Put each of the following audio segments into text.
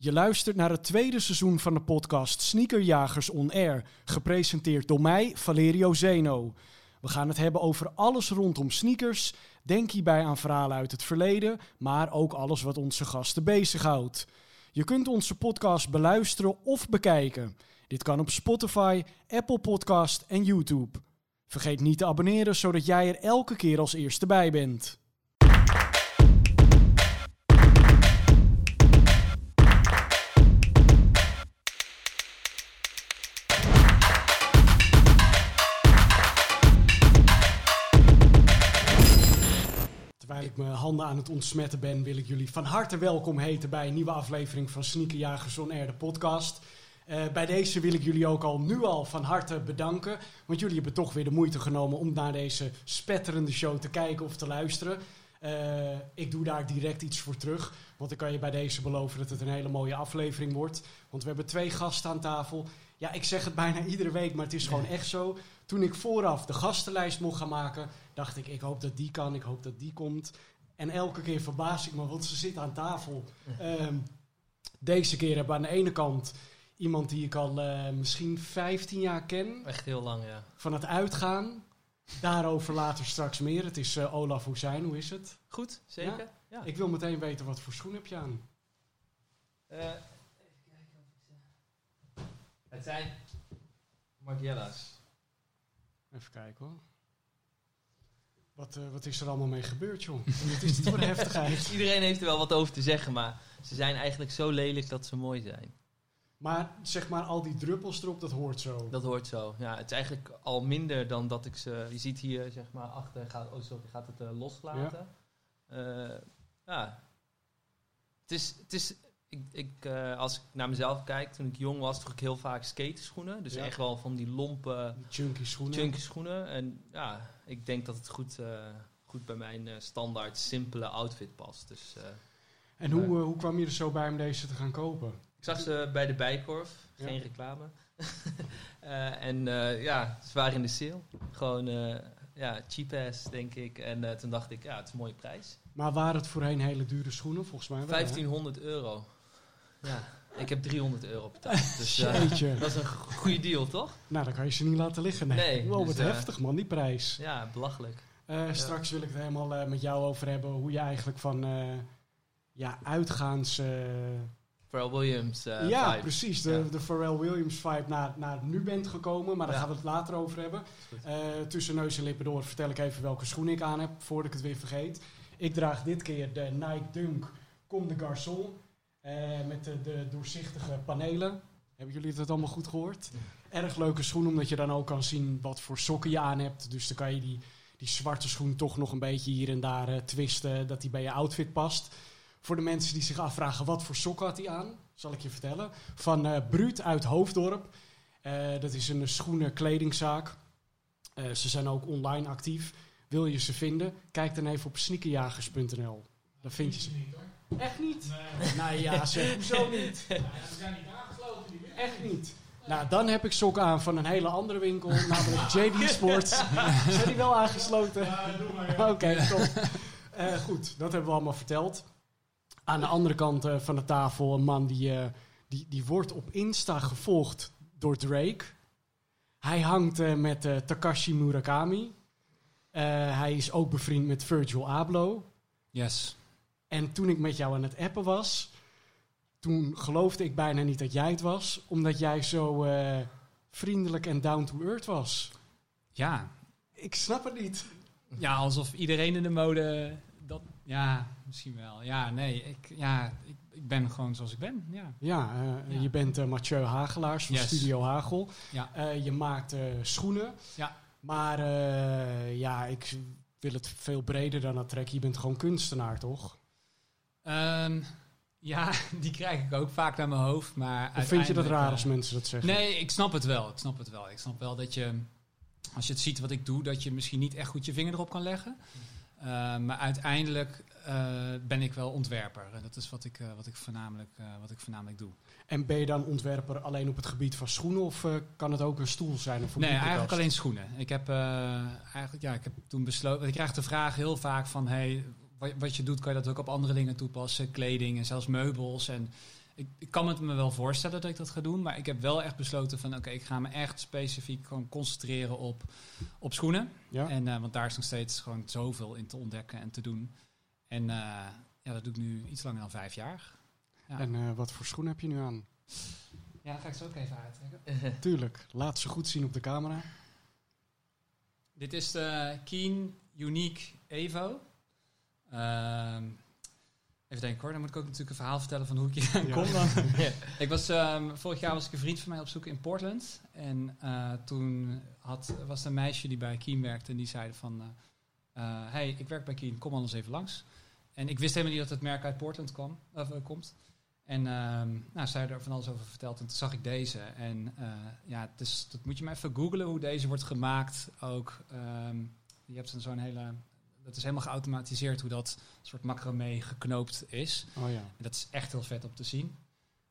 Je luistert naar het tweede seizoen van de podcast Sneakerjagers On Air, gepresenteerd door mij, Valerio Zeno. We gaan het hebben over alles rondom sneakers. Denk hierbij aan verhalen uit het verleden, maar ook alles wat onze gasten bezighoudt. Je kunt onze podcast beluisteren of bekijken. Dit kan op Spotify, Apple Podcast en YouTube. Vergeet niet te abonneren, zodat jij er elke keer als eerste bij bent. Ik mijn handen aan het ontsmetten ben, wil ik jullie van harte welkom heten bij een nieuwe aflevering van Sneakerjagers On Air, de podcast. Eh, bij deze wil ik jullie ook al nu al van harte bedanken. Want jullie hebben toch weer de moeite genomen om naar deze spetterende show te kijken of te luisteren. Eh, ik doe daar direct iets voor terug. Want ik kan je bij deze beloven dat het een hele mooie aflevering wordt. Want we hebben twee gasten aan tafel. Ja, ik zeg het bijna iedere week, maar het is gewoon echt zo. Toen ik vooraf de gastenlijst mocht gaan maken, dacht ik, ik hoop dat die kan, ik hoop dat die komt. En elke keer verbaas ik me, want ze zitten aan tafel. Ehm, deze keer hebben we aan de ene kant iemand die ik al eh, misschien 15 jaar ken. Echt heel lang, ja. Van het uitgaan. Daarover later straks meer. Het is eh, Olaf Hoesijn, hoe is het? Goed, zeker? Ja. Ik wil meteen weten, wat voor schoen heb je aan? Eh, even kijken of ik ze... Het zijn Margiella's. Even kijken hoor. Wat, eh, wat is er allemaal mee gebeurd, joh? Wat is voor een heftigheid? Iedereen heeft er wel wat over te zeggen, maar ze zijn eigenlijk zo lelijk dat ze mooi zijn. Maar zeg maar, al die druppels erop, dat hoort zo. Dat hoort zo. Ja, het is eigenlijk al minder dan dat ik ze... Je ziet hier, zeg maar, achter gaat, oh, sorry, gaat het eh, loslaten. Ja. ja. Het is... Het is ik, ik, uh, als ik naar mezelf kijk, toen ik jong was, droeg ik heel vaak skateschoenen. Dus Ja. echt wel van die lompe, Chunky schoenen. chunky schoenen. En ja, ik denk dat het goed, uh, goed bij mijn uh, standaard simpele outfit past. Dus, En hoe, hoe kwam je er zo bij om deze te gaan kopen? ik zag ze bij de Bijkorf, Ja. geen reclame. Eh, en ja, ze waren in de sale. Gewoon ja, cheap ass, denk ik. En toen dacht ik, ja, het is een mooie prijs. Maar waren het voorheen hele dure schoenen? Volgens mij wel, hè? 1500 euro. Ja, ik heb 300 euro betaald. Dus uh, Jeetje. dat is een goede deal, toch? Nou, dan kan je ze niet laten liggen. Nee, Nee, wow, dus, wat eh, heftig man, die prijs. Ja, belachelijk. Eh, straks wil ik het helemaal eh, met jou over hebben. Hoe je eigenlijk van eh, ja, uitgaans... eh, Pharrell Williams uh, ja, vibe. precies. De, Ja. de Pharrell Williams vibe naar, naar nu bent gekomen. Maar daar Ja. gaan we het later over hebben. Eh, tussen neus en lippen door vertel ik even welke schoen ik aan heb. Voordat ik het weer vergeet. Ik draag dit keer de Nike Dunk Comme de Garçon. Eh, met de, doorzichtige panelen. Hebben jullie dat allemaal goed gehoord? Erg leuke schoen, omdat je dan ook kan zien wat voor sokken je aan hebt. Dus dan kan je die, die zwarte schoen toch nog een beetje hier en daar eh, twisten. Dat die bij je outfit past. Voor de mensen die zich afvragen wat voor sokken had hij aan, zal ik je vertellen. Van eh Bruut uit Hoofddorp. Dat is een schoenen kledingzaak. Eh, ze zijn ook online actief. Wil je ze vinden? Kijk dan even op sneakerjagers.nl. Dan vind je ze. Echt niet? Nee. Nou ja, zeg, hoezo niet? ze zijn niet aangesloten, die Echt niet. Nou, dan heb ik sokken aan van een hele andere winkel, namelijk JD Sports. Zijn die wel aangesloten? Ja, doe maar. Ja. Oké, top. Eh, goed, dat hebben we allemaal verteld. Aan de andere kant eh, van de tafel een man die, eh, die, die wordt op Insta gevolgd door Drake. Hij hangt eh, met eh, Takashi Murakami. Eh, hij is ook bevriend met Virgil Abloh. Yes. En toen ik met jou aan het appen was, toen geloofde ik bijna niet dat jij het was, omdat jij zo eh, vriendelijk en down to earth was. Ja. Ik snap het niet. ja, alsof iedereen in de mode dat... Ja, misschien wel. Ja, nee, ik, ja, ik, ik ben gewoon zoals ik ben. Ja. Ja, eh, Ja. je bent eh, Mathieu Hagelaars van Yes. Studio Hagel. Ja. Je maakt schoenen. Ja. Maar ja, ik wil het veel breder dan dat trekken. Je bent gewoon kunstenaar, toch? Ehm, ja, die krijg ik ook vaak naar mijn hoofd, maar Of vind je dat raar eh, als mensen dat zeggen? Nee, ik snap het wel. Ik snap het wel. Ik snap wel dat je, als je het ziet wat ik doe, dat je misschien niet echt goed je vinger erop kan leggen. Uh, maar uiteindelijk uh, ben ik wel ontwerper. En dat is wat ik, uh, wat ik, voornamelijk, wat ik voornamelijk doe. En ben je dan ontwerper alleen op het gebied van schoenen of kan het ook een stoel zijn? Of een nee, eigenlijk alleen schoenen. Ik heb, eigenlijk, ja, ik heb toen besloten. Ik krijg de vraag heel vaak van: hey, wat, wat je doet, kan je dat ook op andere dingen toepassen? Kleding en zelfs meubels. En ik, ik kan het me wel voorstellen dat ik dat ga doen, maar ik heb wel echt besloten van oké, ik ga me echt specifiek gewoon concentreren op, op schoenen. Ja? En, eh, want daar is nog steeds gewoon zoveel in te ontdekken en te doen. En eh, ja, dat doe ik nu iets langer dan vijf jaar. Ja. En eh, wat voor schoen heb je nu aan? Ja, dan ga ik ze ook even uittrekken. Tuurlijk, laat ze goed zien op de camera. Dit is de Keen Unique Evo. Ehm, even denken hoor, dan moet ik ook natuurlijk een verhaal vertellen van hoe ik hier aan Ja. kom. Dan. ik was, ehm, vorig jaar was ik een vriend van mij op zoek in Portland. En eh, toen had, was er een meisje die bij Keen werkte en die zei van... eh, eh, hey, ik werk bij Keen, kom anders even langs. En ik wist helemaal niet dat het merk uit Portland kwam, of, komt. En ehm nou, zij had er van alles over verteld. En toen zag ik deze. En eh, ja, dus dat moet je maar even googlen hoe deze wordt gemaakt. Ook, ehm, je hebt dan zo'n hele... Dat is helemaal geautomatiseerd hoe dat soort macramé geknoopt is. Oh ja. En dat is echt heel vet om te zien.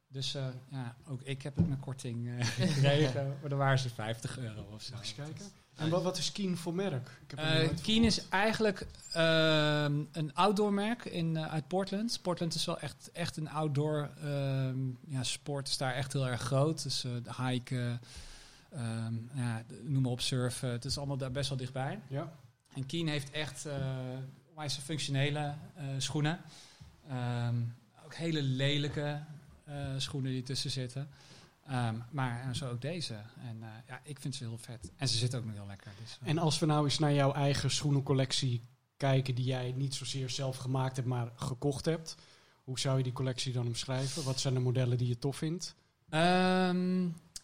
Dus eh, ja, ook ik heb het met korting eh, gekregen. maar dan waren ze 50 euro of zo. Mag eens kijken? En wat, wat is Keen voor merk? Ik heb Eh Keen is eigenlijk ehm, een outdoor merk in, uit Portland. Portland is wel echt, echt een outdoor ehm, ja, sport. is daar echt heel erg groot. Dus de hiken, ehm, ja, noem maar op surfen. Het is allemaal daar best wel dichtbij. Ja? En Keen heeft echt uh, wijze functionele eh, schoenen. Ehm, ook hele lelijke eh, schoenen die tussen zitten. Ehm, maar en zo ook deze. En ja, ik vind ze heel vet. En ze zitten ook nog heel lekker. Dus. En als we nou eens naar jouw eigen schoenencollectie kijken, die jij niet zozeer zelf gemaakt hebt, maar gekocht hebt. Hoe zou je die collectie dan omschrijven? Wat zijn de modellen die je tof vindt? Ehm,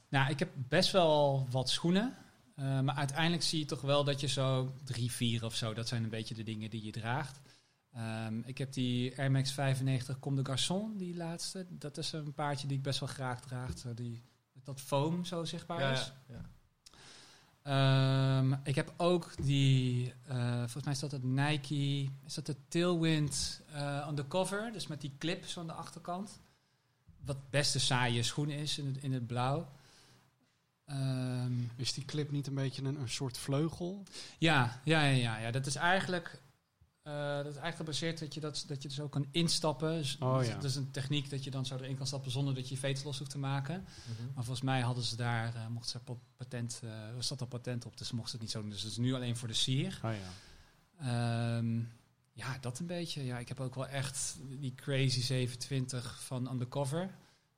nou, ik heb best wel wat schoenen. Eh, maar uiteindelijk zie je toch wel dat je zo drie, vier of zo, dat zijn een beetje de dingen die je draagt. Ehm, ik heb die Air Max 95 Comme de Garçon, die laatste. Dat is een paardje die ik best wel graag draag. Zo die, dat foam zo zichtbaar Ja, is. ja, ja. Ehm, ik heb ook die, eh, volgens mij is dat het Nike, is dat de Tailwind eh on the cover, dus met die clip zo aan de achterkant. Wat best een saaie schoen is in het, in het blauw. Ehm, Is die clip niet een beetje een, een soort vleugel? ja, ja, ja, ja, ja, dat is eigenlijk, eh, dat is eigenlijk gebaseerd dat je, dat, dat je dus ook kan instappen. Dus, Oh, ja. Dat is een techniek dat je dan zo erin kan stappen zonder dat je je los hoeft te maken. Mhm. Maar volgens mij hadden ze daar, eh mochten ze pa- patent, eh er zat al patent op, dus ze mochten het niet zo doen. Dus het is nu alleen voor de sier. Oh ja. Ehm, ja, dat een beetje. Ja, ik heb ook wel echt die Crazy 27 van Undercover.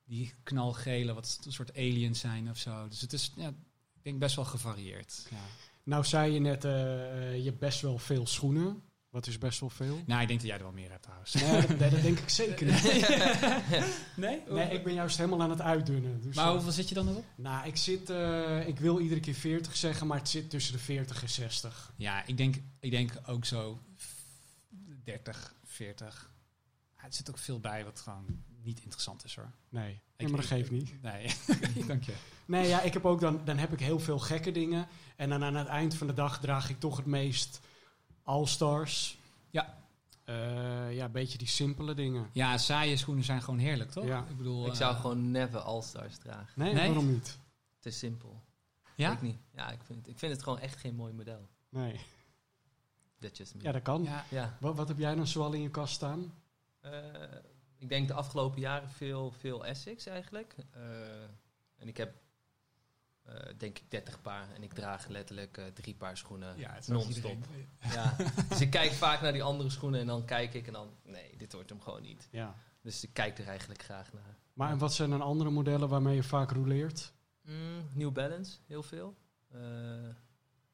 Die knalgele, wat een soort aliens zijn of zo. Dus het is, ja, ik denk best wel gevarieerd. Ja. Nou zei je net, eh, eh, je hebt best wel veel schoenen. Wat is best wel veel? Nou, ik denk dat jij er wel meer hebt trouwens. Nee, dat, denk ik zeker niet. Nee? Nee, ik ben juist helemaal aan het uitdunnen. Dus, Maar eh, hoeveel zit je dan erop? nou, ik zit, eh, ik wil iedere keer 40 zeggen, maar het zit tussen de 40 en 60. Ja, ik denk, ik denk ook zo 30, 40. Ja, het zit ook veel bij wat gewoon niet interessant is hoor. Nee, Ik- nee maar dat geeft niet. Nee, dank je. Nee, ja, ik heb ook dan, dan heb ik heel veel gekke dingen. En dan aan het eind van de dag draag ik toch het meest All-Stars. Ja. Eh, ja, een beetje die simpele dingen. Ja, saaie schoenen zijn gewoon heerlijk, toch? Ja. Ik bedoel, Ik zou eh, gewoon never All-Stars dragen. Nee, Nee? waarom niet? Te simpel. Ja? Ik niet. Ja, ik vind, het, ik vind het gewoon echt geen mooi model. Nee. That's just me. Ja, dat kan. Ja, Ja. Wat, wat heb jij dan zoal in je kast staan? Eh, ik denk de afgelopen jaren veel, veel Essex eigenlijk. Eh, en ik heb eh, denk ik 30 paar. En ik draag letterlijk eh, drie paar schoenen ja het is ook non-stop. Ja. dus ik kijk vaak naar die andere schoenen en dan kijk ik en dan... Nee, dit wordt hem gewoon niet. Ja. Dus ik kijk er eigenlijk graag naar. Maar en wat zijn dan andere modellen waarmee je vaak rouleert? Mm, New Balance, heel veel. Eh,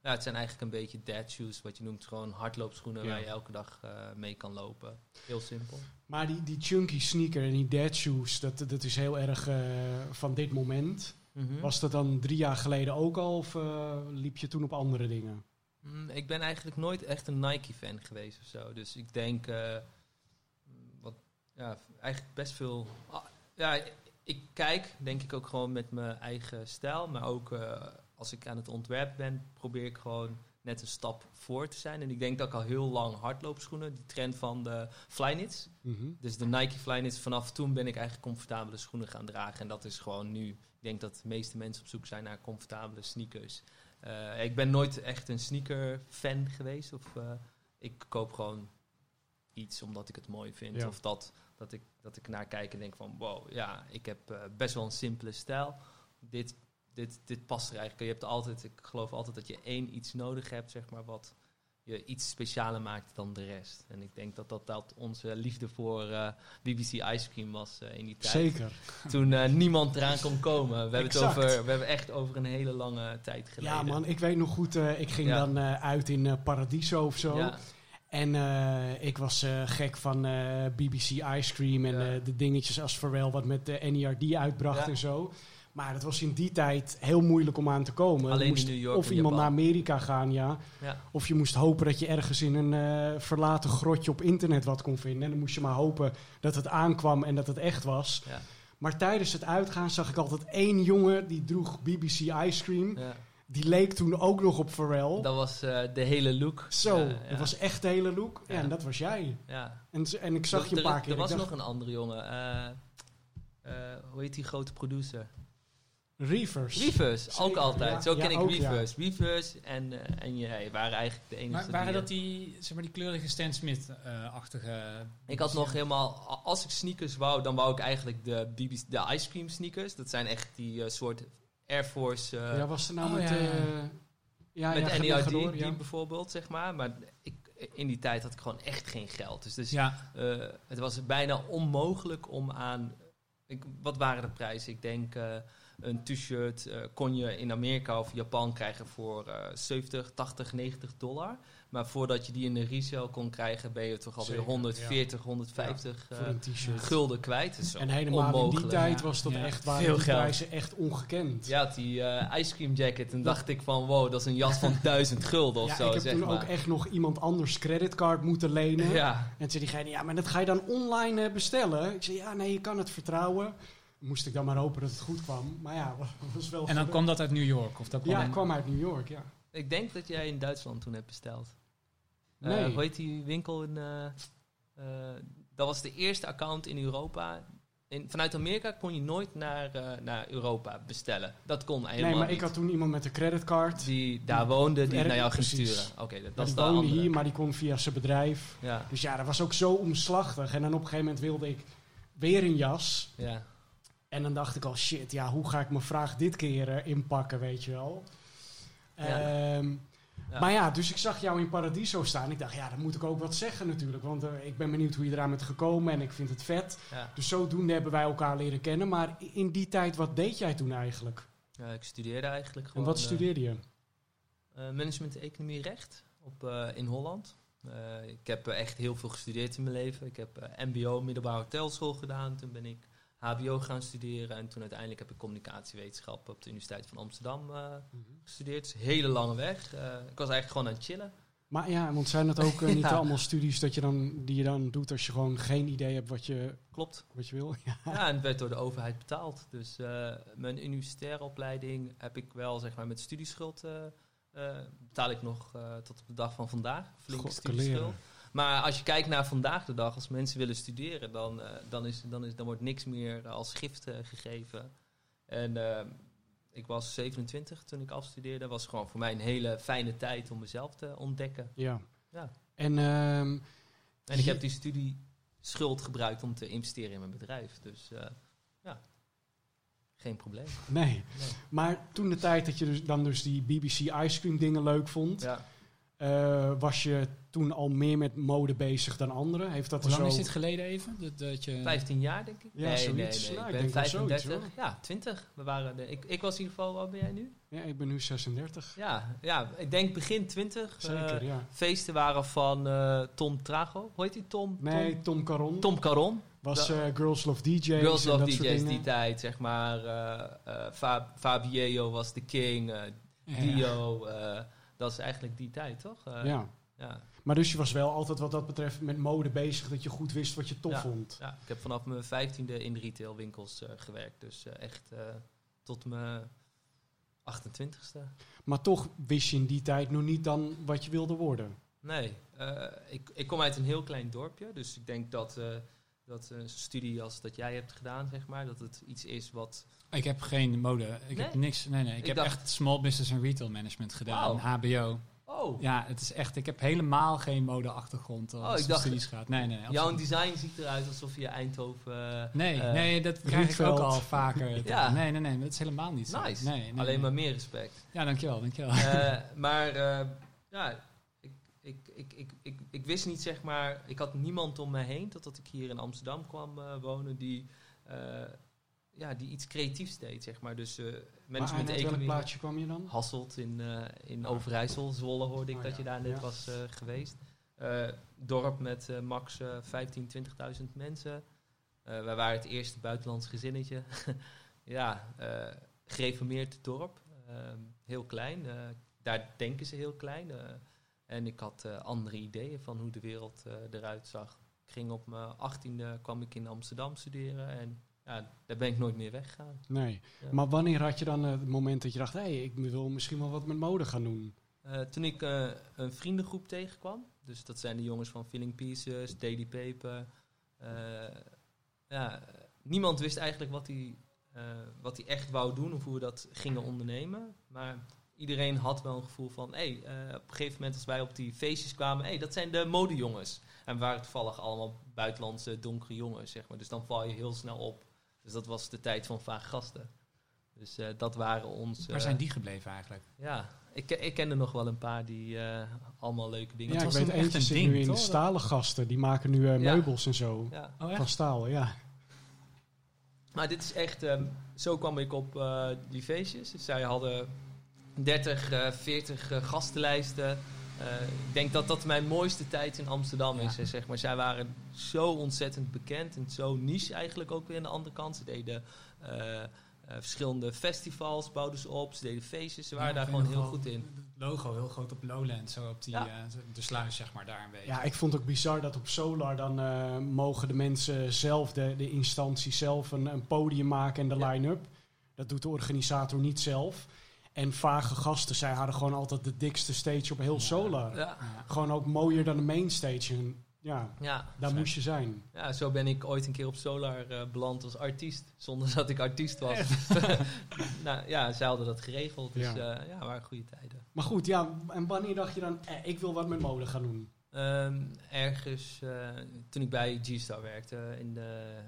ja, het zijn eigenlijk een beetje dad shoes, wat je noemt. Gewoon hardloopschoenen Ja. waar je elke dag eh, mee kan lopen. Heel simpel. Maar die, die chunky sneaker en die dead shoes, dat, dat is heel erg eh, van dit moment. Mhm. Was dat dan drie jaar geleden ook al of eh, liep je toen op andere dingen? Mm, ik ben eigenlijk nooit echt een Nike-fan geweest of zo. Dus ik denk, wat, ja, eigenlijk best veel. Ah, ja, ik kijk, denk ik ook gewoon met mijn eigen stijl. Maar ook als ik aan het ontwerpen ben, probeer ik gewoon net een stap voor te zijn. En ik denk dat ik al heel lang hardloopschoenen, die trend van de Flyknits. Mhm. Dus de Nike Flyknits, vanaf toen ben ik eigenlijk comfortabele schoenen gaan dragen. En dat is gewoon nu. Ik denk dat de meeste mensen op zoek zijn naar comfortabele sneakers. Eh, ik ben nooit echt een sneaker fan geweest. Of, eh, ik koop gewoon iets omdat ik het mooi vind. Ja. Of dat, Dat ik, dat ik naar kijk en denk van, wow, ja, ik heb eh, best wel een simpele stijl. Dit, dit, dit past er eigenlijk. Je hebt altijd, ik geloof altijd dat je één iets nodig hebt, zeg maar, wat je iets specialer maakt dan de rest. En ik denk dat dat, dat onze liefde voor eh, BBC Ice Cream was eh, in die tijd. Zeker. Toen eh, niemand eraan kon komen. We hebben, het over, we hebben echt over een hele lange tijd geleden. Ja, man, ik weet nog goed. ik ging Ja. dan uit in Paradiso of zo. Ja, En ik was gek van BBC Ice Cream en Ja. de dingetjes als Pharrell wat met de NERD uitbracht en zo. Maar het was in die tijd heel moeilijk om aan te komen. Alleen Je moest in New York of iemand Japan. naar Amerika gaan, ja. ja. Of je moest hopen dat je ergens in een eh, verlaten grotje op internet wat kon vinden. En dan moest je maar hopen dat het aankwam en dat het echt was. Ja. Maar tijdens het uitgaan zag ik altijd één jongen die droeg BBC Ice Cream. ja. Die leek toen ook nog op Pharrell. Dat was eh, de hele look. Zo, ja. dat was echt de hele look. Ja, en dat was jij. Ja. En, en ik zag Er- je een er- paar keer. Er was dacht, nog een andere jongen. eh, hoe heet die grote producer? Reavers. Reavers, ook altijd. ja. Zo Ja, ken ik ook, ja. Reavers. Reavers en, eh, en jij waren eigenlijk de enige Maar waren die, dat die, zeg maar, die kleurige Stan Smith-achtige... Ik had nog helemaal, als ik sneakers wou, dan wou ik eigenlijk de, BBC, de ice cream sneakers. Dat zijn echt die eh, soort Air Force eh, ja, was er nou Oh, met... ja. eh ja, met NERD door, die bijvoorbeeld, zeg maar. Maar ik, in die tijd had ik gewoon echt geen geld. Dus, dus Ja, eh, het was bijna onmogelijk om aan... Ik, wat waren de prijzen? Ik denk eh, een t-shirt eh, kon je in Amerika of Japan krijgen voor eh 70, 80, 90 dollar. Maar voordat je die in de resale kon krijgen, ben je toch alweer Zeker, 140, 150 Voor eh, gulden kwijt. Is En helemaal in die onmogelijk. tijd ja. was dat echt, waren Veel prijzen echt ongekend. Ja, die eh, ice cream jacket. En dacht ik van, wow, dat is een jas van 1000 gulden of Ja, zo, ik heb zeg toen maar. ook echt nog iemand anders creditcard moeten lenen. Ja, En toen zei diegene, ja, maar dat ga je dan online bestellen? Ik zei, ja, nee, je kan het vertrouwen. Moest ik dan maar hopen dat het goed kwam. Maar ja, was- was wel... en dan kwam dat uit New York? Of dat kwam Ja, het kwam uit New York, ja. ik denk dat jij in Duitsland toen hebt besteld. Eh, Nee. hoe heet die winkel in... eh, eh, dat was de eerste account in Europa. In, vanuit Amerika kon je nooit naar, eh, naar Europa bestellen. Dat kon helemaal Nee, maar niet. ik had toen iemand met een creditcard. Die daar woonde, die naar jou ging sturen. Oké, dat, dat Dat is die de woonde andere. hier, maar die kon via zijn bedrijf. Ja, Dus ja, dat was ook zo omslachtig. En dan op een gegeven moment wilde ik weer een jas. ja. En dan dacht ik al, shit, ja, hoe ga ik mijn vraag dit keer eh, inpakken, weet je wel. Ja. Ehm, Ja. Maar ja, dus ik zag jou in Paradiso staan. Ik dacht, ja, dan moet ik ook wat zeggen natuurlijk. Want eh, ik ben benieuwd hoe je eraan bent gekomen en ik vind het vet. ja. Dus zodoende hebben wij elkaar leren kennen. Maar in die tijd, wat deed jij toen eigenlijk? Ja, ik studeerde eigenlijk En gewoon... wat eh, studeerde je? Management economie recht op, in Holland. Ik heb echt heel veel gestudeerd in mijn leven. Ik heb MBO, middelbare hotelschool gedaan. Toen ben ik HBO gaan studeren. En toen uiteindelijk heb ik communicatiewetenschap op de Universiteit van Amsterdam eh, gestudeerd. Dus een hele lange weg. Eh, ik was eigenlijk gewoon aan het chillen. Maar ja, want zijn dat ook eh, niet Ja. allemaal studies dat je dan, die je dan doet als je gewoon geen idee hebt wat je, Klopt. wat je wil? Ja. Ja, en het werd door de overheid betaald. Dus eh, mijn universitaire opleiding heb ik wel zeg maar, met studieschuld. betaal ik nog eh, tot op de dag van vandaag. Flinke God, studieschuld. leren. Maar als je kijkt naar vandaag de dag, als mensen willen studeren, dan, eh, dan, is, dan, is, dan wordt niks meer als gift eh, gegeven. En eh, ik was 27 toen ik afstudeerde. was gewoon voor mij een hele fijne tijd om mezelf te ontdekken. ja. Ja. En ehm, En ik heb die studieschuld gebruikt om te investeren in mijn bedrijf. Dus eh, ja, geen probleem. nee. Nee. Maar toen de tijd dat je dus dan dus die BBC Ice Cream dingen leuk vond, Ja. Eh, was je toen al meer met mode bezig dan anderen? Heeft dat Hoe lang zo... is dit geleden even? Dat, dat je... 15 jaar, denk ik. Ja, nee, zoiets. nee, nee. Nou, ik ik ben denk wel zoiets, 35. ja, 20. We waren de, ik, ik was in ieder geval, wat ben jij nu? Ja, ik ben nu 36. Ja, ja ik denk begin 20. Zeker, Eh, ja. feesten waren van eh, Tom Trago. Hoe heet die? Tom? Nee, Tom Caron. Tom, Caron. was eh, Girls Love DJ's Girls en Love dat soort DJ's dingen. die tijd, zeg maar. eh eh, Fa- Fabio was de king. eh, Ja. Dat is eigenlijk die tijd, toch? Eh, ja. ja. Maar dus je was wel altijd wat dat betreft met mode bezig, dat je goed wist wat je tof Ja. vond. Ja, ik heb vanaf mijn vijftiende in retailwinkels eh gewerkt. Dus eh, echt tot mijn 28ste. Maar toch wist je in die tijd nog niet dan wat je wilde worden. Nee, ik, ik kom uit een heel klein dorpje. Dus ik denk dat, dat een studie als dat jij hebt gedaan, zeg maar, dat het iets is wat... Ik heb geen mode. Ik heb Nee? niks. Nee, nee. Ik, Ik heb dacht- echt small business en retail management gedaan. HBO. Oh, Ja, het is echt, ik heb helemaal geen modeachtergrond als Oh, ik het om dacht- studies gaat. Nee, nee, absoluut jouw design ziet eruit alsof je Eindhoven... eh, Nee, eh, nee, dat krijg ik ook al vaker. Ja. Nee, nee, nee, dat is helemaal niet zo. Nice. Nee, nee, Alleen nee. maar meer respect. Ja, dankjewel, dankjewel. Eh, maar eh, ja, ik, ik, ik, ik, ik, wist niet zeg maar, ik had niemand om me heen totdat ik hier in Amsterdam kwam eh, wonen die, eh, ja, die iets creatiefs deed zeg maar. Dus Maar mensen uit met welk economie. plaatsje kwam je dan? Hasselt in, in Overijssel, Zwolle hoorde ik Oh, dat ja. je daar net Ja. was geweest. Dorp met max eh 15, 20.000 mensen. Wij waren het eerste buitenlands gezinnetje. ja, gereformeerd dorp. Ehm, heel klein. daar denken ze heel klein. En ik had eh, andere ideeën van hoe de wereld eh, eruit zag. Ik ging op mijn achttiende kwam ik in Amsterdam studeren. En ja, daar ben ik nooit meer weggegaan. Nee. Ja. Maar wanneer had je dan het moment dat je dacht, hé, hey, ik wil misschien wel wat met mode gaan doen? Eh, toen ik een vriendengroep tegenkwam, dus dat zijn de jongens van Filling Pieces, Daily Paper. ja, niemand wist eigenlijk wat hij, wat hij echt wou doen of hoe we dat gingen ondernemen. Maar iedereen had wel een gevoel van, hé, hey, eh, op een gegeven moment als wij op die feestjes kwamen, hé, hey, dat zijn de modejongens. En we waren toevallig allemaal buitenlandse donkere jongens, zeg maar. Dus dan val je heel snel op. Dus dat was de tijd van vaak gasten. Dus eh, dat waren ons... Waar zijn die gebleven eigenlijk? ja, ik, ik ken er nog wel een paar die eh, allemaal leuke dingen Ja, ik was weet eentje een zit ding, nu in toch? stalen gasten. Die maken nu eh, Ja. meubels en zo. Ja. Oh, Van staal, ja. Maar dit is echt, ehm, zo kwam ik op eh, die feestjes. Dus zij hadden 30, eh 40 eh, gastenlijsten. Eh, ik denk dat dat mijn mooiste tijd in Amsterdam is. Hè, Zeg maar. Zij waren zo ontzettend bekend en zo niche eigenlijk ook weer aan de andere kant. Ze deden eh, eh, verschillende festivals, bouwden ze op. Ze deden feestjes. Ze waren Ja, daar gewoon heel goed in. Het logo heel groot op Lowland, zo op die, Ja. eh, de sluis zeg maar daar een beetje. Ja, ik vond het ook bizar dat op Solar dan eh, mogen de mensen zelf, de, de instantie zelf, een, een podium maken en de Ja. line-up. Dat doet de organisator niet zelf. En vage gasten, zij hadden gewoon altijd de dikste stage op heel Ja. Solar. Ja. Gewoon ook mooier dan de mainstage. En ja, ja. daar moest je zijn. Ja, zo ben ik ooit een keer op Solar eh, beland als artiest. Zonder dat ik artiest was. nou ja, zij hadden dat geregeld. Dus Ja. ja, ja waren goede tijden. Maar goed, ja, en wanneer dacht je dan, eh, ik wil wat met mode gaan doen? Ehm, ergens eh, toen ik bij G-Star werkte in de,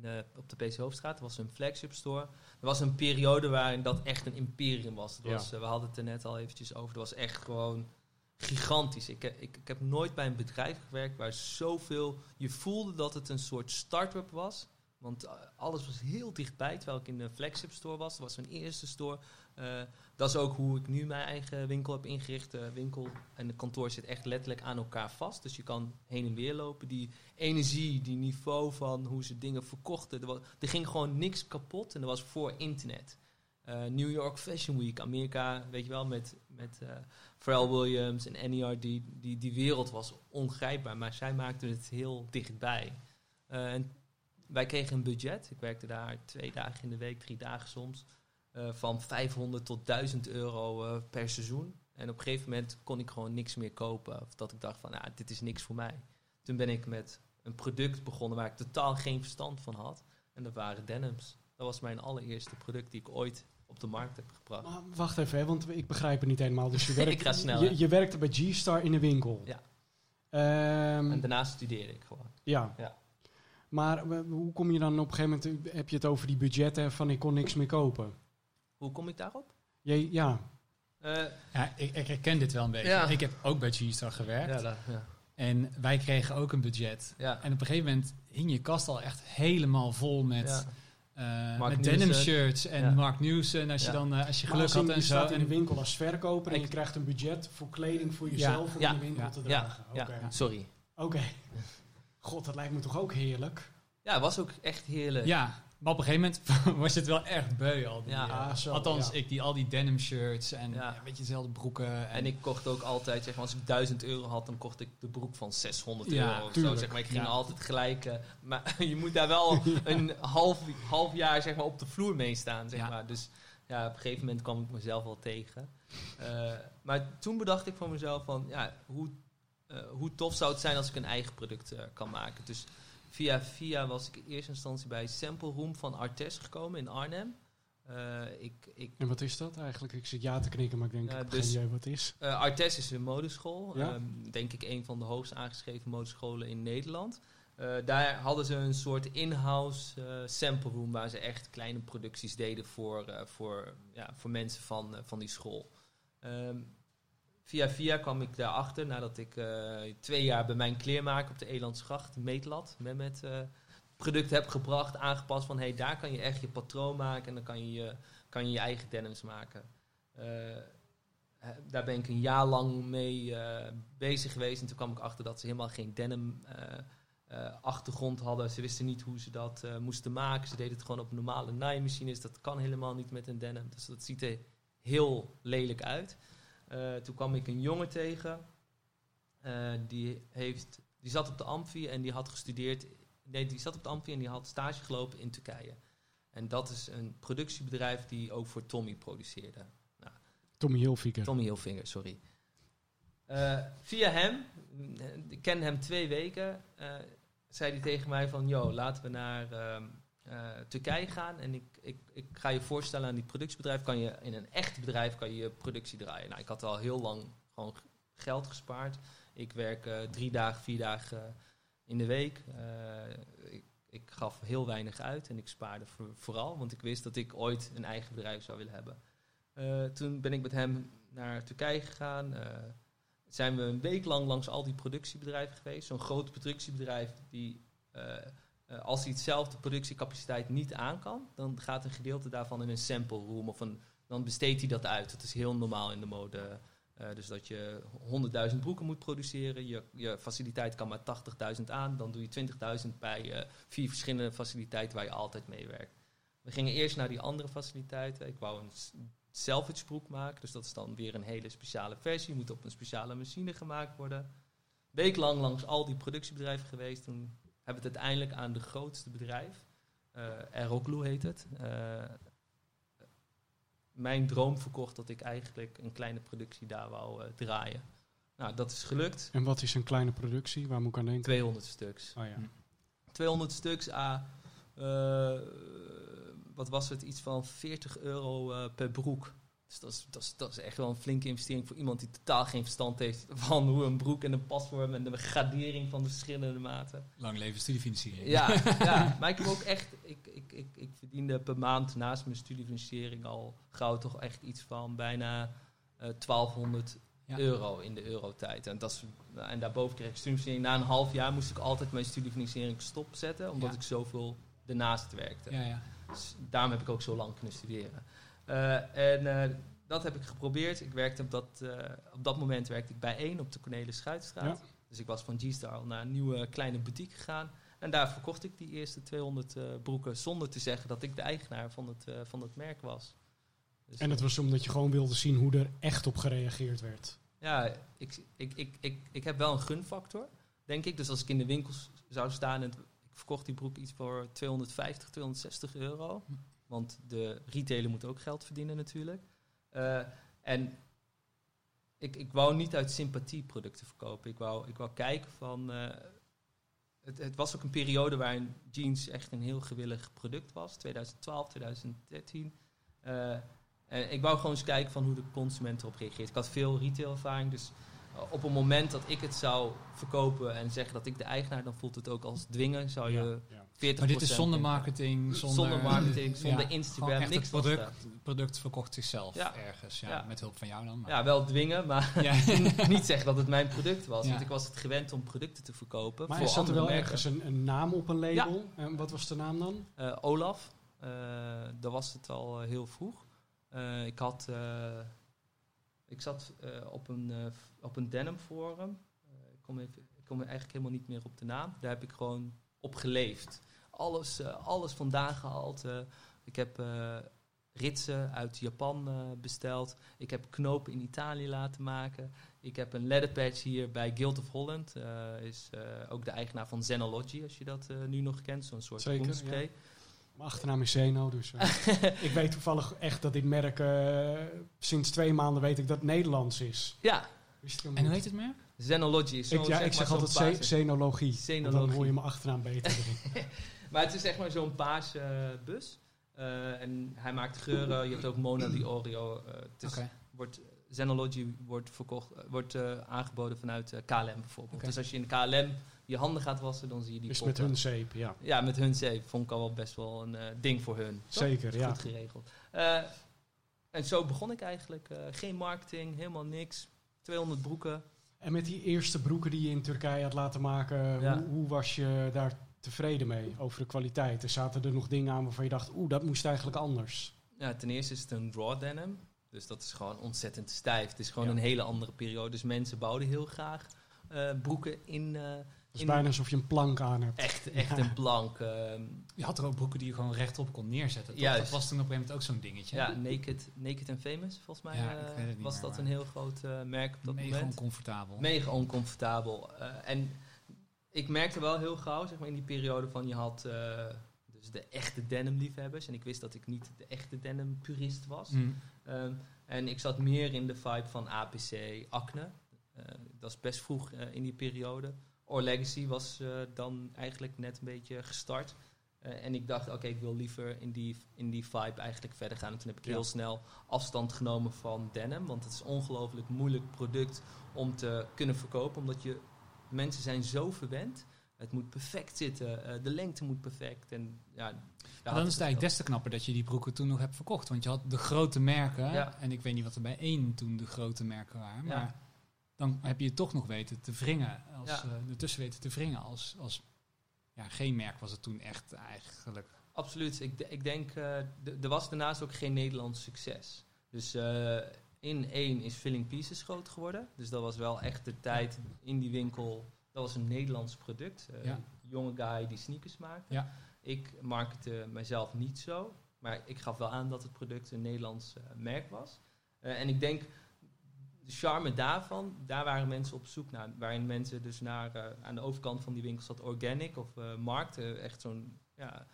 de, op de PC Hoofdstraat, er was een flagship store. Er was een periode waarin dat echt een imperium was. Het Ja. was eh, we hadden het er net al eventjes over. Het was echt gewoon gigantisch. Ik, ik, ik heb nooit bij een bedrijf gewerkt waar zoveel... Je voelde dat het een soort start-up was. Want eh, alles was heel dichtbij, terwijl ik in de flagship store was. Dat was mijn eerste store. Eh, dat is ook hoe ik nu mijn eigen winkel heb ingericht. De winkel en het kantoor zit echt letterlijk aan elkaar vast. Dus je kan heen en weer lopen. Die energie, die niveau van hoe ze dingen verkochten. Er, ging gewoon niks kapot en dat was voor internet. Eh, New York Fashion Week, Amerika, weet je wel, met, met eh, Pharrell Williams en NERD. Die, die, wereld was ongrijpbaar, maar zij maakten het heel dichtbij. Eh, en wij kregen een budget. Ik werkte daar twee dagen in de week, drie dagen soms. Eh, van 500 tot 1000 euro eh, per seizoen. En op een gegeven moment kon ik gewoon niks meer kopen. Of dat ik dacht van, nou, dit is niks voor mij. Toen ben ik met een product begonnen waar ik totaal geen verstand van had. En dat waren denims. Dat was mijn allereerste product die ik ooit op de markt heb gebracht. Maar wacht even, hè, want ik begrijp het niet helemaal. Dus je werkt, Ik ga snel, Je, je werkte bij G-Star in de winkel. Ja. Ehm, En daarna studeerde ik gewoon. ja. Ja. Maar eh, hoe kom je dan op een gegeven moment, heb je het over die budgetten van ik kon niks meer kopen? Hoe kom ik daarop? Je, ja, Eh, Ja, ik, ik herken dit wel een beetje. Ja. Ik heb ook bij G-Star gewerkt. ja, dat- ja. En wij kregen ook een budget. ja. En op een gegeven moment hing je kast al echt helemaal vol met, Ja. eh, Mark met denim shirts en Ja. Mark Newson. Als je Ja. dan eh, als je geluk als had je en zo. staat in de winkel als verkoper en je krijgt een budget voor kleding voor jezelf om Ja. in de winkel Ja. te Ja. dragen. Sorry. Oké. God, dat lijkt me toch ook heerlijk? Ja, het was ook echt heerlijk. Ja, maar op een gegeven moment was je het wel echt beu al. Die, Ja. eh, Ah, zo, althans, ja. ik die al die denim shirts en Ja. ja. weet je, dezelfde broeken. En, En ik kocht ook altijd, zeg maar, als ik 1000 euro had, dan kocht ik de broek van 600 Ja, euro. Of zo, zeg maar. Ik ging Ja. altijd gelijk. eh, maar je moet daar wel een half, half jaar zeg maar, op de vloer mee staan. Zeg Ja. maar. Dus ja, op een gegeven moment kwam ik mezelf wel tegen. Eh, maar toen bedacht ik voor mezelf van, ja, hoe, eh, hoe tof zou het zijn als ik een eigen product eh, kan maken. Dus via via was ik in eerste instantie bij Sample Room van Artes gekomen in Arnhem. Eh, ik, ik, En wat is dat eigenlijk? Ik zit ja te knikken, maar ik denk, Ja, ik dus- wat is. Eh, Artes is een modeschool. Ja. Ehm, denk ik een van de hoogst aangeschreven modescholen in Nederland. Eh, daar hadden ze een soort in-house sample room waar ze echt kleine producties deden voor, voor, ja, voor mensen van, van die school. Ehm, via via kwam ik daarachter nadat ik eh, twee jaar bij mijn kleermaker op de Elandsgracht, Meetlat, met, met eh, producten heb gebracht, aangepast van hey, daar kan je echt je patroon maken en dan kan je kan je, je eigen denims maken. Eh, daar ben ik een jaar lang mee bezig geweest. En toen kwam ik achter dat ze helemaal geen denim achtergrond hadden. Ze wisten niet hoe ze dat moesten maken. Ze deden het gewoon op normale naaimachines. Dat kan helemaal niet met een denim. Dus dat ziet er heel lelijk uit. Eh, toen kwam ik een jongen tegen. Eh, die, heeft, die zat op de Amfi en die had gestudeerd. Nee, die zat op de Amfi en die had stage gelopen in Turkije. En dat is een productiebedrijf die ook voor Tommy produceerde. Tommy Hilfiger. Tommy Hilfiger, sorry. Eh, via hem, ik ken hem twee weken, zei hij tegen mij van... Yo, laten we naar ehm, eh, Turkije gaan en ik, ik, ik ga je voorstellen aan die productiebedrijf. Kan je, in een echt bedrijf kan je productie draaien. Nou, ik had al heel lang gewoon geld gespaard. Ik werk eh, drie dagen, vier dagen eh, in de week. Eh, ik, ik gaf heel weinig uit en ik spaarde voor- vooral, want ik wist dat ik ooit een eigen bedrijf zou willen hebben. Eh, toen ben ik met hem naar Turkije gegaan. Eh, zijn we een week lang langs al die productiebedrijven geweest. Zo'n groot productiebedrijf die, eh, eh, als hij hetzelfde productiecapaciteit niet aan kan, dan gaat een gedeelte daarvan in een sample room of een, dan besteedt hij dat uit. Dat is heel normaal in de mode. Eh, dus dat je 100.000 broeken moet produceren. Je, je faciliteit kan maar 80.000 aan. Dan doe je 20.000 bij eh, vier verschillende faciliteiten waar je altijd mee werkt. We gingen eerst naar die andere faciliteiten. Ik wou een salvage broek maken. Dus dat is dan weer een hele speciale versie. Moet op een speciale machine gemaakt worden. Weeklang langs al die productiebedrijven geweest. Toen hebben het uiteindelijk aan de grootste bedrijf. eh Aeroglu heet het. eh, mijn droom verkocht dat ik eigenlijk een kleine productie daar wou eh, draaien. Nou, dat is gelukt. En wat is een kleine productie? Waar moet ik aan denken? 200 stuks. Oh ja. 200 stuks a wat was het, iets van 40 euro per broek. Dus dat is, dat, is, dat is echt wel een flinke investering voor iemand die totaal geen verstand heeft van hoe een broek en een pasvorm en de gradering van de verschillende maten. Lang leven studiefinanciering. Ja, ja, maar ik heb ook echt, ik, ik, ik, ik verdiende per maand naast mijn studiefinanciering al gauw toch echt iets van bijna eh 1200 Ja. euro in de eurotijd. En, dat is, en daarboven kreeg ik studiefinanciering. Na een half jaar moest ik altijd mijn studiefinanciering stopzetten, omdat Ja. ik zoveel ernaast werkte. Ja, ja. Dus daarom heb ik ook zo lang kunnen studeren. Eh, en eh, dat heb ik geprobeerd. Ik werkte op dat, eh, op dat moment werkte ik bij één op de Cornelis Schuitstraat. Dus ik was van G-Star al naar een nieuwe kleine boutique gegaan. En daar verkocht ik die eerste 200 eh, broeken zonder te zeggen dat ik de eigenaar van het, van het merk was. Dus, En dat was omdat je gewoon wilde zien hoe er echt op gereageerd werd. ja, ik, ik, ik, ik, ik heb wel een gunfactor, denk ik. Dus als ik in de winkels zou staan en ik verkocht die broek iets voor 250, 260 euro. Want de retailer moet ook geld verdienen natuurlijk. Eh, en ik, ik wou niet uit sympathie producten verkopen. Ik wou, ik wou kijken van... eh, het, het was ook een periode waarin jeans echt een heel gewillig product was. 2012, 2013. Eh, en ik wou gewoon eens kijken van hoe de consument erop reageert. Ik had veel retailervaring, dus op het moment dat ik het zou verkopen en zeggen dat ik de eigenaar, dan voelt het ook als dwingen. Zou je Ja, ja. 40 Maar dit is zonder marketing, zonder, Zonder marketing, zonder Ja, Instagram, echt niks het product, het product verkocht zichzelf Ja. ergens. Ja, Ja. Met hulp van jou dan. maar- Ja, wel dwingen, maar Ja. niet zeggen dat het mijn product was. Ja. Want ik was het gewend om producten te verkopen. Maar voor er zat er wel merken. ergens een, een naam op een label. En wat was de naam dan? Eh, Olaf, eh, daar was het al eh, heel vroeg. Eh, ik had, eh, ik zat eh, op een, eh, op een denim forum. Eh, ik, kom even, ik kom eigenlijk helemaal niet meer op de naam. Daar heb ik gewoon op geleefd. Alles, eh, alles vandaan gehaald. eh. ik heb eh, ritsen uit Japan eh, besteld. Ik heb knopen in Italië laten maken. Ik heb een leather patch hier bij Guild of Holland. eh, is eh, ook de eigenaar van Zenology, als je dat eh, nu nog kent. Zo'n soort Zeker. Mijn achternaam is Zeno, dus ik weet toevallig echt dat dit merk eh, sinds twee maanden weet ik dat het Nederlands is. Ja, En hoe heet het merk? Zenology zo, ik, ja, zeg ik zeg maar altijd paarse- zenologie. want Dan Zenologie. hoor je mijn achternaam beter. Maar het is zeg maar zo'n paarse eh, bus. Eh, en hij maakt geuren. Je hebt ook Mona di Oreo. Oké. wordt, Zenology wordt, verkocht, wordt aangeboden vanuit KLM bijvoorbeeld. Dus als je in KLM je handen gaat wassen, dan zie je die Dus met hun zeep, ja. Ja, met hun zeep vond ik al wel best wel een ding voor hun. toch? Zeker, ja. Goed geregeld. En zo begon ik eigenlijk. Geen marketing, helemaal niks. 200 broeken. En met die eerste broeken die je in Turkije had laten maken, Ja. hoe, hoe was je daar tevreden mee over de kwaliteit? Er zaten er nog dingen aan waarvan je dacht, oeh, dat moest eigenlijk anders. Ja, ten eerste is het een raw denim. Dus dat is gewoon ontzettend stijf. Het is gewoon Ja. een hele andere periode. Dus mensen bouwden heel graag eh, broeken in eh, is In- bijna alsof je een plank aan hebt. echt, echt Ja. een plank. ehm, Je had er ook broeken die je gewoon rechtop kon neerzetten. toch? Juist. Dat was toen op een gegeven moment ook zo'n dingetje. ja, Naked, Naked and Famous, volgens mij Ja, eh, was meer, dat maar- een heel groot eh, merk op dat Mega moment. oncomfortabel. Mega oncomfortabel. Eh, en ik merkte wel heel gauw, zeg maar in die periode van je had eh, dus de echte denim liefhebbers. En ik wist dat ik niet de echte denim purist was. Mm. Ehm, en ik zat meer in de vibe van APC, Acne. Eh, dat is best vroeg eh, in die periode. Or Legacy was eh, dan eigenlijk net een beetje gestart. Eh, en ik dacht, oké, ik wil liever in die, in die vibe eigenlijk verder gaan. En toen heb ik Ja. heel snel afstand genomen van denim. Want het is een ongelooflijk moeilijk product om te kunnen verkopen. Omdat je, mensen zijn zo verwend. Het moet perfect zitten. eh, de lengte moet perfect. En, ja, Maar dan is het eigenlijk des te knapper dat je die broeken toen nog hebt verkocht. Want je had de grote merken. Ja. En ik weet niet wat er bij één toen de grote merken waren. Ja. Dan heb je het toch nog weten te wringen. Als, Ja. eh, ertussen weten te wringen. Als, als ja, geen merk was het toen echt eigenlijk. Absoluut. Ik, ik denk, eh, er was daarnaast ook geen Nederlands succes. Dus eh, in één is Filling Pieces groot geworden. Dus dat was wel echt de tijd in die winkel. Dat was een Nederlands product. Eh, Ja. Een jonge guy die sneakers maakte. Ja. Ik markette mezelf niet zo. Maar ik gaf wel aan dat het product een Nederlands eh, merk was. Eh, en ik denk, de charme daarvan, daar waren mensen op zoek naar. Waarin mensen dus naar, eh, aan de overkant van die winkel zat organic of eh, markt. eh, echt zo'n, ja,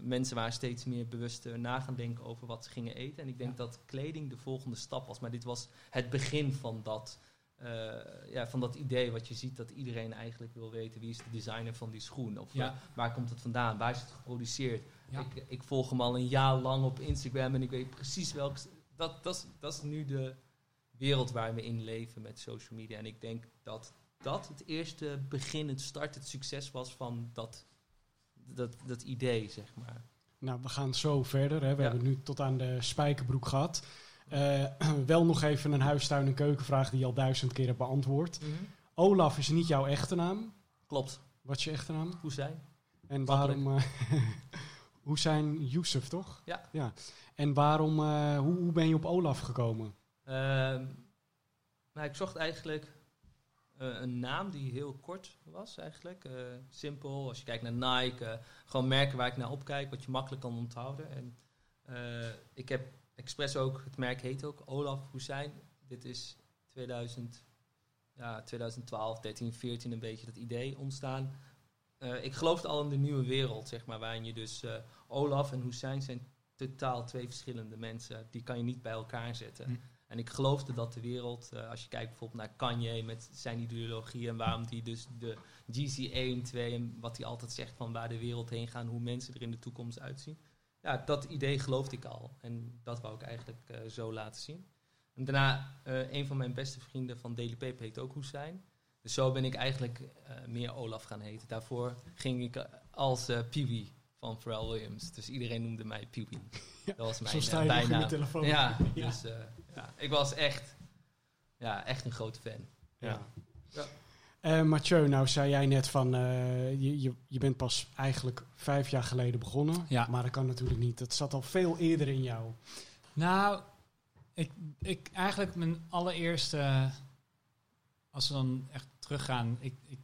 mensen waren steeds meer bewust na gaan denken over wat ze gingen eten. En ik denk Ja. dat kleding de volgende stap was. Maar dit was het begin van dat, ja, van dat idee wat je ziet dat iedereen eigenlijk wil weten wie is de designer van die schoen. Of Ja. waar komt het vandaan, waar is het geproduceerd. Ja. Ik, ik volg hem al een jaar lang op Instagram en ik weet precies welk... Dat, dat, dat is nu de wereld waar we in leven met social media. En ik denk dat dat het eerste begin, het start, het succes was van dat, dat, dat idee, zeg maar. Nou, we gaan zo verder. Hè. We Ja. hebben nu tot aan de spijkerbroek gehad. Eh, wel nog even een huistuin- en keukenvraag die je al duizend keer hebt beantwoord. Olaf is niet jouw echte naam. Klopt. Wat is je echte naam? Hoe zijn? En waarom... eh Hussein Youssef, toch? Ja. ja. En waarom... eh, hoe, hoe ben je op Olaf gekomen? Ehm, nou, ik zocht eigenlijk eh, een naam die heel kort was eigenlijk. Eh, simpel, als je kijkt naar Nike. eh, gewoon merken waar ik naar opkijk, wat je makkelijk kan onthouden. En ik heb expres ook, het merk heet ook Olaf Hussein. Dit is 2000, ja, 2012, 13, 14 een beetje dat idee ontstaan. Ik geloofde al in de nieuwe wereld, zeg maar, waarin je dus Olaf en Hussein zijn totaal twee verschillende mensen. Die kan je niet bij elkaar zetten. Hm. En ik geloofde dat de wereld, eh, als je kijkt bijvoorbeeld naar Kanye met zijn ideologie en waarom die dus de GC 1, 2 en wat hij altijd zegt van waar de wereld heen gaat, hoe mensen er in de toekomst uitzien. Ja, dat idee geloofde ik al. En dat wou ik eigenlijk eh, zo laten zien. En daarna, eh, een van mijn beste vrienden van Daily Paper heet ook Hussein. Dus zo ben ik eigenlijk meer Olaf gaan heten. Daarvoor ging ik als Peewee van Pharrell Williams. Dus iedereen noemde mij Peewee. Ja, Dat was mijn Zo eh, sta je nog in bijnaam. telefoon. Ja, Ja. dus eh, ja, ik was echt, ja, echt een grote fan. Ja. Ja. Eh, Mathieu, nou zei jij net van, eh, je, je, je bent pas eigenlijk vijf jaar geleden begonnen. Ja. Maar dat kan natuurlijk niet. Dat zat al veel eerder in jou. Nou, ik, ik eigenlijk mijn allereerste, als we dan echt teruggaan, ik, ik,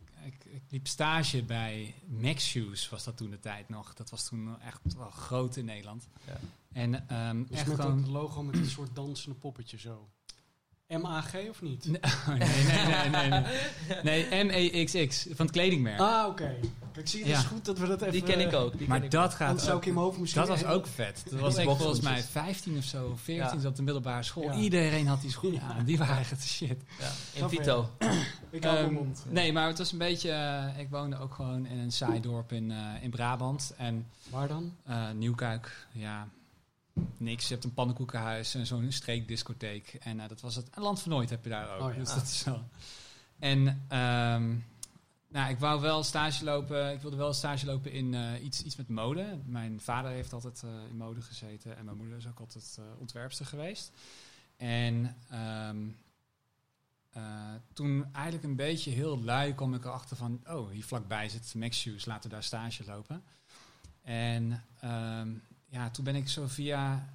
ik, liep stage bij Max Shoes, was dat toen de tijd nog. Dat was toen echt wel groot in Nederland. Ja. En ehm, Dus echt met gewoon... dat logo met een soort dansende poppetje zo. MAG of niet? Nee, nee, nee, nee, nee. Nee, MEXX, van het kledingmerk. Ah, oké. Kijk, zie je, het Ja. is goed dat we dat even... Die ken ik ook. Die maar ken ik dat ook. gaat Anders zou ook- ik in mijn hoofd misschien... Dat was ook vet. Dat was ik volgens mij 15 of zo, 14 Ja. zat op de middelbare school. Ja. Iedereen had die schoenen aan. Die waren echt shit. In? Vito. Ik hou mijn Ehm, mond. Nee, maar het was een beetje... eh, ik woonde ook gewoon in een saai dorp in, eh, in Brabant. En Waar dan? eh, Nieuwkuik, ja, niks. Je hebt een pannenkoekenhuis en zo'n streekdiscotheek. En eh, dat was het. En Land van Nooit heb je daar ook. Oh ja. Dus dat is wel. En ehm, nou, ik wou wel stage lopen. Ik wilde wel stage lopen in eh, iets, iets met mode. Mijn vader heeft altijd eh, in mode gezeten. En mijn moeder is ook altijd ontwerpster geweest. En ehm, eh, toen eigenlijk een beetje heel lui kwam ik erachter van... Oh, hier vlakbij zit Max Shoes. Laten we daar stage lopen. En ehm, ja, toen ben ik zo via...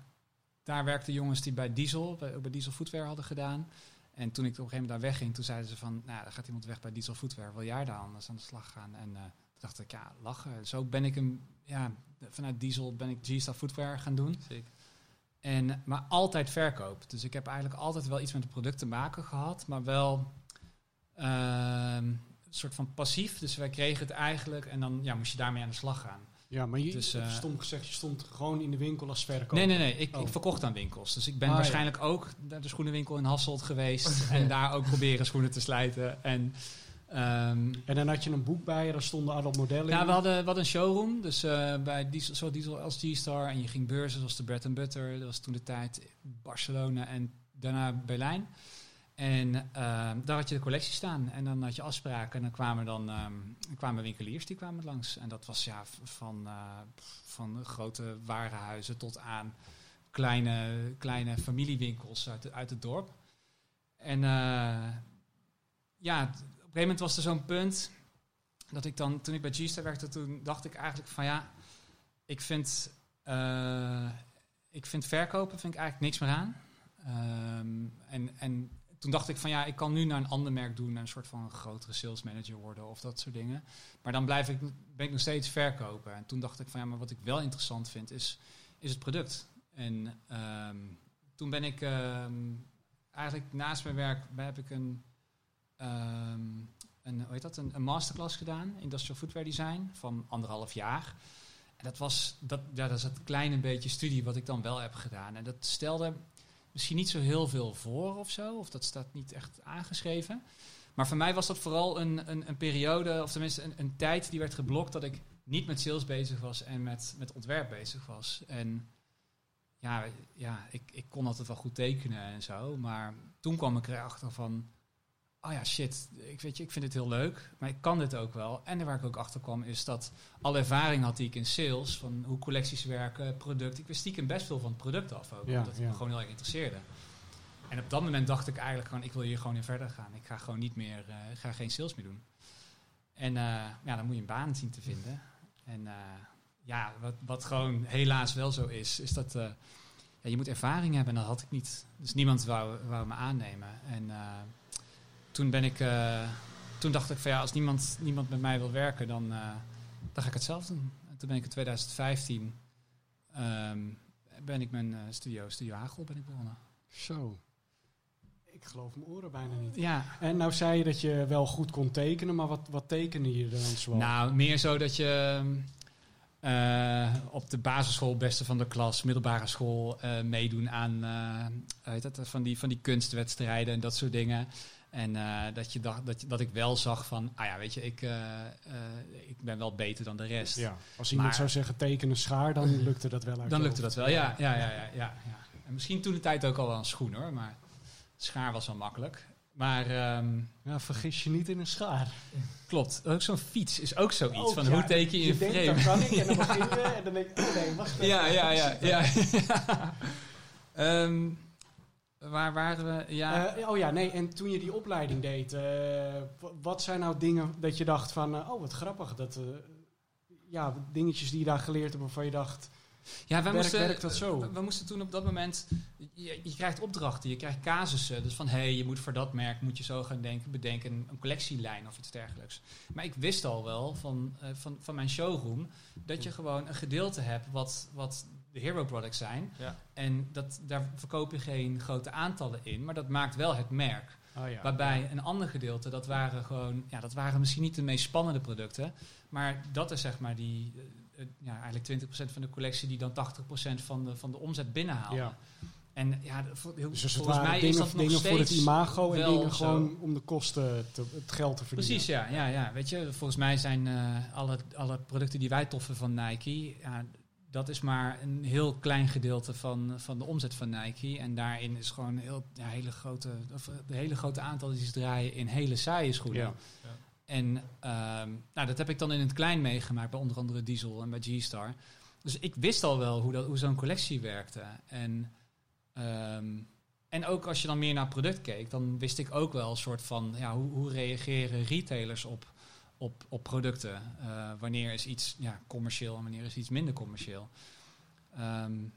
Daar werkten jongens die bij Diesel, bij, Diesel Footwear hadden gedaan. En toen ik op een gegeven moment daar wegging, toen zeiden ze van... Nou, er gaat iemand weg bij Diesel Footwear. Wil jij daar anders aan de slag gaan? En eh, toen dacht ik, ja, lachen. Zo ben ik hem... Ja, vanuit Diesel ben ik G-Star Footwear gaan doen. Zeker. En, maar altijd verkoop. Dus ik heb eigenlijk altijd wel iets met het product te maken gehad, maar wel ehm, een soort van passief. Dus wij kregen het eigenlijk en dan ja, moest je daarmee aan de slag gaan. Ja, maar je, Dus, eh, stom gezegd, je stond gewoon in de winkel als verkoper. Nee, nee, nee. Ik, Oh. ik verkocht aan winkels. Dus ik ben Ah, ja. waarschijnlijk ook naar de schoenenwinkel in Hasselt geweest en daar ook proberen schoenen te slijten. En ehm, En dan had je een boek bij je, daar stonden alle modellen Ja, in. we hadden, we hadden een showroom, dus eh, bij Diesel, zo Diesel als G-Star. En je ging beurzen zoals de Bread Butter. Dat was toen de tijd Barcelona en daarna Berlijn. En ehm, daar had je de collectie staan. En dan had je afspraken. En dan kwamen, dan, ehm, kwamen winkeliers die kwamen langs. En dat was ja, van, eh, van grote warenhuizen tot aan kleine, kleine familiewinkels uit, de- uit het dorp. En eh, ja, op een gegeven moment was er zo'n punt dat ik dan, toen ik bij G-Star werkte, toen dacht ik eigenlijk van ja, ik vind, eh, ik vind verkopen vind ik eigenlijk niks meer aan. Ehm, en, en toen dacht ik van ja, ik kan nu naar een ander merk doen, naar een soort van grotere sales manager worden of dat soort dingen. Maar dan blijf ik, ben ik nog steeds verkopen. En toen dacht ik van ja, maar wat ik wel interessant vind is, is het product. En ehm, toen ben ik ehm, eigenlijk naast mijn werk heb ik een, ehm, een, hoe heet dat, een, een masterclass gedaan, Industrial Footwear Design, van anderhalf jaar. En dat was, dat, ja, dat is het kleine beetje studie wat ik dan wel heb gedaan. En dat stelde misschien niet zo heel veel voor of zo, of dat staat niet echt aangeschreven. Maar voor mij was dat vooral een, een, een periode, of tenminste een, een tijd die werd geblokt dat ik niet met sales bezig was en met, met ontwerp bezig was. En ja, ja ik, ik kon altijd wel goed tekenen en zo, maar toen kwam ik erachter van, oh ja, shit, ik, weet je, ik vind het heel leuk, maar ik kan dit ook wel. En waar ik ook achter kwam is dat alle ervaring had die ik in sales, van hoe collecties werken, product. Ik wist stiekem best veel van het product af ook, Ja, omdat het ja. me gewoon heel erg interesseerde. En op dat moment dacht ik eigenlijk gewoon, ik wil hier gewoon in verder gaan. Ik ga gewoon niet meer, ik ga geen sales meer doen. En eh, ja, dan moet je een baan zien te vinden. En eh, ja, wat, wat gewoon helaas wel zo is, is dat ja, je moet ervaring hebben en dat had ik niet. Dus niemand wou, wou me aannemen. En toen ben ik, eh, toen dacht ik van ja, als niemand, niemand met mij wil werken, dan, eh, dan ga ik het zelf doen. En toen ben ik in 2015 ehm, ben ik mijn eh, studio, Studio Hagel, ben ik begonnen. Zo. Ik geloof mijn oren bijna niet. Ja, En nou zei je dat je wel goed kon tekenen, maar wat, wat tekende je dan zoal? Nou, meer zo dat je eh, op de basisschool beste van de klas, middelbare school eh, meedoen aan eh, dat, van, die, van die kunstwedstrijden en dat soort dingen. En eh, dat, je dacht, dat, dat ik wel zag van, ah ja, weet je, ik, eh, eh, ik ben wel beter dan de rest. ja, als iemand Maar- zou zeggen tekenen schaar, dan lukte dat wel uit Dan lukte dat wel, ja. ja, ja, ja, ja. En misschien toen de tijd ook al wel een schoen hoor, maar schaar was wel makkelijk. Maar ehm, Ja, vergis je niet in een schaar. klopt, ook zo'n fiets is ook zoiets Ook, van ja, hoe teken je je een denkt, frame. dat kan ik. En dan begin je en dan denk ik, oh nee, wacht even. Ja, ja, ja. ja. Ehm, waar waren we? Ja, Eh, oh ja, nee, en toen je die opleiding deed, eh, wat zijn nou dingen dat je dacht van, eh, oh wat grappig, dat, ja, dingetjes die je daar geleerd hebt waarvan je dacht, ja wij werkt- moesten, werkt dat zo? We, we moesten toen op dat moment, je, je krijgt opdrachten, je krijgt casussen. Dus van, hé, hey, je moet voor dat merk, moet je zo gaan denken, bedenken, een, collectielijn of iets dergelijks. Maar ik wist al wel van, van, van mijn showroom, dat je gewoon een gedeelte hebt wat, wat de hero products zijn. Ja. En dat, daar verkoop je geen grote aantallen in, maar dat maakt wel het merk. oh ja, Waarbij een ander gedeelte, dat waren gewoon, ja, dat waren misschien niet de meest spannende producten. Maar dat is zeg maar die, eh, eh, ja, eigenlijk 20% van de collectie die dan 80% van de, van de omzet binnenhaalde. Ja. En ja, heel- Dus volgens mij is dat nog dingen voor het steeds imago en dingen zo. gewoon om de kosten, te, het geld te verdienen. Precies, ja, ja, ja. Weet je, volgens mij zijn eh, alle, alle producten die wij toffen van Nike, ja, dat is maar een heel klein gedeelte van, van de omzet van Nike. En daarin is gewoon een heel, ja, hele grote, of, eh, de hele grote aantal die ze draaien in hele saaie schoenen. Ja. En ehm, nou, dat heb ik dan in het klein meegemaakt, bij onder andere Diesel en bij G-Star. Dus ik wist al wel hoe, dat, hoe zo'n collectie werkte. En, ehm, en ook als je dan meer naar product keek, dan wist ik ook wel een soort van, ja, hoe, hoe reageren retailers op, op, op producten? Eh, wanneer is iets ja, commercieel en wanneer is iets minder commercieel? Ehm,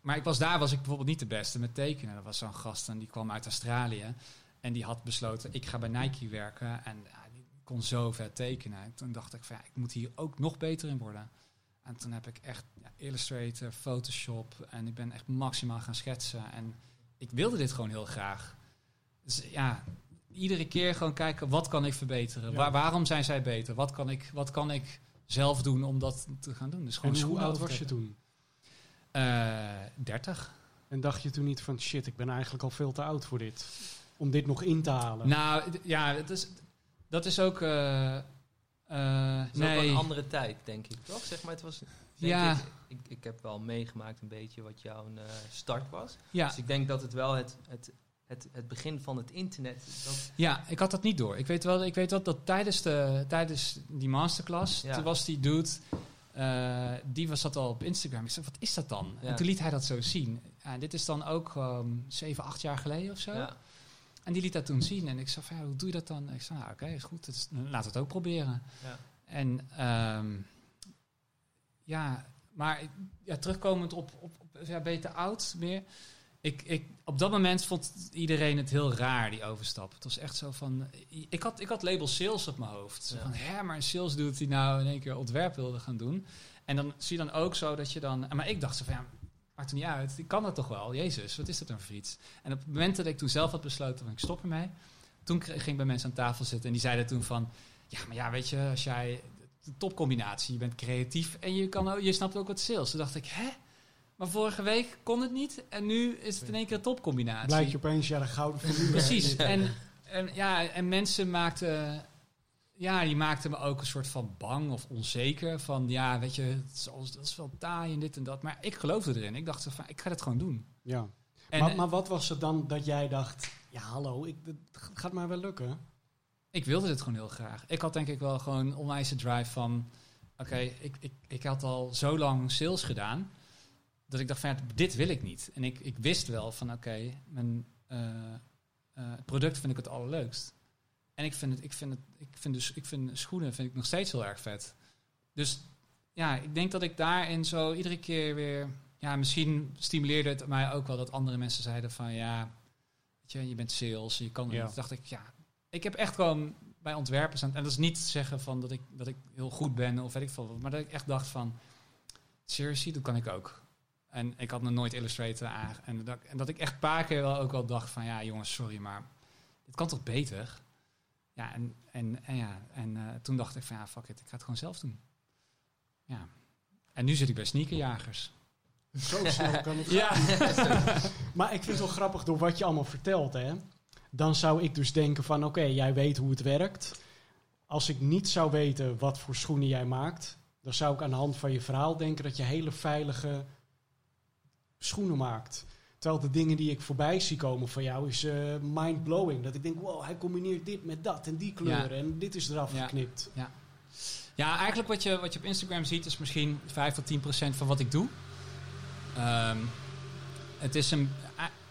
maar ik was daar was ik bijvoorbeeld niet de beste met tekenen. Er was zo'n gast en die kwam uit Australië. En die had besloten, ik ga bij Nike werken. En ja, die kon zo vet tekenen. En toen dacht ik van, ja, ik moet hier ook nog beter in worden. En toen heb ik echt ja, Illustrator, Photoshop. En ik ben echt maximaal gaan schetsen. En ik wilde dit gewoon heel graag. Dus ja, iedere keer gewoon kijken, wat kan ik verbeteren? Ja. Waar, waarom zijn zij beter? Wat kan, ik, wat kan ik zelf doen om dat te gaan doen? Dus gewoon En hoe oud was je toen? Eh, 30. En dacht je toen niet van shit, ik ben eigenlijk al veel te oud voor dit. Om dit nog in te halen. Nou, ja, het is, dat is ook... eh, eh, Het is ook wel nee, een andere tijd, denk ik, toch? Zeg maar, het was... denk Ja. Ik, ik, ik heb wel meegemaakt een beetje wat jouw eh, start was. ja, Dus ik denk dat het wel het, het, het, het begin van het internet... Dat, ja, ik had dat niet door. Ik weet wel, ik weet wel dat tijdens, de, tijdens die masterclass, Ja. toen was die dude, eh, die was dat al op Instagram. Ik zei, wat is dat dan? Ja. En toen liet hij dat zo zien. Ja, dit is dan ook gewoon 7, 8 jaar geleden of zo. ja. En die liet dat toen zien. En ik zei, van, ja, hoe doe je dat dan? Ik zei, nou, oké, is goed. Dus, laat het ook proberen. Ja. En ehm, ja, maar ja, terugkomend op, op, op ja, te oud meer? Ik, ik, op dat moment vond iedereen het heel raar, die overstap. Het was echt zo van... Ik had, ik had label sales op mijn hoofd. Ja. van, hè, maar een sales doet die nou in één keer ontwerp wilde gaan doen. En dan zie je dan ook zo dat je dan... Maar ik dacht zo van, ja, maakt er niet uit. Ik kan dat toch wel. Jezus, wat is dat dan voor iets? En op het moment dat ik toen zelf had besloten van, ik stop ermee... Toen ging ik bij mensen aan tafel zitten en die zeiden toen van... Ja, maar ja, weet je, als jij... De topcombinatie, je bent creatief en je, kan je snapt ook wat sales. Toen dacht ik, hè? Maar vorige week kon het niet en nu is het in één keer een topcombinatie. Blijkt je opeens, ja, de gouden formule. Precies. En, en, ja, en mensen maakten... Ja, die maakten me ook een soort van bang of onzeker. Van ja, weet je, het is, dat is wel taai en dit en dat. Maar ik geloofde erin. Ik dacht zo van, ik ga het gewoon doen. Ja. En maar, eh, maar wat was het dan dat jij dacht, ja hallo, ik, het gaat maar wel lukken? ik wilde dit gewoon heel graag. Ik had denk ik wel gewoon onwijs de drive van... Oké, ik, ik, ik had al zo lang sales gedaan... dat ik dacht van, ja, dit wil ik niet. En ik, ik wist wel van, oké, mijn eh, eh, product vind ik het allerleukst. En ik vind, het, ik, vind het, ik, vind dus, ik vind schoenen vind ik nog steeds heel erg vet. Dus ja, ik denk dat ik daarin zo iedere keer weer... Ja, misschien stimuleerde het mij ook wel dat andere mensen zeiden van... Ja, weet je, je bent sales, je kan. Ja. Toen dacht ik, ja, ik heb echt gewoon bij ontwerpers aan... En dat is niet zeggen van dat ik, dat ik heel goed ben of weet ik veel. Maar dat ik echt dacht van... Seriously, dat kan ik ook. En ik had nog nooit Illustrator aan. En dat, en dat ik echt een paar keer wel ook wel dacht van... Ja, jongens, sorry, maar dit kan toch beter? Ja, en, en, en, ja, en eh, toen dacht ik van... Ja, fuck it, ik ga het gewoon zelf doen. Ja. En nu zit ik bij sneakerjagers. Zo snel kan het Ja. Maar ik vind het wel grappig door wat je allemaal vertelt, hè. Dan zou ik dus denken van, oké, jij weet hoe het werkt. Als ik niet zou weten wat voor schoenen jij maakt, dan zou ik aan de hand van je verhaal denken dat je hele veilige schoenen maakt. Terwijl de dingen die ik voorbij zie komen van jou is eh mind-blowing. Dat ik denk, wow, hij combineert dit met dat en die kleuren en dit is eraf Ja. geknipt. Ja, eigenlijk wat je, wat je op Instagram ziet is misschien 5 tot 10 procent van wat ik doe. Ehm, het is een...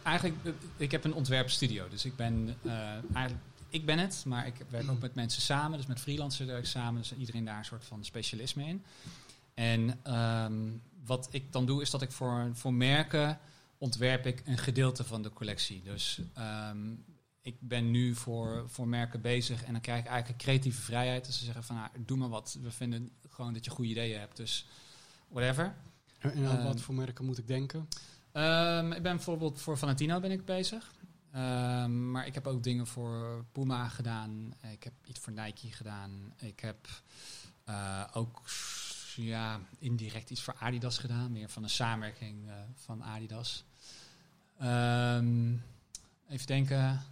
Eigenlijk, eh, ik heb een ontwerpstudio. Dus ik ben eh, eigenlijk... Ik ben het, maar ik werk ook met mensen samen. Dus met freelancers werk ik samen. Dus iedereen daar een soort van specialisme in. En ehm, wat ik dan doe, is dat ik voor, voor merken ontwerp ik een gedeelte van de collectie. Dus ehm, ik ben nu voor, voor merken bezig en dan krijg ik eigenlijk creatieve vrijheid. Dus ze zeggen van, nou, doe maar wat. We vinden gewoon dat je goede ideeën hebt, dus whatever. En aan Ehm, wat voor merken moet ik denken? Ehm, ik ben bijvoorbeeld voor Valentino ben ik bezig. Maar ik heb ook dingen voor Puma gedaan. Ik heb iets voor Nike gedaan. Ik heb eh, ook ja, indirect iets voor Adidas gedaan. Meer van een samenwerking eh, van Adidas. Ehm, even denken.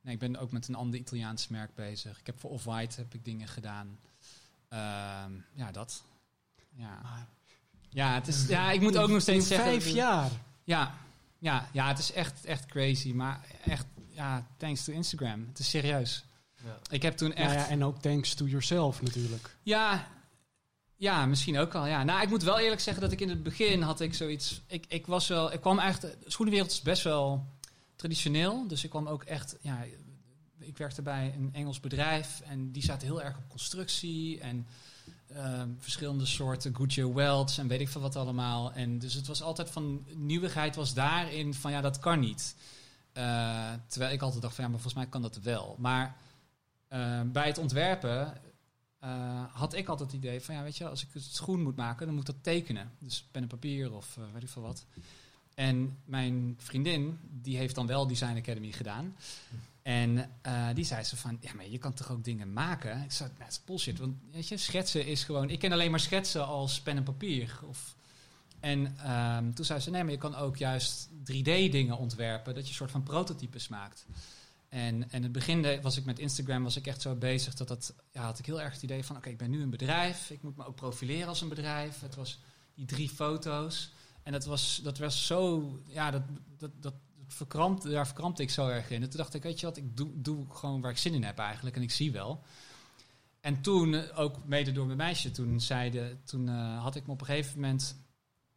Nee, ik ben ook met een ander Italiaans merk bezig. Ik heb voor Off-White heb ik dingen gedaan. Ehm, ja, dat. Ja. Ja, het is, ja, ik moet ook nog steeds In zeggen... Vijf jaar. Ja, ja, ja, het is echt, echt crazy. Maar echt, ja, thanks to Instagram. Het is serieus. Ja. Ik heb toen echt... Ja, en ook thanks to yourself natuurlijk. Ja, ja, misschien ook al. Ja. Nou, ik moet wel eerlijk zeggen dat ik in het begin had ik zoiets. Ik, ik was wel. Ik kwam echt. Schoenenwereld is best wel traditioneel. Dus ik kwam ook echt. Ja, ik werkte bij een Engels bedrijf en die zaten heel erg op constructie en ehm, verschillende soorten Goodyear welds en weet ik veel wat allemaal. En dus het was altijd van nieuwigheid was daarin van ja, dat kan niet. Eh, terwijl ik altijd dacht van ja, maar volgens mij kan dat wel. Maar eh, bij het ontwerpen eh, had ik altijd het idee van ja, weet je, als ik het schoen moet maken, dan moet ik dat tekenen. Dus pen en papier of eh, weet ik veel wat. En mijn vriendin, die heeft dan wel Design Academy gedaan. En eh, die zei ze van, ja, maar je kan toch ook dingen maken? Ik zei, nou, dat is bullshit. Want weet je, schetsen is gewoon... Ik ken alleen maar schetsen als pen en papier. Of, en ehm, toen zei ze, nee, maar je kan ook juist 3D-dingen ontwerpen. Dat je een soort van prototypes maakt. En in het begin was ik met Instagram was ik echt zo bezig dat dat... Ja, had ik heel erg het idee van, oké, ik ben nu een bedrijf. Ik moet me ook profileren als een bedrijf. Het was die drie foto's. En dat was, dat was zo... Ja, dat, dat, dat, verkrampt, daar verkrampte ik zo erg in. En toen dacht ik, weet je wat, ik doe, doe gewoon waar ik zin in heb eigenlijk. En ik zie wel. En toen, eh, ook mede door mijn meisje, toen, zeide, toen eh, had ik me op een gegeven moment...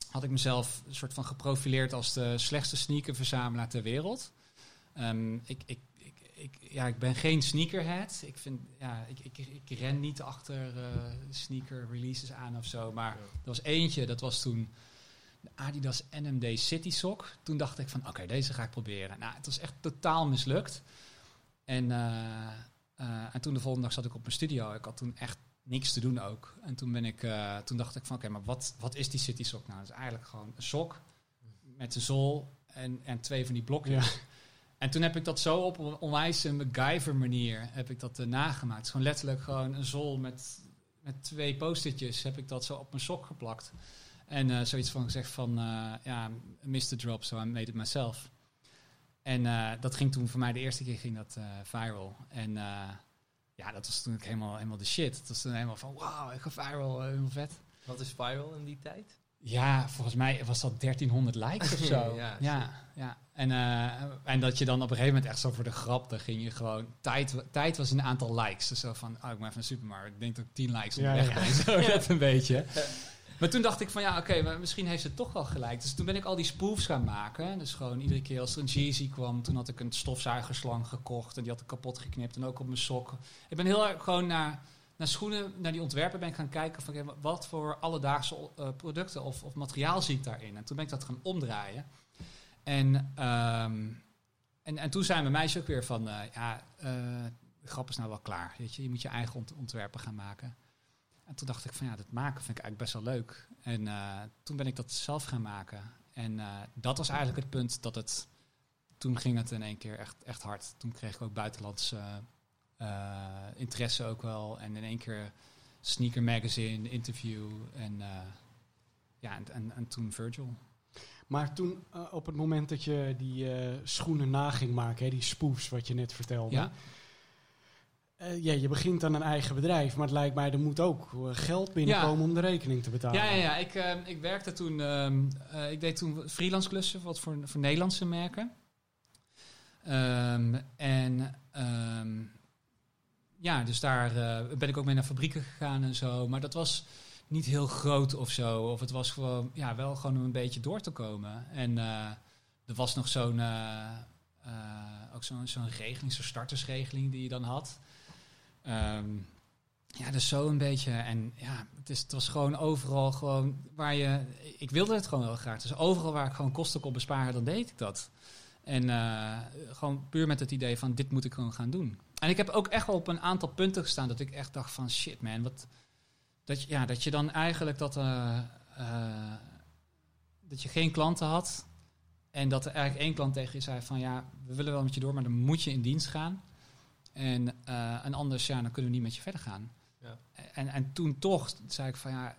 had ik mezelf een soort van geprofileerd als de slechtste sneakerverzamelaar ter wereld. Ehm, ik, ik, ik, ja, ik ben geen sneakerhead. Ik, vind, ja, ik, ik, ik ren niet achter eh, sneaker releases aan of zo. Maar Ja. er was eentje, dat was toen de Adidas NMD City Sock. Toen dacht ik van, oké, deze ga ik proberen. Nou, het was echt totaal mislukt. En, eh, eh, en toen de volgende dag zat ik op mijn studio. Ik had toen echt niks te doen ook. En toen, ben ik, toen dacht ik van, oké, maar wat, wat is die City Sock nou? Het is eigenlijk gewoon een sok met een zool en, en twee van die blokjes. En toen heb ik dat zo op een onwijs MacGyver manier heb ik dat eh, nagemaakt. Gewoon letterlijk gewoon een zool met, met twee post-itjes heb ik dat zo op mijn sok geplakt. En eh, zoiets van gezegd van, eh ja, Mr. Drop, so I made it myself. En dat ging toen voor mij de eerste keer ging dat viral. En ja, dat was toen helemaal, helemaal de shit. Het was toen helemaal van, wauw, ik ga viral, helemaal vet. Wat is viral in die tijd? Ja, volgens mij was dat 1300 likes of zo. Ja, ja, ja. En, eh, en dat je dan op een gegeven moment echt zo voor de grap, dan ging je gewoon... Tijd, tijd was een aantal likes. Dus zo van, oh, ik ben de supermarkt. Ik denk dat ik 10 likes onderweg ja. ben. Zo net een beetje. Maar toen dacht ik van, ja, oké, maar misschien heeft het toch wel gelijk. Dus toen ben ik al die spoofs gaan maken. Dus gewoon iedere keer als er een Jeezy kwam, toen had ik een stofzuigerslang gekocht. En die had ik kapot geknipt. En ook op mijn sokken. Ik ben heel erg gewoon naar, naar schoenen, naar die ontwerpen ben ik gaan kijken. Van, wat voor alledaagse eh, producten of, of materiaal zie ik daarin? En toen ben ik dat gaan omdraaien. En, ehm, en, en toen zei mijn meisje ook weer van, eh, ja, eh, de grap is nou wel klaar. Weet je, je moet je eigen ont- ontwerpen gaan maken. En toen dacht ik van ja, dat maken vind ik eigenlijk best wel leuk. En toen ben ik dat zelf gaan maken. En dat was eigenlijk het punt dat het... Toen ging het in één keer echt, echt hard. Toen kreeg ik ook buitenlandse interesse ook wel. En in één keer sneaker magazine, interview. En, eh, ja, en, en, en toen Virgil. Maar toen, eh, op het moment dat je die eh, schoenen na ging maken, hè, die spoofs wat je net vertelde. Ja. eh, ja, je begint aan een eigen bedrijf, maar het lijkt mij er moet ook eh, geld binnenkomen om de rekening te betalen. Ja, ja, ja. Ik, eh, ik werkte toen, ehm, eh, ik deed toen freelance klussen wat voor, voor Nederlandse merken. Ehm, en ehm, ja, dus daar eh, ben ik ook mee naar fabrieken gegaan en zo. Maar dat was niet heel groot of zo. Of het was gewoon, ja, wel gewoon om een beetje door te komen. En eh, er was nog zo'n, eh, ook zo'n zo'n regeling, zo'n startersregeling die je dan had. Ehm, ja, dus zo een beetje. En ja, het, is, het was gewoon overal gewoon waar je... Ik wilde het gewoon heel graag. Dus overal waar ik gewoon kosten kon besparen, dan deed ik dat. En gewoon puur met het idee van dit moet ik gewoon gaan doen. En ik heb ook echt wel op een aantal punten gestaan dat ik echt dacht van shit man, wat... Dat je, ja, dat je dan eigenlijk dat... eh, eh, dat je geen klanten had. En dat er eigenlijk één klant tegen je zei van ja, we willen wel met je door, maar dan moet je in dienst gaan. En, eh, en anders, ja, dan kunnen we niet met je verder gaan. Ja. En, en toen toch zei ik van ja,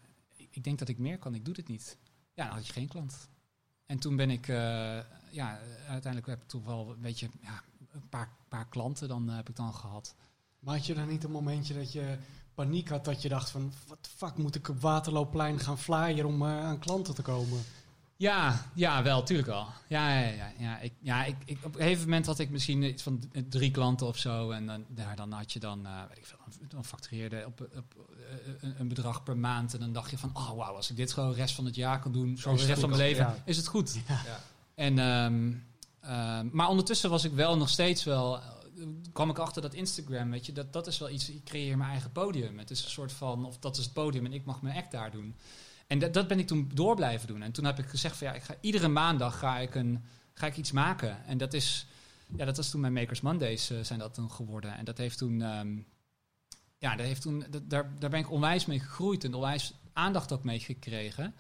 ik, denk dat ik meer kan, ik doe dit niet. Ja, dan had je geen klant. En toen ben ik, ja, uiteindelijk heb ik toch wel een beetje, ja, een paar, paar klanten dan eh, heb ik dan gehad. Maar had je dan niet een momentje dat je paniek had, dat je dacht van, wat fuck, moet ik op Waterloopplein gaan flyeren om eh, aan klanten te komen? Ja, ja, wel, tuurlijk wel. Ja, ja, ja. ja. Ik, ja ik, ik, op een gegeven moment had ik misschien iets van drie klanten of zo. En dan, daar, dan had je dan, eh, weet ik veel, dan factureerde op, op een, bedrag per maand. En dan dacht je van, oh wauw, als ik dit gewoon de rest van het jaar kan doen, zo de rest van mijn leven, ja. is het goed. Ja. En, ehm, ehm, maar ondertussen was ik wel nog steeds wel. eh, kwam ik achter dat Instagram, weet je, dat, dat is wel iets. Ik creëer mijn eigen podium. Het is een soort van, of dat is het podium en ik mag mijn act daar doen. En dat, dat ben ik toen door blijven doen. En toen heb ik gezegd van ja, ik ga iedere maandag ga ik, een, ga ik iets maken. En dat is, ja, dat was toen mijn Makers Mondays eh, zijn dat toen geworden. En dat heeft toen, ehm, ja, dat heeft toen, daar, daar ben ik onwijs mee gegroeid en onwijs aandacht ook mee gekregen.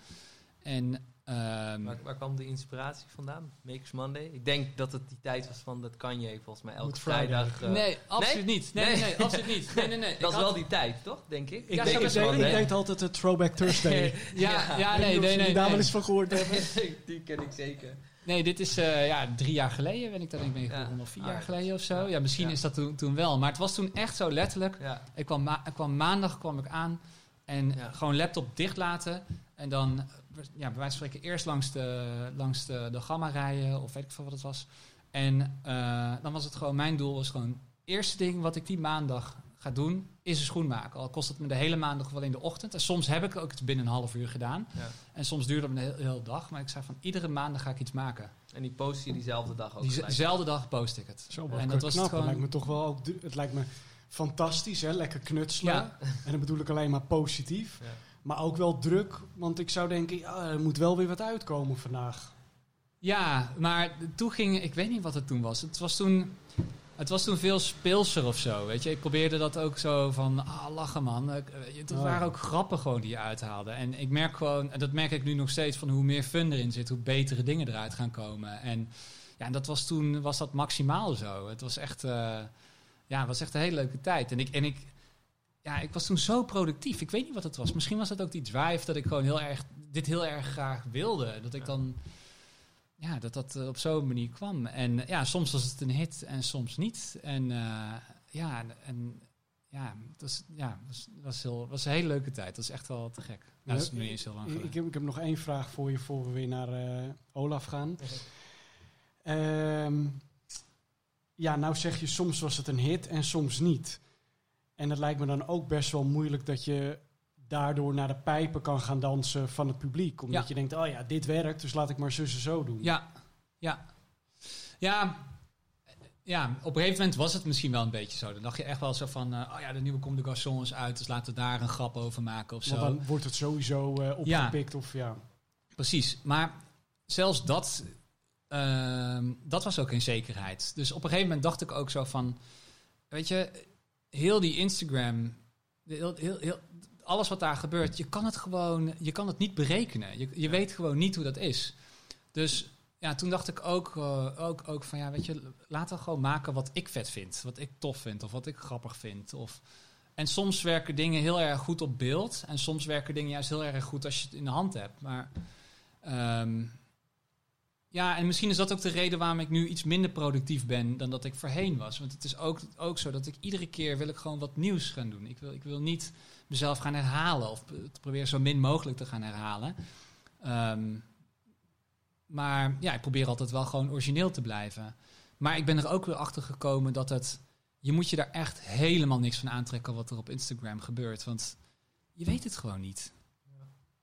En ehm, Waar, waar kwam de inspiratie vandaan? Makers Monday? Ik denk dat het die tijd was van dat kan je volgens mij elke vrijdag. eh, nee, absoluut niet. Nee, nee, Nee? nee, absoluut niet. Nee, nee, nee. dat is wel die tijd, toch? Denk ik. Ik, Ja, denk, ik, het ik altijd het Throwback Thursday. ja, ja, nee, nee, nee. daar wel eens van gehoord hebben. die ken ik zeker. nee dit is eh, ja, drie jaar geleden ben ik daar denk ik mee Ja. Of vier Ah, jaar ja. geleden of zo. Ja, misschien Ja. is dat toen, toen wel. Maar het was toen echt zo letterlijk. Ja. Ik kwam, ma- ik kwam maandag kwam ik aan en Ja. gewoon laptop dicht laten. En dan, ja, bij wijze van spreken, eerst langs de, langs de, de gamma rijden of weet ik veel wat het was. En eh, dan was het gewoon, mijn doel was gewoon, eerste ding wat ik die maandag ga doen, is een schoen maken. Al kost het me de hele maandag wel in de ochtend. En soms heb ik ook het binnen een half uur gedaan. Ja. En soms duurde het een hele, dag. Maar ik zei van, iedere maandag ga ik iets maken. En die post je diezelfde dag ook. Diezelfde dag post ik het. Zo, En en dat was knap. het gewoon- Het lijkt me toch wel ook, het lijkt me fantastisch, hè? lekker knutselen. Ja. En dan bedoel ik alleen maar positief. Ja. Maar ook wel druk, want ik zou denken, ja, er moet wel weer wat uitkomen vandaag. Ja, maar toen ging, ik weet niet wat het toen was. Het was toen, het was toen veel speelser of zo, weet je. Ik probeerde dat ook zo van, ah, lachen man. Het waren ook grappen gewoon die je uithaalde. En ik merk gewoon, en dat merk ik nu nog steeds, van hoe meer fun erin zit, hoe betere dingen eruit gaan komen. En ja, en dat was toen, was dat maximaal zo. Het was echt, eh, ja, het was echt een hele leuke tijd. En ik, en ik, ja, ik was toen zo productief. Ik weet niet wat het was. Misschien was het ook die drive dat ik gewoon heel erg, dit heel erg graag wilde. Dat ik dan ja, dat dat eh, op zo'n manier kwam. En eh, ja, soms was het een hit en soms niet. En eh, ja, en, en ja, het was, ja, was, was, heel, was een hele leuke tijd. Dat is echt wel te gek. Nou, dat is nu eens heel lang Ik, ik, heb, ik heb nog één vraag voor je voor we weer naar Olaf gaan. Ehm, ja, nou zeg je soms was het een hit en soms niet. En het lijkt me dan ook best wel moeilijk dat je daardoor naar de pijpen kan gaan dansen van het publiek. Omdat Ja. je denkt, oh ja, dit werkt, dus laat ik maar zus en zo doen. Ja, ja. Ja, ja, op een gegeven moment was het misschien wel een beetje zo. Dan dacht je echt wel zo van, eh, oh ja, de nieuwe Comme de Garçon is uit, dus laten we daar een grap over maken of zo. Want dan wordt het sowieso eh, opgepikt of ja. Precies, maar zelfs dat, ehm, dat was ook geen zekerheid. Dus op een gegeven moment dacht ik ook zo van, weet je, heel die Instagram, heel, heel, heel, alles wat daar gebeurt, je kan het gewoon, je kan het niet berekenen. Je, je weet gewoon niet hoe dat is. Dus ja, toen dacht ik ook, eh, ook, ook van, ja, weet je, laten we gewoon maken wat ik vet vind, wat ik tof vind of wat ik grappig vind. Of, en soms werken dingen heel erg goed op beeld en soms werken dingen juist heel erg goed als je het in de hand hebt. Maar Ehm, ja, en misschien is dat ook de reden waarom ik nu iets minder productief ben dan dat ik voorheen was. Want het is ook, ook zo dat ik iedere keer wil ik gewoon wat nieuws gaan doen. Ik wil, ik wil niet mezelf gaan herhalen of het proberen zo min mogelijk te gaan herhalen. Ehm, maar ja, ik probeer altijd wel gewoon origineel te blijven. Maar ik ben er ook weer achter gekomen dat het... Je moet je daar echt helemaal niks van aantrekken wat er op Instagram gebeurt. Want je weet het gewoon niet.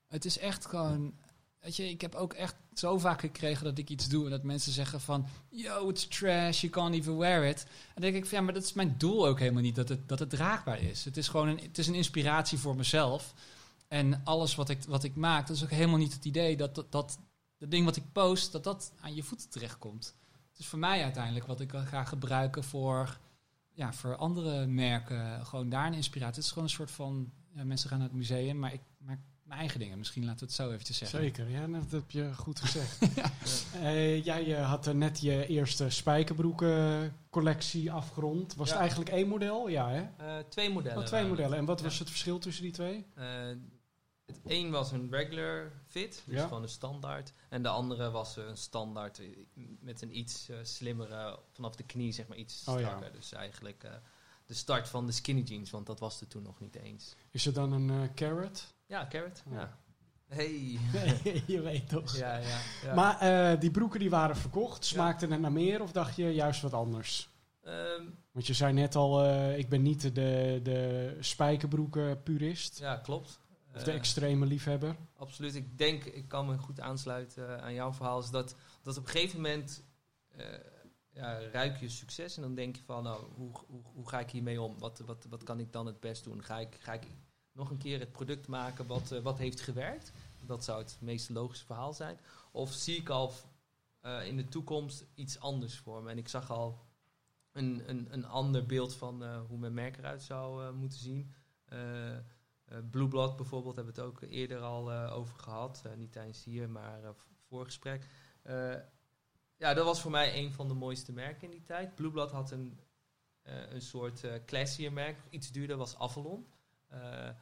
Het is echt gewoon... Weet je, ik heb ook echt zo vaak gekregen dat ik iets doe en dat mensen zeggen van... Yo, it's trash, you can't even wear it. En denk ik van, ja, maar dat is mijn doel ook helemaal niet, dat het, dat het draagbaar is. Het is gewoon een, het is een inspiratie voor mezelf. En alles wat ik, wat ik maak, dat is ook helemaal niet het idee dat dat, dat ding wat ik post, dat dat aan je voeten terechtkomt. Het is voor mij uiteindelijk wat ik ga gebruiken voor, ja, voor andere merken. Gewoon daar een inspiratie. Het is gewoon een soort van, mensen gaan naar het museum, maar ik maak mijn eigen dingen. Misschien laten we het zo eventjes zeggen. Zeker, ja, dat heb je goed gezegd. Eh, jij eh, had eh, net je eerste spijkerbroeken collectie afgerond. Was Ja. het eigenlijk één model? Ja, hè? Eh, twee modellen. Oh, twee modellen. En wat Ja. was het verschil tussen die twee? Eh, het een was een regular fit, dus Ja. gewoon een standaard. En de andere was een standaard met een iets eh, slimmere, vanaf de knie zeg maar iets Oh, ja. strakker. Dus eigenlijk, eh, de start van de skinny jeans, want dat was er toen nog niet eens. Is er dan een carrot? Ja, carrot. Ja. Hey. je weet toch. ja, ja, ja. Maar eh, die broeken die waren verkocht. Smaakte het naar meer of dacht je juist wat anders? Ehm, Want je zei net al, eh, ik ben niet de, de spijkerbroeken purist. ja, klopt. Of de Eh, extreme liefhebber. Absoluut. Ik denk, ik kan me goed aansluiten aan jouw verhaal. Is dat, dat op een gegeven moment eh, ja, ruik je succes. En dan denk je van, nou, hoe, hoe, hoe ga ik hiermee om? Wat, wat, wat kan ik dan het best doen? Ga ik, ga ik nog een keer het product maken wat, eh, wat heeft gewerkt? Dat zou het meest logische verhaal zijn. Of zie ik al eh, in de toekomst iets anders voor me? En ik zag al een, een, een ander beeld van eh, hoe mijn merk eruit zou moeten zien. Eh, Blue Blood bijvoorbeeld hebben we het ook eerder al over gehad. Eh, niet tijdens hier, maar voor gesprek. Eh, ja, dat was voor mij een van de mooiste merken in die tijd. Blue Blood had een, een soort classier merk, iets duurder, was Avalon. Eh, eh,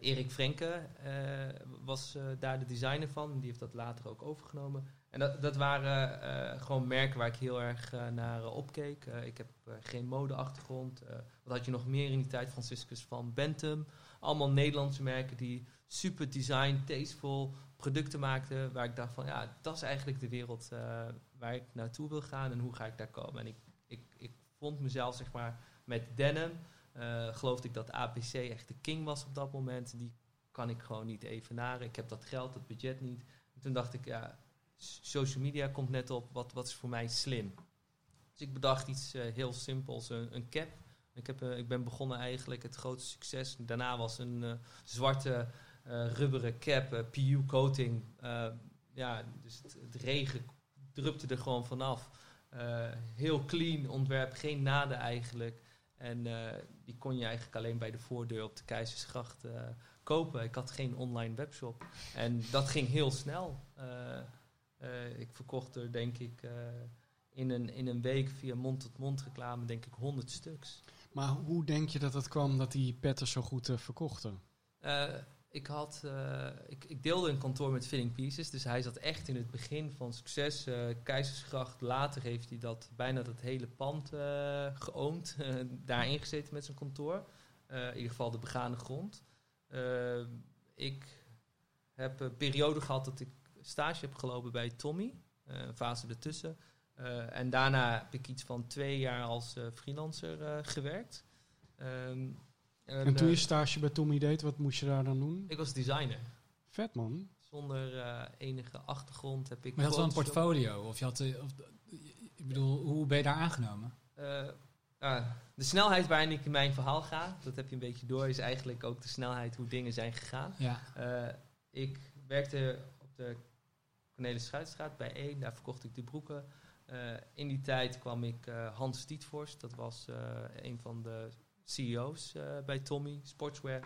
Erik Frenke eh, was daar de designer van. Die heeft dat later ook overgenomen. En dat, dat waren gewoon merken waar ik heel erg naar opkeek. Ik heb geen modeachtergrond. Wat had je nog meer in die tijd? Franciscus van Bentham. Allemaal Nederlandse merken die super design, tasteful producten maakten. Waar ik dacht van, ja, dat is eigenlijk de wereld waar ik naartoe wil gaan. En hoe ga ik daar komen? En ik, ik, ik vond mezelf, zeg maar, met denim... eh, geloofde ik dat APC echt de king was op dat moment. Die kan ik gewoon niet evenaren. Ik heb dat geld, dat budget niet. En toen dacht ik, ja, social media komt net op. Wat, wat is voor mij slim? Dus ik bedacht iets eh, heel simpels, een, een cap. Ik, heb, eh, ik ben begonnen eigenlijk, het grootste succes. Daarna was een zwarte rubberen cap, PU coating. Ja, dus het, het regen drupte er gewoon vanaf. Heel clean ontwerp, geen naden eigenlijk. En eh, die kon je eigenlijk alleen bij de voordeur op de Keizersgracht eh, kopen. Ik had geen online webshop. En dat ging heel snel. Eh, ik verkocht er denk ik in, een, in een week via mond-tot-mond reclame denk ik 100 stuks. Maar hoe denk je dat het kwam dat die petten zo goed verkochten? Ik, had, eh, ik, ik deelde een kantoor met Filling Pieces, dus hij zat echt in het begin van succes. Eh, Keizersgracht, later heeft hij dat, bijna dat hele pand geoond, eh, daarin gezeten met zijn kantoor. In ieder geval de begane grond. Ik heb een periode gehad dat ik stage heb gelopen bij Tommy, een fase ertussen. En daarna heb ik iets van twee jaar als freelancer gewerkt. Ehm, En toen eh, je stage bij Tommy deed, wat moest je daar dan doen? ik was designer. Vet man. Zonder eh, enige achtergrond heb ik. Maar je had wel een portfolio. Of je had, eh, of, ik bedoel, hoe ben je daar aangenomen? Eh, ah, de snelheid waarin ik in mijn verhaal ga, dat heb je een beetje door, is eigenlijk ook de snelheid hoe dingen zijn gegaan. Ja, Eh, ik werkte op de Cornelis Schuitstraat bij één, daar verkocht ik de broeken. Eh, in die tijd kwam ik eh, Hans Dietvorst, dat was eh, een van de CEO's eh, bij Tommy Sportswear.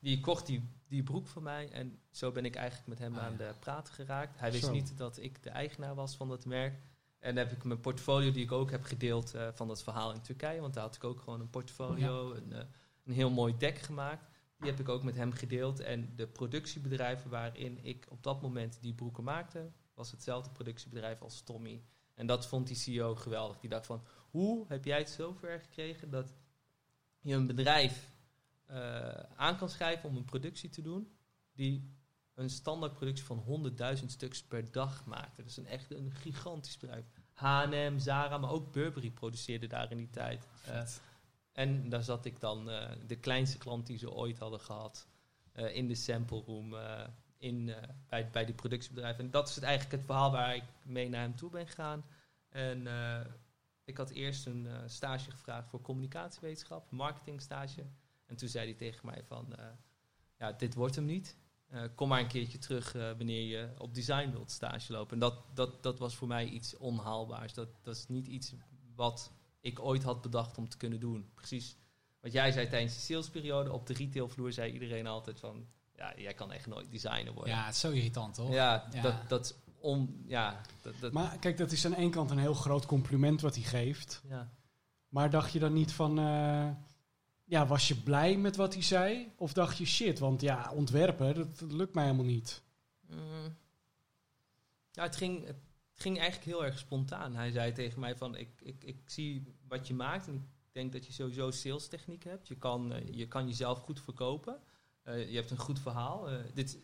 Die kocht die, die broek van mij en zo ben ik eigenlijk met hem Ah, aan ja. de praten geraakt. Hij wist Zo. niet dat ik de eigenaar was van dat merk. En dan heb ik mijn portfolio, die ik ook heb gedeeld eh, van dat verhaal in Turkije, want daar had ik ook gewoon een portfolio, een, eh, een heel mooi deck gemaakt. Die heb ik ook met hem gedeeld. En de productiebedrijven waarin ik op dat moment die broeken maakte, was hetzelfde productiebedrijf als Tommy. En dat vond die CEO geweldig. Die dacht van, hoe heb jij het zo ver gekregen dat je een bedrijf eh, aan kan schrijven om een productie te doen die een standaardproductie van 100.000 stuks per dag maakte. Dus een echt een gigantisch bedrijf. H&M, Zara, maar ook Burberry produceerde daar in die tijd. Eh, en daar zat ik dan, eh, de kleinste klant die ze ooit hadden gehad, eh, in de sample room, in, bij, bij die productiebedrijf. En dat is het eigenlijk het verhaal waar ik mee naar hem toe ben gegaan. En ik had eerst een eh, stage gevraagd voor communicatiewetenschap, marketingstage. En toen zei hij tegen mij van, eh, ja, dit wordt hem niet. Eh, kom maar een keertje terug wanneer je op design wilt stage lopen. En dat, dat, dat was voor mij iets onhaalbaars. Dat, dat is niet iets wat ik ooit had bedacht om te kunnen doen. Precies wat jij zei tijdens de salesperiode. Op de retailvloer zei iedereen altijd van... Ja, jij kan echt nooit designer worden. ja, het is zo irritant, toch? ja, Ja. Dat, dat on... Ja, dat, dat, Maar kijk, dat is aan één kant een heel groot compliment wat hij geeft. ja. Maar dacht je dan niet van... eh, ja, was je blij met wat hij zei? Of dacht je shit, want ja, ontwerpen, dat, dat lukt mij helemaal niet. Mm. Ja, het ging, het ging eigenlijk heel erg spontaan. Hij zei tegen mij van, ik, ik, ik zie wat je maakt en ik denk dat je sowieso sales techniek hebt. Je kan, eh, je kan jezelf goed verkopen. Eh, je hebt een goed verhaal. Dit,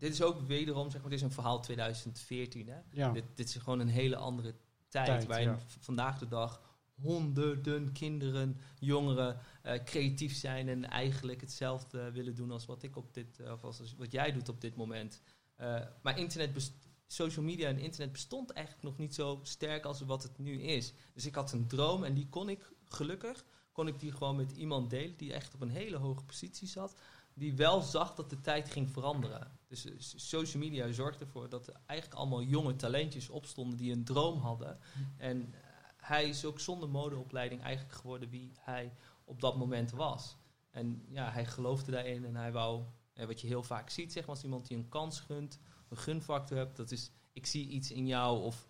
dit is ook wederom, zeg maar, dit is een verhaal 2014. Hè? Ja. Dit, dit is gewoon een hele andere tijd. Tijd, waarin ja. vandaag de dag honderden kinderen, jongeren eh, creatief zijn en eigenlijk hetzelfde willen doen als wat ik op dit, eh, of als, als wat jij doet op dit moment. Eh, maar internet, social media en internet bestond eigenlijk nog niet zo sterk als wat het nu is. Dus ik had een droom en die kon ik gelukkig, kon ik die gewoon met iemand delen die echt op een hele hoge positie zat, die wel zag dat de tijd ging veranderen. Dus eh, social media zorgde ervoor dat er eigenlijk allemaal jonge talentjes opstonden die een droom hadden. En eh, hij is ook zonder modeopleiding eigenlijk geworden wie hij op dat moment was. En ja, hij geloofde daarin en hij wou, eh, wat je heel vaak ziet, zeg maar, als iemand die een kans gunt, een gunfactor hebt, dat is, ik zie iets in jou of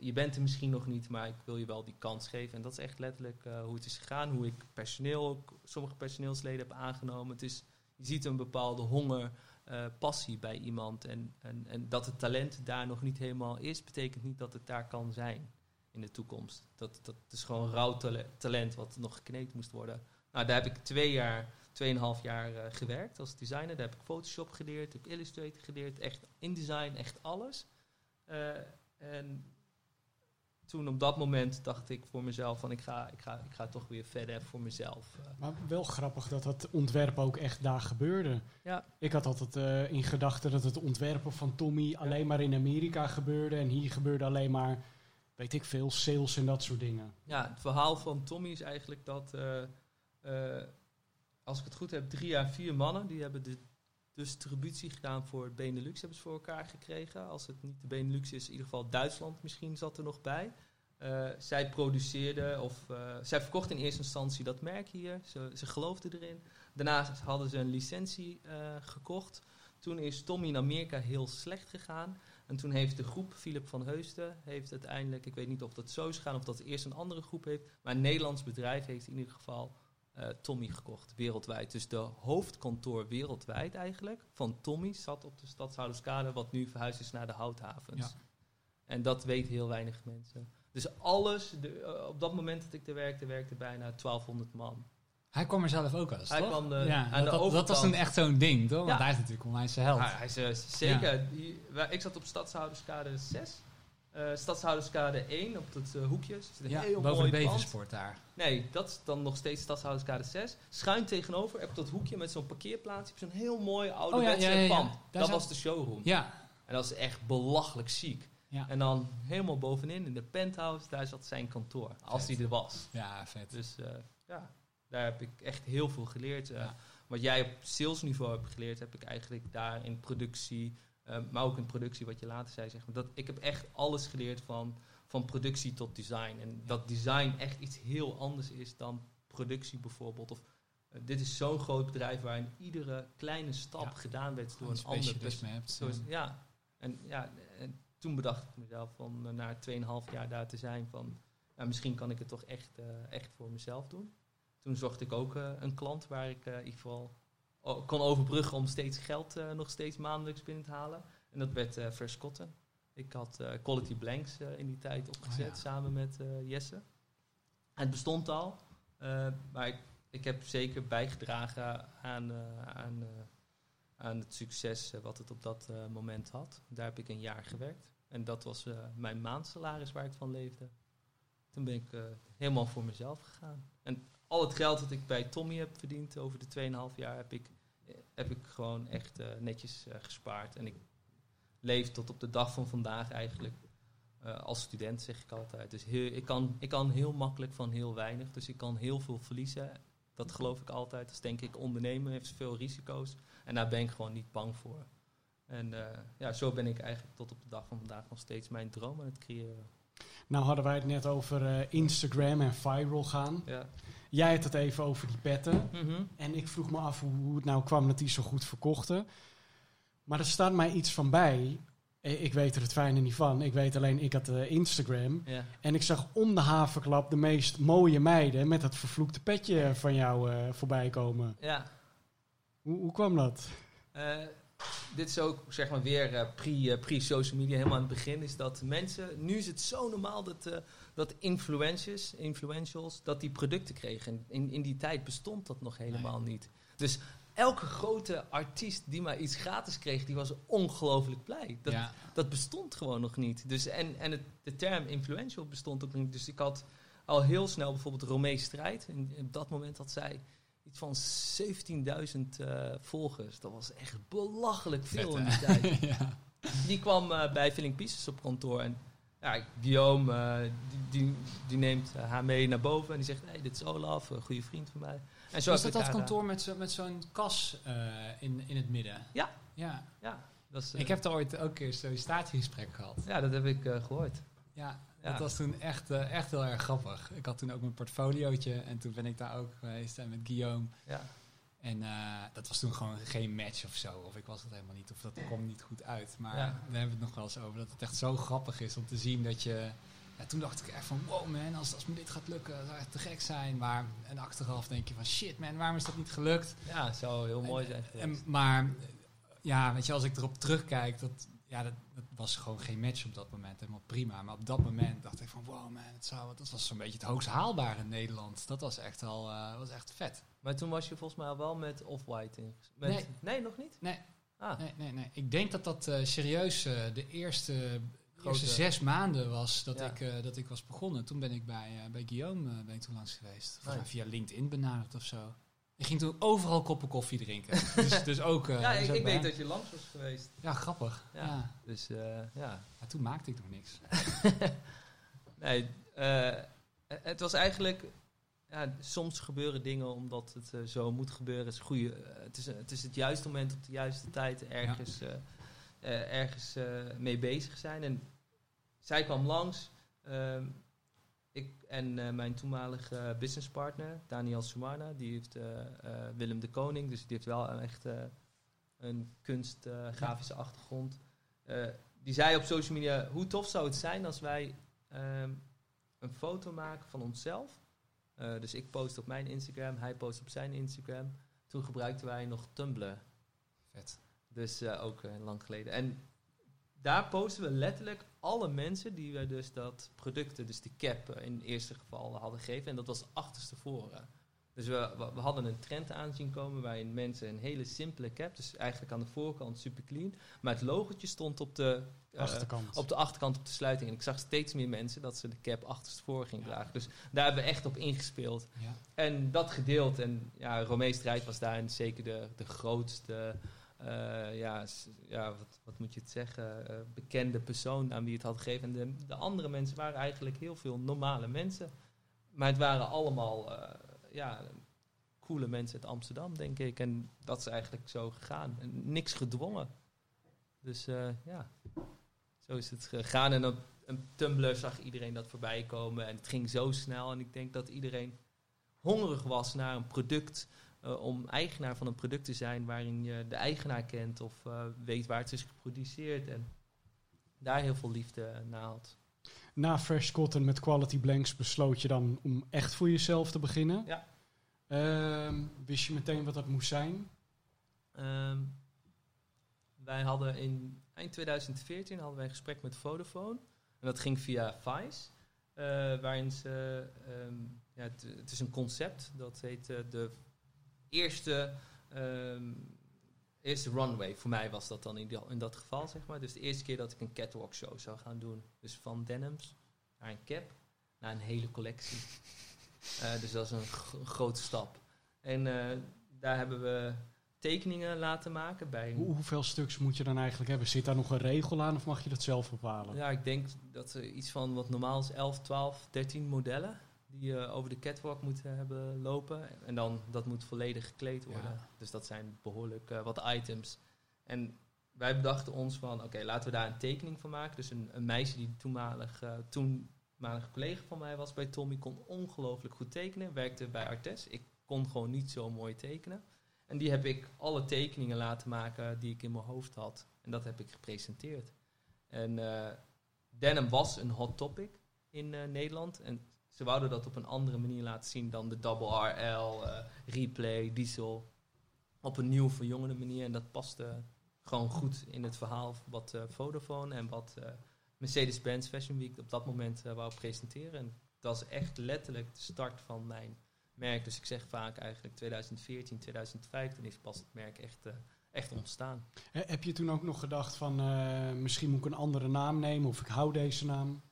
je bent er misschien nog niet, maar ik wil je wel die kans geven. En dat is echt letterlijk eh, hoe het is gegaan, hoe ik personeel, sommige personeelsleden heb aangenomen. Het is, je ziet een bepaalde honger, eh, passie bij iemand. En, en, en dat het talent daar nog niet helemaal is, betekent niet dat het daar kan zijn in de toekomst. Dat, dat is gewoon rauw tale- talent wat nog gekneed moest worden. Nou, daar heb ik twee jaar, tweeënhalf jaar eh, gewerkt als designer. Daar heb ik Photoshop geleerd, heb ik Illustrator geleerd, echt InDesign, echt alles. Eh, en toen op dat moment dacht ik voor mezelf van ik ga, ik ga, ik ga toch weer verder voor mezelf. eh. Maar wel grappig dat dat ontwerp ook echt daar gebeurde. Ja. Ik had altijd eh, in gedachten dat het ontwerpen van Tommy alleen maar in Amerika gebeurde. En hier gebeurde alleen maar, weet ik veel, sales en dat soort dingen. Ja, het verhaal van Tommy is eigenlijk dat, eh, als ik het goed heb, drie jaar vier mannen, die hebben de distributie gedaan voor Benelux, hebben ze voor elkaar gekregen. Als het niet de Benelux is, in ieder geval Duitsland misschien zat er nog bij. Eh, zij produceerden, of eh, zij verkochten in eerste instantie dat merk hier. Ze, ze geloofden erin. Daarna hadden ze een licentie eh, gekocht. Toen is Tommy in Amerika heel slecht gegaan. En toen heeft de groep, Philip van Heusden, heeft uiteindelijk, ik weet niet of dat zo is gegaan of dat eerst een andere groep heeft, maar een Nederlands bedrijf heeft in ieder geval Tommy gekocht, wereldwijd. Dus de hoofdkantoor wereldwijd eigenlijk van Tommy zat op de Stadshouderskade, wat nu verhuisd is naar de Houthavens. Ja. En dat weten heel weinig mensen. Dus alles, de, eh, op dat moment dat ik er werkte, werkte bijna 1200 man. Hij kwam er zelf ook eens, Hij toch? kwam de- ja, aan dat, de dat, dat was een echt zo'n ding, toch? Want Ja. hij is natuurlijk online zijn held. Ja, hij is eh, zeker. Die- wij- ik zat op Stadshouderskade 6. Eh Stadshouderskade 1 op het eh, hoekje. Een ja, heel boven mooi de pand. Beversport daar. Nee, dat is dan nog steeds Stadshouderskade 6. Schuin tegenover heb ik dat hoekje met zo'n parkeerplaatsje. Zo'n heel mooi ouderwetse Oh ja, pand. Dat zat- was de showroom. Ja, En dat is echt belachelijk ziek. Ja. En dan helemaal bovenin in de penthouse, daar zat zijn kantoor. Als die er was. ja, vet. Dus eh, ja, daar heb ik echt heel veel geleerd. Ja. Wat jij op salesniveau hebt geleerd, heb ik eigenlijk daar in productie, maar ook in productie, wat je later zei. Zeg maar, dat, ik heb echt alles geleerd van, van productie tot design. En dat design echt iets heel anders is dan productie bijvoorbeeld. Of, eh, dit is zo'n groot bedrijf waarin iedere kleine stap Ja. gedaan werd door een ander hebt. eh. ja, en, ja, en toen bedacht ik mezelf van eh, na 2,5 jaar daar te zijn van nou, misschien kan ik het toch echt, eh, echt voor mezelf doen. Toen zocht ik ook een klant waar ik in ieder geval kon overbruggen om steeds geld eh, nog steeds maandelijks binnen te halen. En dat werd Fresh Cotton. Ik had eh, Quality Blanks in die tijd opgezet Oh ja. samen met Jesse. Het bestond al, maar ik, ik heb zeker bijgedragen aan, aan, aan het succes wat het op dat moment had. Daar heb ik een jaar gewerkt. En dat was mijn maandsalaris waar ik van leefde. Toen ben ik helemaal voor mezelf gegaan. En al het geld dat ik bij Tommy heb verdiend over de 2,5 jaar heb ik, heb ik gewoon echt eh, netjes eh, gespaard. En ik leef tot op de dag van vandaag eigenlijk eh, als student, zeg ik altijd. Dus heel, ik, kan, ik kan heel makkelijk van heel weinig. Dus ik kan heel veel verliezen. Dat geloof ik altijd. Dus denk ik, ondernemen heeft veel risico's. En daar ben ik gewoon niet bang voor. En ja, zo ben ik eigenlijk tot op de dag van vandaag nog steeds mijn droom aan het creëren. Nou hadden wij het net over eh, Instagram en viral gaan. Ja. Jij had het even over die petten. Mhm. En ik vroeg me af hoe, het nou kwam dat die zo goed verkochten. Maar er staat mij iets van bij. Eh, Ik weet er het fijne niet van. Ik weet alleen, ik had eh, Instagram. ja. En ik zag om de havenklap de meest mooie meiden met dat vervloekte petje van jou eh, voorbij komen. ja. Hoe, hoe kwam dat? Dit is ook zeg maar weer eh, pre, eh, pre-social media, helemaal aan het begin, is dat mensen, nu is het zo normaal dat, eh, dat influencers, influentials, dat die producten kregen. En in, in die tijd bestond dat nog helemaal niet. Dus elke grote artiest die maar iets gratis kreeg, die was ongelooflijk blij. Dat, ja. dat bestond gewoon nog niet. Dus, en en het, de term influential bestond ook niet. Dus ik had al heel snel bijvoorbeeld Romee Strijd. En op dat moment had zij iets van 17.000 eh, volgers. Dat was echt belachelijk veel Vet, in die tijd. ja. Die kwam eh, bij Filling Pieces op kantoor. En ja, Guillaume, eh, die, die, die neemt haar mee naar boven. En die zegt, hey, dit is Olaf, een goede vriend van mij. En zo Was heb dat dat kantoor met, zo, met zo'n kas eh, in, in het midden? Ja. ja. Ja, dat is, Ik heb er ooit ook een keer een sollicitatiegesprek gehad. ja, dat heb ik eh, gehoord. Ja. Dat was toen echt, eh, echt heel erg grappig. Ik had toen ook mijn portfoliootje en toen ben ik daar ook geweest en met Guillaume. Ja. En eh, dat was toen gewoon geen match of zo. Of ik was het helemaal niet. Of dat kwam niet goed uit. Maar Ja. daar hebben we het nog wel eens over. Dat het echt zo grappig is om te zien dat je... Ja, toen dacht ik echt van, wow man, als, als me dit gaat lukken, dat zou echt te gek zijn. Maar en achteraf denk je van, shit man, waarom is dat niet gelukt? Ja, het zou heel mooi zijn En, maar ja, weet je, als ik erop terugkijk, dat, ja, dat, dat was gewoon geen match op dat moment. Helemaal prima. Maar op dat moment dacht ik van, wow man, het zou, dat was zo'n beetje het hoogst haalbare in Nederland. Dat was echt al, eh, was echt vet. Maar toen was je volgens mij al wel met Off-White in. Met, Nee. nee, nog niet? Nee. Ah, Nee, nee, nee. Ik denk dat dat eh, serieus eh, de eerste, Grote- eerste zes maanden was dat, Ja. ik, dat ik was begonnen. Toen ben ik bij, bij Guillaume ben ik toen langs geweest. Volgens mij via LinkedIn benaderd of zo. Ik ging toen overal koppen koffie drinken. dus, dus ook... eh, ja, dus ik, ook ik bij weet dat je langs was geweest. Ja, grappig. Ja. Ja. Dus eh, ja. Maar toen maakte ik nog niks. nee, eh, het was eigenlijk... Ja, soms gebeuren dingen omdat het eh, zo moet gebeuren. Het is, goede, het, is, het is het juiste moment op de juiste tijd ergens, eh, eh, ergens mee bezig zijn. En zij kwam langs. ehm, ik en eh, mijn toenmalige businesspartner, Daniel Sumarna, die heeft eh, eh, Willem de Koning, dus die heeft wel een echt een kunst, eh, grafische achtergrond. Die zei op social media, hoe tof zou het zijn als wij ehm, een foto maken van onszelf. Dus ik post op mijn Instagram, hij post op zijn Instagram. Toen gebruikten wij nog Tumblr. Vet. Dus ook lang geleden. En daar posten we letterlijk alle mensen die we dus dat producten, dus de cap eh, in het eerste geval hadden gegeven. En dat was achterstevoren. Dus we, we, hadden een trend aanzien komen waarin mensen een hele simpele cap, dus eigenlijk aan de voorkant super clean, maar het logotje stond op de, eh, Achterkant. op de achterkant op de sluiting. En ik zag steeds meer mensen dat ze de cap achterstevoren gingen dragen. Dus daar hebben we echt op ingespeeld. Ja. En dat gedeeld. En ja, Romee Strijd was daarin zeker de, de grootste, eh, ja, ja wat, wat moet je het zeggen, eh, bekende persoon aan wie het had gegeven. En de, de andere mensen waren eigenlijk heel veel normale mensen. Maar het waren allemaal, eh, ja, coole mensen uit Amsterdam, denk ik. En dat is eigenlijk zo gegaan. Niks gedwongen. Dus ja, zo is het gegaan. En op een Tumblr zag iedereen dat voorbij komen. En het ging zo snel. En ik denk dat iedereen hongerig was naar een product. Eh, om eigenaar van een product te zijn waarin je de eigenaar kent of eh, weet waar het is geproduceerd. En daar heel veel liefde had. Na Fresh Cotton met Quality Blanks besloot je dan om echt voor jezelf te beginnen. Ja. Ehm, wist je meteen wat dat moest zijn? Ehm, wij hadden in eind 2014 hadden wij een gesprek met Vodafone. En dat ging via Vice. eh, waarin ze... ehm, ja, het, het is een concept. Dat heet de eerste... ehm, eerste runway. Voor mij was dat dan in, die- in dat geval, zeg maar. Dus de eerste keer dat ik een catwalk show zou gaan doen. Dus van denims naar een cap naar een hele collectie. Eh, dus dat is een grote stap. En eh, daar hebben we tekeningen laten maken bij Hoe, hoeveel stuks moet je dan eigenlijk hebben? Zit daar nog een regel aan of mag je dat zelf bepalen? Ja, ik denk dat er iets van wat normaal is 11, 12, 13 modellen die je over de catwalk moeten hebben lopen. En dan dat moet volledig gekleed worden. Ja. Dus dat zijn behoorlijk eh, wat items. En wij bedachten ons van, oké, laten we daar een tekening van maken. Dus een, een meisje die toenmalig, eh collega van mij was bij Tommy, kon ongelooflijk goed tekenen. Werkte bij Artes. Ik kon gewoon niet zo mooi tekenen. En die heb ik alle tekeningen laten maken die ik in mijn hoofd had. En dat heb ik gepresenteerd. En eh, denim was een hot topic in eh, Nederland. En ze wouden dat op een andere manier laten zien dan de double RL, eh, replay, diesel. Op een nieuw verjongende manier. En dat paste gewoon goed in het verhaal wat eh, Vodafone en wat eh, Mercedes-Benz Fashion Week op dat moment wou presenteren. En dat is echt letterlijk de start van mijn merk. Dus ik zeg vaak eigenlijk 2014, 2015 is pas het merk echt, echt ontstaan. Heb je toen ook nog gedacht van misschien moet ik een andere naam nemen of ik hou deze naam?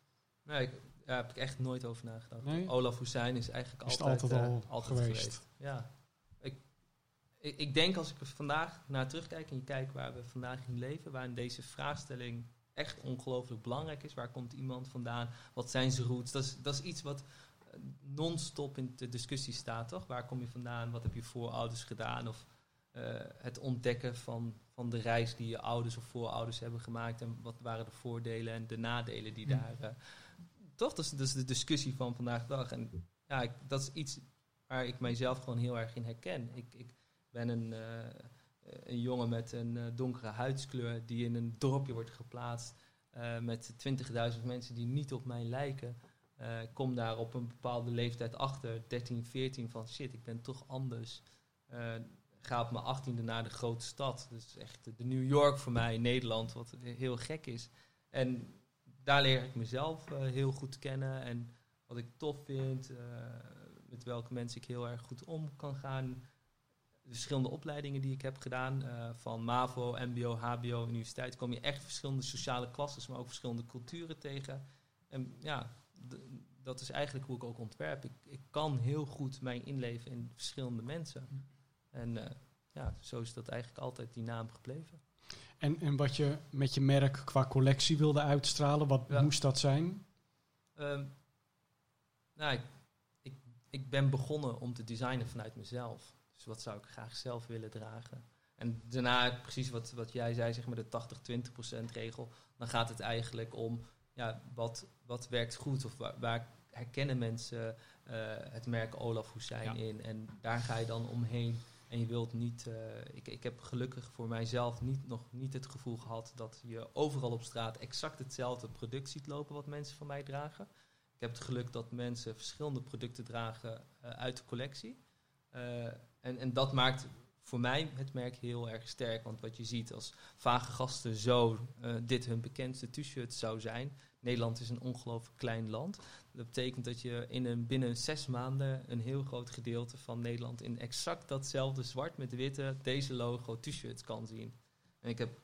Nee, ik, daar heb ik echt nooit over nagedacht. Nee? Olaf Hussein is eigenlijk Is altijd, altijd eh, al altijd geweest? geweest. Ja. Ik, ik, ik denk als ik er vandaag naar terugkijk en je kijkt waar we vandaag in leven, waarin deze vraagstelling echt ongelooflijk belangrijk is. Waar komt iemand vandaan? Wat zijn zijn roots? Dat is, dat is iets wat eh, non-stop in de discussie staat, toch? Waar kom je vandaan? Wat heb je voorouders gedaan? Of eh, het ontdekken van, van de reis die je ouders of voorouders hebben gemaakt. En wat waren de voordelen en de nadelen die Hmm. daar... eh, toch, dat is, dat is de discussie van vandaag de dag. En ja, ik, dat is iets waar ik mijzelf gewoon heel erg in herken. Ik, ik ben een, eh, een jongen met een eh, donkere huidskleur die in een dorpje wordt geplaatst eh, met 20.000 mensen die niet op mij lijken. Kom daar op een bepaalde leeftijd achter, 13, 14, van shit, ik ben toch anders. Ga op mijn 18e naar de grote stad. Dus echt de New York voor mij, Nederland, wat heel gek is. En daar leer ik mezelf eh, heel goed kennen en wat ik tof vind, eh, met welke mensen ik heel erg goed om kan gaan. De verschillende opleidingen die ik heb gedaan, eh, van MAVO, MBO, HBO, universiteit, kom je echt verschillende sociale klassen, maar ook verschillende culturen tegen. En ja, dat is eigenlijk hoe ik ook ontwerp. Ik, ik kan heel goed mij inleven in verschillende mensen. En eh, ja, zo is dat eigenlijk altijd die naam gebleven. En, en wat je met je merk qua collectie wilde uitstralen, wat Ja. moest dat zijn? Ehm, nou, ik, ik, ik ben begonnen om te designen vanuit mezelf. Dus wat zou ik graag zelf willen dragen? En daarna, precies wat, wat jij zei, zeg maar de 80-20% regel. Dan gaat het eigenlijk om, ja, wat, wat werkt goed? Of waar, waar herkennen mensen eh, het merk Olaf Hussein Ja. in? En daar ga je dan omheen. En je wilt niet, eh, ik, ik heb gelukkig voor mijzelf niet, nog niet het gevoel gehad dat je overal op straat exact hetzelfde product ziet lopen wat mensen van mij dragen. Ik heb het geluk dat mensen verschillende producten dragen eh, uit de collectie. Eh, en, en dat maakt voor mij het merk heel erg sterk. Want wat je ziet als vage gasten zo dit hun bekendste t-shirt zou zijn. Nederland is een ongelooflijk klein land. Dat betekent dat je in een, binnen zes maanden een heel groot gedeelte van Nederland in exact datzelfde zwart met witte deze logo t-shirts kan zien. En ik heb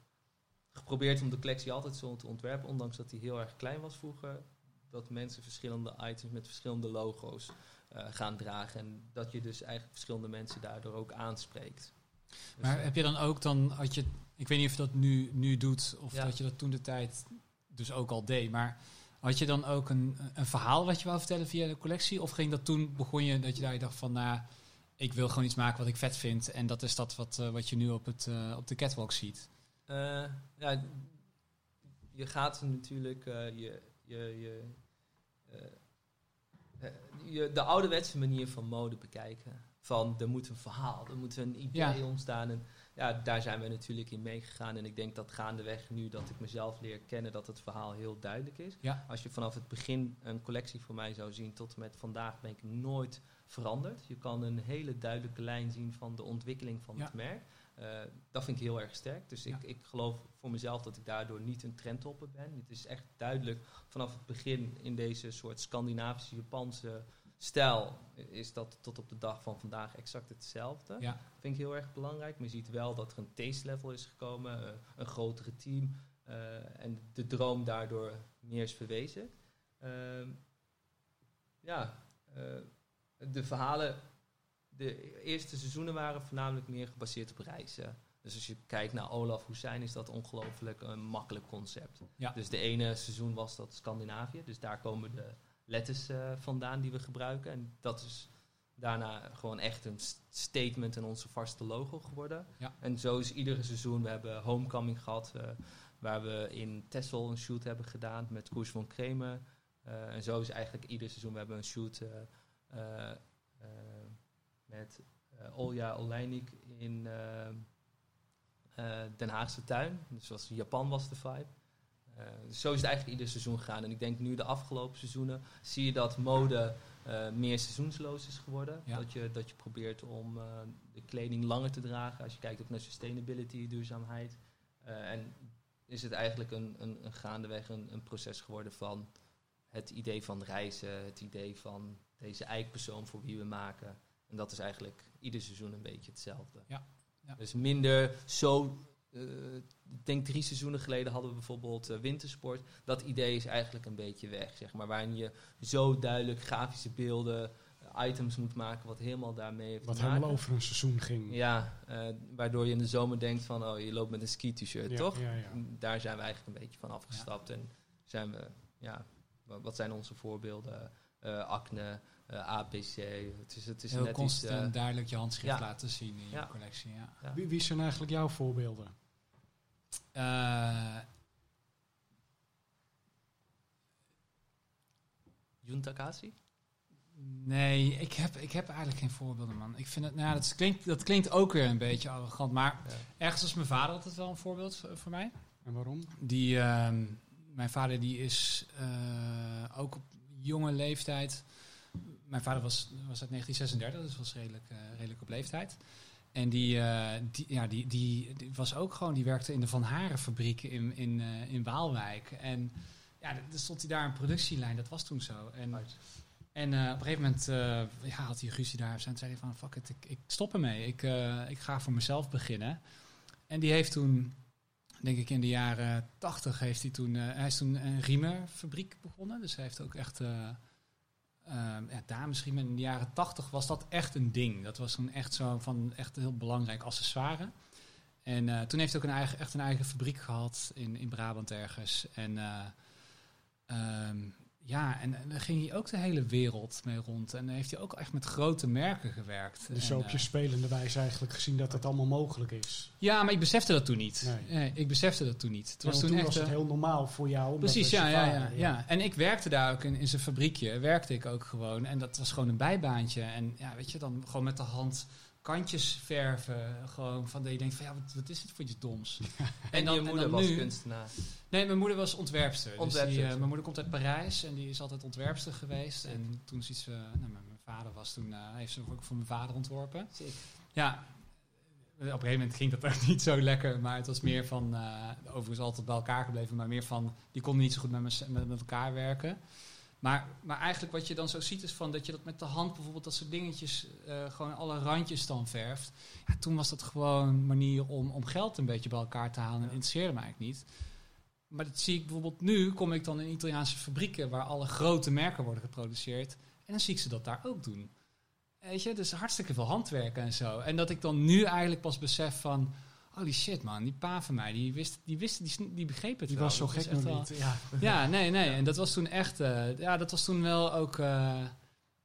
geprobeerd om de collectie altijd zo te ontwerpen, ondanks dat die heel erg klein was vroeger. Dat mensen verschillende items met verschillende logo's eh, gaan dragen. En dat je dus eigenlijk verschillende mensen daardoor ook aanspreekt. Dus, Maar eh, heb je dan ook dan, had je, ik weet niet of je dat nu, nu doet of Ja. dat je dat toen de tijd dus ook al deed, maar had je dan ook een, een verhaal wat je wou vertellen via de collectie? Of ging dat toen, begon je dat je daar dacht van, nou, ik wil gewoon iets maken wat ik vet vind en dat is dat wat, eh, wat je nu op, het, eh, op de catwalk ziet? Eh, ja, je gaat natuurlijk je, je, je, eh, je, de ouderwetse manier van mode bekijken. Van er moet een verhaal, er moet een idee Ja. ontstaan. En ja, daar zijn we natuurlijk in meegegaan. En ik denk dat gaandeweg nu dat ik mezelf leer kennen, dat het verhaal heel duidelijk is. Ja. Als je vanaf het begin een collectie voor mij zou zien tot en met vandaag, ben ik nooit veranderd. Je kan een hele duidelijke lijn zien van de ontwikkeling van Ja. het merk. Eh, dat vind ik heel erg sterk. Dus Ja. ik, ik geloof voor mezelf dat ik daardoor niet een trendtopper ben. Het is echt duidelijk vanaf het begin in deze soort Scandinavische, Japanse stijl is dat tot op de dag van vandaag exact hetzelfde. Ja. Vind ik heel erg belangrijk. Maar je ziet wel dat er een taste level is gekomen, eh, een grotere team eh, en de droom daardoor meer is verwezen. Ehm, ja, eh, de verhalen, de eerste seizoenen waren voornamelijk meer gebaseerd op reizen. Dus als je kijkt naar Olaf Hussein is dat ongelooflijk een makkelijk concept. Ja. Dus de ene seizoen was dat Scandinavië, dus daar komen de letters eh, vandaan die we gebruiken. En dat is daarna gewoon echt een st- statement en onze vaste logo geworden. Ja. En zo is iedere seizoen, we hebben Homecoming gehad, eh, waar we in Texel een shoot hebben gedaan met Koers van Kremer. Eh, en zo is eigenlijk ieder seizoen, we hebben een shoot eh, met Olja Oleinik in Den Haagse tuin. Dus was, Japan was de vibe. Eh, zo is het eigenlijk ieder seizoen gegaan. En ik denk nu de afgelopen seizoenen zie je dat mode eh, meer seizoensloos is geworden. Ja. Dat, je, dat je probeert om eh, de kleding langer te dragen. Als je kijkt ook naar sustainability, duurzaamheid. En is het eigenlijk een, een, een gaandeweg een, een proces geworden van het idee van reizen, het idee van deze eikpersoon voor wie we maken. En dat is eigenlijk ieder seizoen een beetje hetzelfde. Ja, ja. Dus minder zo. Eh, ik denk drie seizoenen geleden hadden we bijvoorbeeld eh, wintersport. Dat idee is eigenlijk een beetje weg, zeg maar. Waarin je zo duidelijk grafische beelden, eh, items moet maken, wat helemaal daarmee heeft Wat te maken. helemaal over een seizoen ging. Ja, eh, waardoor je in de zomer denkt van, oh, je loopt met een ski-t-shirt, Ja, toch? ja, ja. Daar zijn we eigenlijk een beetje van afgestapt. En zijn we, ja, wa- wat zijn onze voorbeelden? Eh, acne, eh, APC. Het is, het is Heel net iets... constant duidelijk je handschrift ja. laten zien in Ja. je collectie. Ja. ja. Wie, wie zijn eigenlijk jouw voorbeelden? Eh, Jun Takashi? nee, ik heb, ik heb eigenlijk geen voorbeelden, man. Ik vind het, nou, ja, dat, klinkt, dat klinkt ook weer een beetje arrogant, maar Ja. ergens was mijn vader altijd wel een voorbeeld voor, voor mij. En waarom? Die, ehm, mijn vader die is eh, ook op jonge leeftijd. Mijn vader was, was uit 1936, dus was redelijk, eh, redelijk op leeftijd. En die, eh, die, ja, die, die, die was ook gewoon, die werkte in de Van Haren fabriek in, in, eh, in Waalwijk. En ja, dan stond hij daar een productielijn, dat was toen zo. En, en eh, op een gegeven moment ja, had hij ruzie daar. En zei hij van, fuck it, ik, ik stop ermee. Ik, ik ga voor mezelf beginnen. En die heeft toen, denk ik in de jaren tachtig, heeft hij toen... hij is toen een riemenfabriek begonnen. Dus hij heeft ook echt... eh ehm ja, damesriemen. In de jaren tachtig was dat echt een ding. Dat was toen echt zo van echt een heel belangrijk accessoire. En eh, toen heeft hij ook een eigen, echt een eigen fabriek gehad in, in Brabant ergens. En eh, ehm, ja, en, en daar ging hij ook de hele wereld mee rond. En dan heeft hij ook echt met grote merken gewerkt. Dus En, zo op je spelende wijze eigenlijk gezien dat het allemaal mogelijk is. ja, maar ik besefte dat toen niet. Nee. Nee, ik besefte dat toen niet. Het was want toen toen echt... was het eh, heel normaal voor jou. Precies, dat ja, ja, ja, ja. En ik werkte daar ook in, in zijn fabriekje. Werkte ik ook gewoon. En dat was gewoon een bijbaantje. En ja, weet je, dan gewoon met de hand kantjes verven. Gewoon van dat je denkt van ja, wat, wat is dit voor iets doms? En, dan- je en moeder dan was nu- kunstenaar. Nee, mijn moeder was ontwerpster. Dus die, eh, mijn moeder komt uit Parijs en die is altijd ontwerpster geweest. En toen is iets, eh, nou, mijn vader was toen, eh, heeft ze ook voor mijn vader ontworpen. Ja, op een gegeven moment ging dat ook niet zo lekker, maar het was meer van, overigens altijd bij elkaar gebleven, maar meer van, die konden niet zo goed met, me- met, met elkaar werken. Maar, maar eigenlijk wat je dan zo ziet is van dat je dat met de hand bijvoorbeeld dat soort dingetjes, eh, gewoon alle randjes dan verft. Ja, toen was dat gewoon een manier om, om geld een beetje bij elkaar te halen en interesseerde me eigenlijk niet. Maar dat zie ik bijvoorbeeld nu, kom ik dan in Italiaanse fabrieken waar alle grote merken worden geproduceerd. En dan zie ik ze dat daar ook doen. Weet je, dus hartstikke veel handwerken en zo. En dat ik dan nu eigenlijk pas besef van... Holy shit man, die pa van mij, die wist, die, wist, die, die begreep het Die wel. was zo Dat gek nog wel- niet. Ja. Ja, nee, nee. En dat was toen echt... eh, ja, dat was toen wel ook... eh,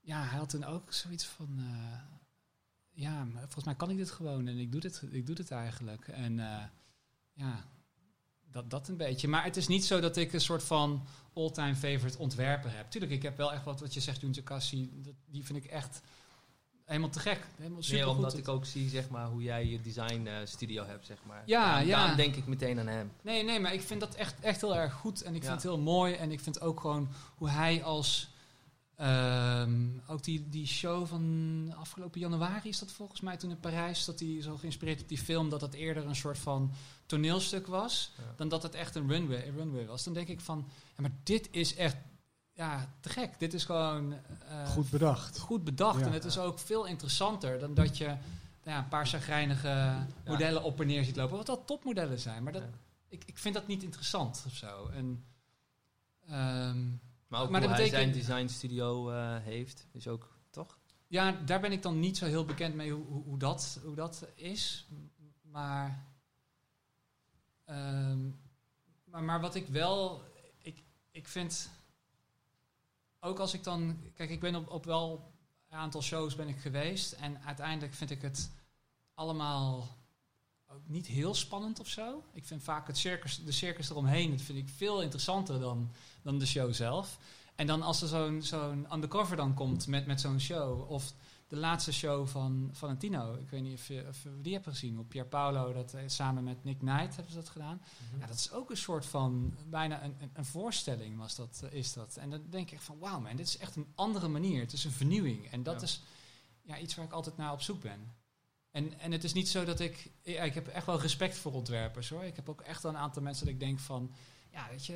ja, hij had toen ook zoiets van... eh, ja, maar volgens mij kan ik dit gewoon en ik doe dit, ik doe dit eigenlijk. En ja, dat, dat een beetje. Maar het is niet zo dat ik een soort van all-time favorite ontwerper heb. Tuurlijk, ik heb wel echt wat, wat je zegt, Junta Cassi, dat- die vind ik echt helemaal te gek. Helemaal super Meer omdat ik ook zie zeg maar, hoe jij je design eh, studio hebt. Zeg maar. Ja, ja. Daarom denk ik meteen aan hem. Nee, nee, maar ik vind dat echt, echt heel erg goed. En ik Ja. vind het heel mooi. En ik vind ook gewoon hoe hij als... ehm, ook die, die show van afgelopen januari is dat volgens mij toen in Parijs. Dat hij zo geïnspireerd op die film. Dat het eerder een soort van toneelstuk was. Ja. Dan dat het echt een runway, een runway was. Dan denk ik van... Ja, maar dit is echt... Ja, te gek. Dit is gewoon... eh, Goed bedacht. goed bedacht. Ja. En het is ook veel interessanter dan dat je nou ja, een paar chagrijnige modellen op en neer ziet lopen. Wat dat topmodellen zijn. Maar dat, Ja. ik, ik vind dat niet interessant of zo. En, ehm, Maar ook Maar hoe dat hij zijn design studio eh, heeft, is ook toch? ja, daar ben ik dan niet zo heel bekend mee hoe, hoe, hoe dat, hoe dat is. Maar, ehm, maar, maar wat ik wel... Ik, ik vind... Ook als ik dan... Kijk, ik ben op, op wel een aantal shows ben ik geweest. En uiteindelijk vind ik het allemaal ook niet heel spannend of zo. Ik vind vaak het circus, de circus eromheen, dat vind ik veel interessanter dan, dan de show zelf. En dan als er zo'n zo'n undercover dan komt met, met zo'n show, of de laatste show van Valentino, ik weet niet of je, of je die hebt gezien, op Pier Paolo, dat eh, samen met Nick Knight hebben ze dat gedaan. Ja, dat is ook een soort van, bijna een, een, een voorstelling was dat, eh, is dat. En dan denk ik van, wauw man, dit is echt een andere manier. Het is een vernieuwing. En dat Ja. is ja, iets waar ik altijd naar op zoek ben. En, en het is niet zo dat ik... Ja, ik heb echt wel respect voor ontwerpers hoor. Ik heb ook echt wel een aantal mensen dat ik denk van... Ja, weet je,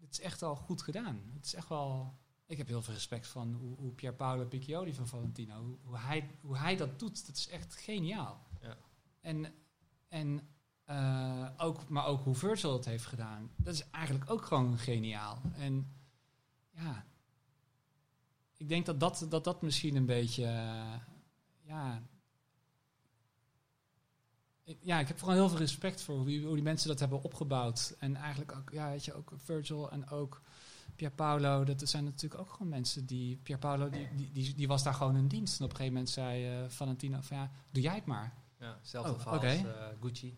het is echt al goed gedaan. Het is echt wel... Ik heb heel veel respect van hoe, hoe Pier Paolo Piccioli van Valentino... Hoe, hoe, hij, hoe hij dat doet, dat is echt geniaal. Ja. En, en eh, ook, maar ook hoe Virgil het heeft gedaan. Dat is eigenlijk ook gewoon geniaal. En ja, ik denk dat dat, dat, dat misschien een beetje, eh, ja... Ik, ja, ik heb gewoon heel veel respect voor hoe, die- hoe die mensen dat hebben opgebouwd. En eigenlijk ook, ja, weet je, ook Virgil en ook Pierpaolo. Dat zijn natuurlijk ook gewoon mensen die... Pierpaolo, die, die, die, die was daar gewoon in dienst. En op een gegeven moment zei eh, Valentino van, ja, doe jij het maar. Ja, hetzelfde Oh, als eh, Gucci.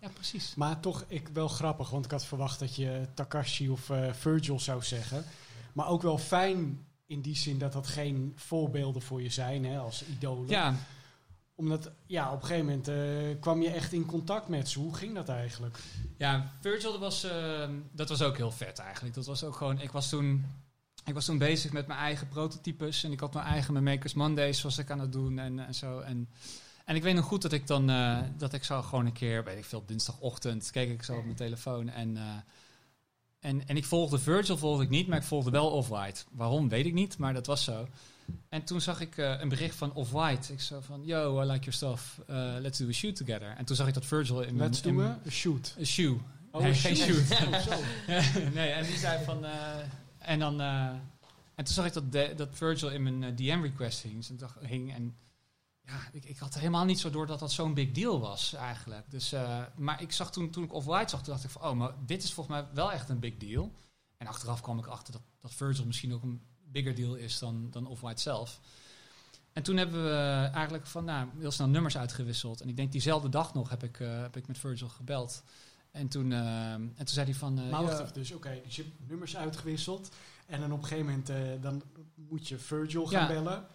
Ja, precies. Maar toch ik, wel grappig, want ik had verwacht dat je Takashi of eh, Virgil zou zeggen. Maar ook wel fijn in die zin dat dat geen voorbeelden voor je zijn hè, als idolen. Ja, Omdat ja, op een gegeven moment eh, kwam je echt in contact met ze. Hoe ging dat eigenlijk? Ja, Virgil, dat was, eh, dat was ook heel vet eigenlijk. Dat was ook gewoon, ik was toen, ik was toen bezig met mijn eigen prototypes. En ik had mijn eigen Makers Mondays was ik aan het doen en, en zo. En, en ik weet nog goed dat ik dan, eh, dat ik zo gewoon een keer, weet ik veel, dinsdagochtend, keek ik zo op mijn telefoon. En, eh, en, en ik volgde Virgil, volgde ik niet, maar ik volgde wel Off-White. Waarom, weet ik niet, maar dat was zo. En toen zag ik eh, een bericht van Off-White. Ik zo van, yo, I like your stuff. Uh, let's do a shoot together. En toen zag ik dat Virgil in mijn... Let's in we een shoot. een shoe. Oh, Nee, een geen shoot. shoot. Oh, nee, en die zei van... eh, en dan... eh, en toen zag ik dat, de- dat Virgil in mijn eh, DM-request hing. Dus ik dacht, hing. En ja, ik, ik had helemaal niet zo door dat dat zo'n big deal was eigenlijk. Dus, eh, maar ik zag toen, toen ik Off-White zag, toen dacht ik van... Oh, maar dit is volgens mij wel echt een big deal. En achteraf kwam ik achter dat, dat Virgil misschien ook een bigger deal is dan, dan Off-White zelf. En toen hebben we eigenlijk van, nou, heel snel nummers uitgewisseld. En ik denk diezelfde dag nog heb ik, eh, heb ik met Virgil gebeld. En toen, eh, en toen zei hij van... eh, Maar wacht ja, even, dus oké, dus je hebt nummers uitgewisseld. En dan op een gegeven moment dan moet je Virgil gaan Ja. bellen.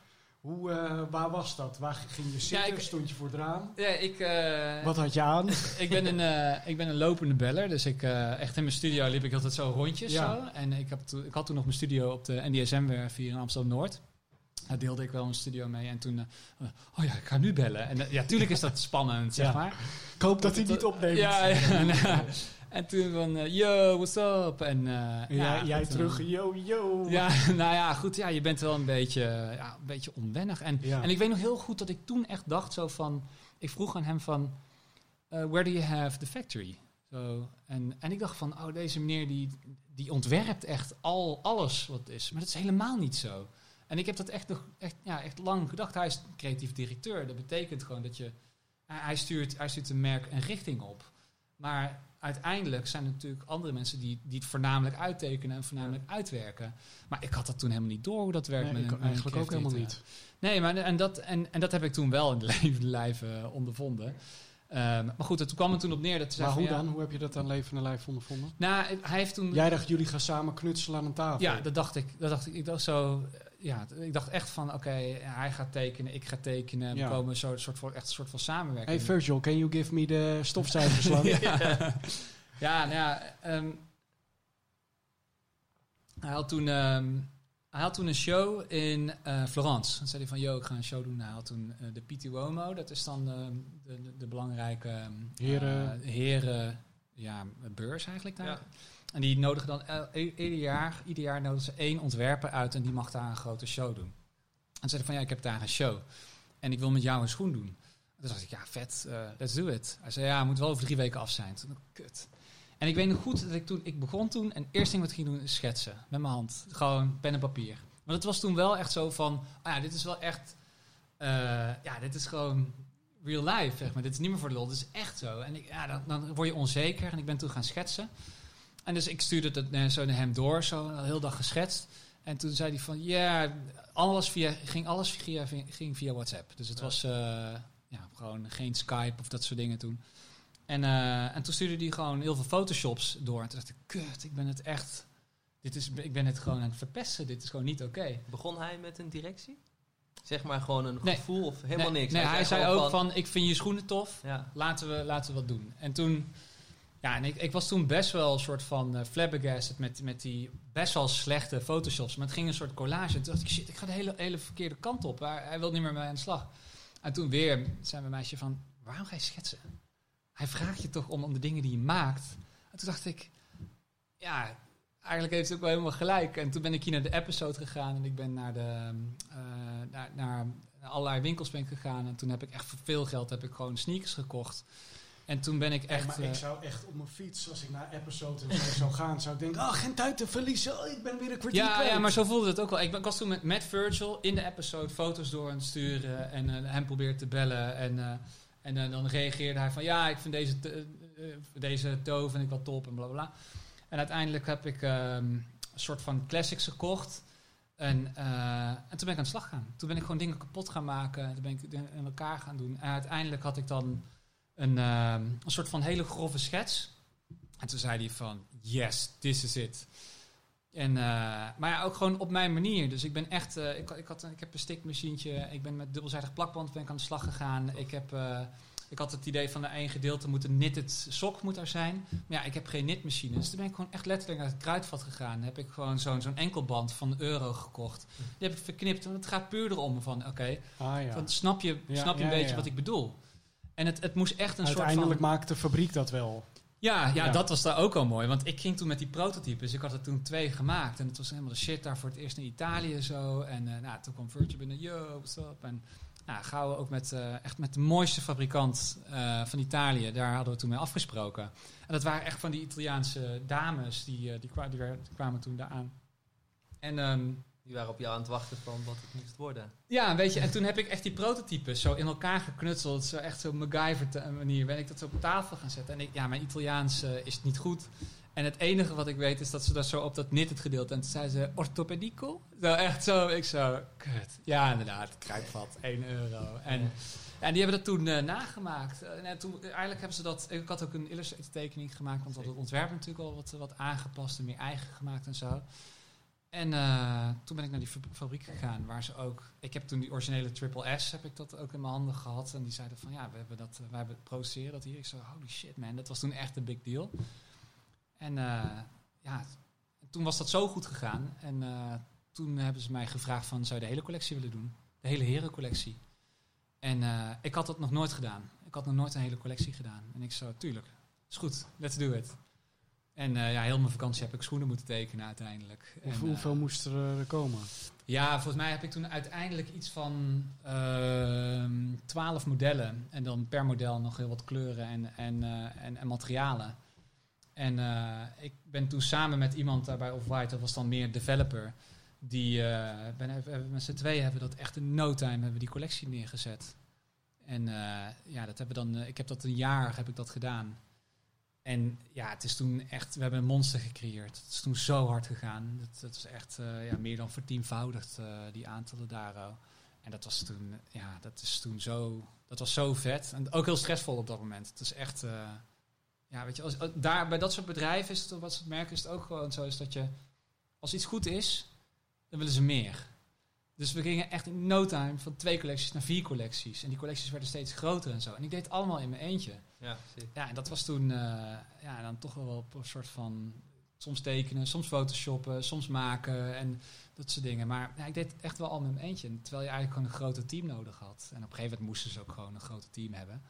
Hoe, eh, waar was dat? Waar ging je zitten? ik- Stond je voor het raam? Ja, ik, eh, Wat had je aan? ik, ben een, eh, ik ben een lopende beller. Dus ik, echt in mijn studio liep ik altijd zo rondjes. Ja. Zo. En ik, heb ik had toen nog mijn studio op de NDSM-werf hier in Amsterdam-Noord. Daar deelde ik wel een studio mee. En toen, oh ja, ik ga nu bellen. En ja, tuurlijk is dat spannend, zeg Ja. maar. Ik hoop dat hij niet opneemt. Ja, ja, En toen van, eh, yo, what's up? En, eh, ja, jij, goed, terug, eh, yo, yo. Ja, nou ja, goed. Ja, je bent wel een beetje, ja, een beetje onwennig. En, en ik weet nog heel goed dat ik toen echt dacht zo van... Ik vroeg aan hem van... eh, where do you have the factory? Zo, en, en ik dacht van, oh, deze meneer die, die ontwerpt echt al alles wat is. Maar dat is helemaal niet zo. En ik heb dat echt, nog, echt, ja, echt lang gedacht. Hij is creatief directeur. Dat betekent gewoon dat je... hij- Hij stuurt, hij stuurt een merk een richting op. Maar uiteindelijk zijn er natuurlijk andere mensen die, die het voornamelijk uittekenen en voornamelijk uitwerken. Maar ik had dat toen helemaal niet door hoe dat werkt. Nee, met eigenlijk ook helemaal niet. Nee, maar en dat, en, en dat heb ik toen wel in de levende lijf eh, ondervonden. Ehm, maar goed, het kwam er toen op neer dat ze Maar hoe van, ja, dan? Hoe heb je dat aan levende lijf ondervonden? Nou, hij heeft toen... Jij dacht, jullie gaan samen knutselen aan een tafel. Ja, dat dacht ik. Dat dacht ik. Ik dacht zo. Ja, ik dacht echt van, oké, hij gaat tekenen, ik ga tekenen. We Ja. komen zo soort van echt een soort van Hey samenwerking. Virgil, can you give me de stofzuigerslang? ja. ja, nou ja. ehm, hij, had toen, ehm, hij had toen een show in eh, Florence. Dan zei hij van, yo, ik ga een show doen. Hij had toen eh, de PT Uomo. Dat is dan ehm, de, de, de belangrijke Heren- eh, heren ja, beurs eigenlijk daar. Ja. En die nodigen dan i- ieder jaar, ieder jaar nodigen ze één ontwerper uit en die mag daar een grote show doen. En zei hij van ja, ik heb daar een show. En ik wil met jou een schoen doen. En toen dacht ik, ja, vet, eh, let's do it. Hij zei, ja, moet wel over drie weken af zijn. Toen kut. En ik weet nog goed dat ik toen, ik begon toen en het eerste ding wat ik ging doen is schetsen. Met mijn hand. Gewoon pen en papier. Maar het was toen wel echt zo van, ah ja, dit is wel echt, eh, ja, dit is gewoon real life, zeg maar. Dit is niet meer voor de lol, dit is echt zo. En ik, ja, dan, dan word je onzeker en ik ben toen gaan schetsen. En dus ik stuurde dat eh, zo naar hem door, zo een hele dag geschetst. En toen zei hij van, ja, alles via, ging alles via, ging via WhatsApp. Dus het Ja. was eh, ja, gewoon geen Skype of dat soort dingen toen. En, eh, en toen stuurde hij gewoon heel veel photoshops door. En toen dacht ik, kut, ik ben het echt... Dit is, ik ben het gewoon aan het verpesten. Dit is gewoon niet oké. Begon hij met een directie? Zeg maar gewoon een Nee. gevoel of helemaal nee, niks? Nee, hij zei ook van, ik vind je schoenen tof. Ja, Laten we, laten we wat doen. En toen... Ja, en ik, ik was toen best wel een soort van flabbergasted met, met die best wel slechte photoshops. Maar het ging een soort collage. En toen dacht ik, shit, ik ga de hele, hele verkeerde kant op. Hij, hij wil niet meer mee aan de slag. En toen weer zei mijn meisje van, waarom ga je schetsen? Hij vraagt je toch om, om de dingen die je maakt. En toen dacht ik, ja, eigenlijk heeft ze ook wel helemaal gelijk. En toen ben ik hier naar de episode gegaan en ik ben naar, de, eh, naar, naar allerlei winkels ben ik gegaan. En toen heb ik echt voor veel geld heb ik gewoon sneakers gekocht. En toen ben ik echt... maar ik eh, zou echt op mijn fiets, als ik naar episode zou gaan, zou ik denken, oh, geen tijd te verliezen, oh, ik ben weer een kwartier Ja, kwijt. ja, maar zo voelde het ook wel. Ik, was toen met, met Virgil in de episode foto's door aan het sturen en eh, hem probeerde te bellen. En, eh, en dan reageerde hij van ja, ik vind deze, deze toe vind ik wel top en bla bla. En uiteindelijk heb ik ehm, een soort van classics gekocht. En, en toen ben ik aan de slag gegaan. Toen ben ik gewoon dingen kapot gaan maken. Toen ben ik in elkaar gaan doen. En uiteindelijk had ik dan een, ehm, een soort van hele grove schets. En toen zei hij van, yes, this is it. En, eh, maar ja, ook gewoon op mijn manier. Dus ik ben echt, eh, ik, ik, had, een- ik heb een stikmachientje, ik ben met dubbelzijdig plakband ben ik aan de slag gegaan. Ik, heb, eh, ik had het idee van de één gedeelte moet een knitted sok moet er zijn. Maar ja, ik heb geen knitmachine. Dus toen ben ik gewoon echt letterlijk naar het kruidvat gegaan. Dan heb ik gewoon zo'n zo'n enkelband van een euro gekocht. Die heb ik verknipt, want het gaat puur erom van, oké, Ah, ja. van, snap je, snap je ja, een beetje wat ik bedoel? En het, het moest echt een Uiteindelijk soort van... maakt de fabriek dat wel. Ja, ja, Ja. dat was daar ook al mooi. Want ik ging toen met die prototypes. Ik had er toen twee gemaakt. En het was helemaal de shit daar voor het eerst in Italië zo. En eh, nou, toen kwam Virgil binnen. Yo, what's up? En nou, gauw ook met, eh, echt met de mooiste fabrikant eh, van Italië. Daar hadden we toen mee afgesproken. En dat waren echt van die Italiaanse dames. Die, die, kwa- die, kwamen toen daar aan. En ehm, Die waren op jou aan het wachten van wat het moest worden. ja, weet je, en toen heb ik echt die prototypes zo in elkaar geknutseld. Zo echt zo MacGyver te- manier. Ben ik dat zo op tafel gaan zetten. En ik, ja, mijn Italiaans eh, is niet goed. En het enige wat ik weet is dat ze daar zo op dat knitted gedeelte. En toen zei ze orthopedico. Zo echt zo, ik zo, kut. Ja, inderdaad, kruidvat, 1 euro. En, en die hebben dat toen eh, nagemaakt. En, eh, toen, eigenlijk hebben ze dat, ik had ook een illustrated tekening gemaakt. Want we het ontwerp natuurlijk al wat, wat aangepast en meer eigen gemaakt en zo. En eh, toen ben ik naar die fab- fabriek gegaan, waar ze ook... Ik heb toen die originele Triple S, heb ik dat ook in mijn handen gehad. En die zeiden van, ja, we hebben dat, eh, wij hebben produceren dat hier. Ik zei, holy shit man, dat was toen echt een big deal. En eh, ja, toen was dat zo goed gegaan. En toen hebben ze mij gevraagd van, zou je de hele collectie willen doen? De hele herencollectie. En ik had dat nog nooit gedaan. Ik had nog nooit een hele collectie gedaan. En ik zo, tuurlijk, is goed, let's do it. En eh, ja, heel mijn vakantie heb ik schoenen moeten tekenen uiteindelijk. Hoe- En, hoeveel eh, moest er eh, komen? ja, volgens mij heb ik toen uiteindelijk iets van ehm 12 modellen. En dan per model nog heel wat kleuren en, en, en, en materialen. En ik ben toen samen met iemand daarbij Off-White, dat was dan meer developer. Die, ben, hebben- met z'n tweeën hebben we dat echt in no time hebben we die collectie neergezet. En ja, dat hebben we dan, ik heb dat een jaar heb ik dat gedaan. En ja, het is toen echt, we hebben een monster gecreëerd. Het is toen zo hard gegaan. Dat, dat is echt eh, ja, meer dan vertienvoudigd, eh, die aantallen daar. En dat was toen, ja, dat is toen zo, dat was zo vet. En ook heel stressvol op dat moment. Het is echt, eh, ja, weet je, als, daar, bij dat soort bedrijven is het, wat ze merken, is het ook gewoon zo, is dat je, als iets goed is, dan willen ze meer. Dus we gingen echt in no time van twee collecties naar vier collecties. En die collecties werden steeds groter en zo. En ik deed het allemaal in mijn eentje. Ja, zie. Ja, en dat was toen eh, ja, dan toch wel op een soort van soms tekenen, soms photoshoppen, soms maken en dat soort dingen. Maar ja, ik deed het echt wel al met mijn eentje. Terwijl je eigenlijk gewoon een groter team nodig had. En op een gegeven moment moesten ze ook gewoon een groter team hebben.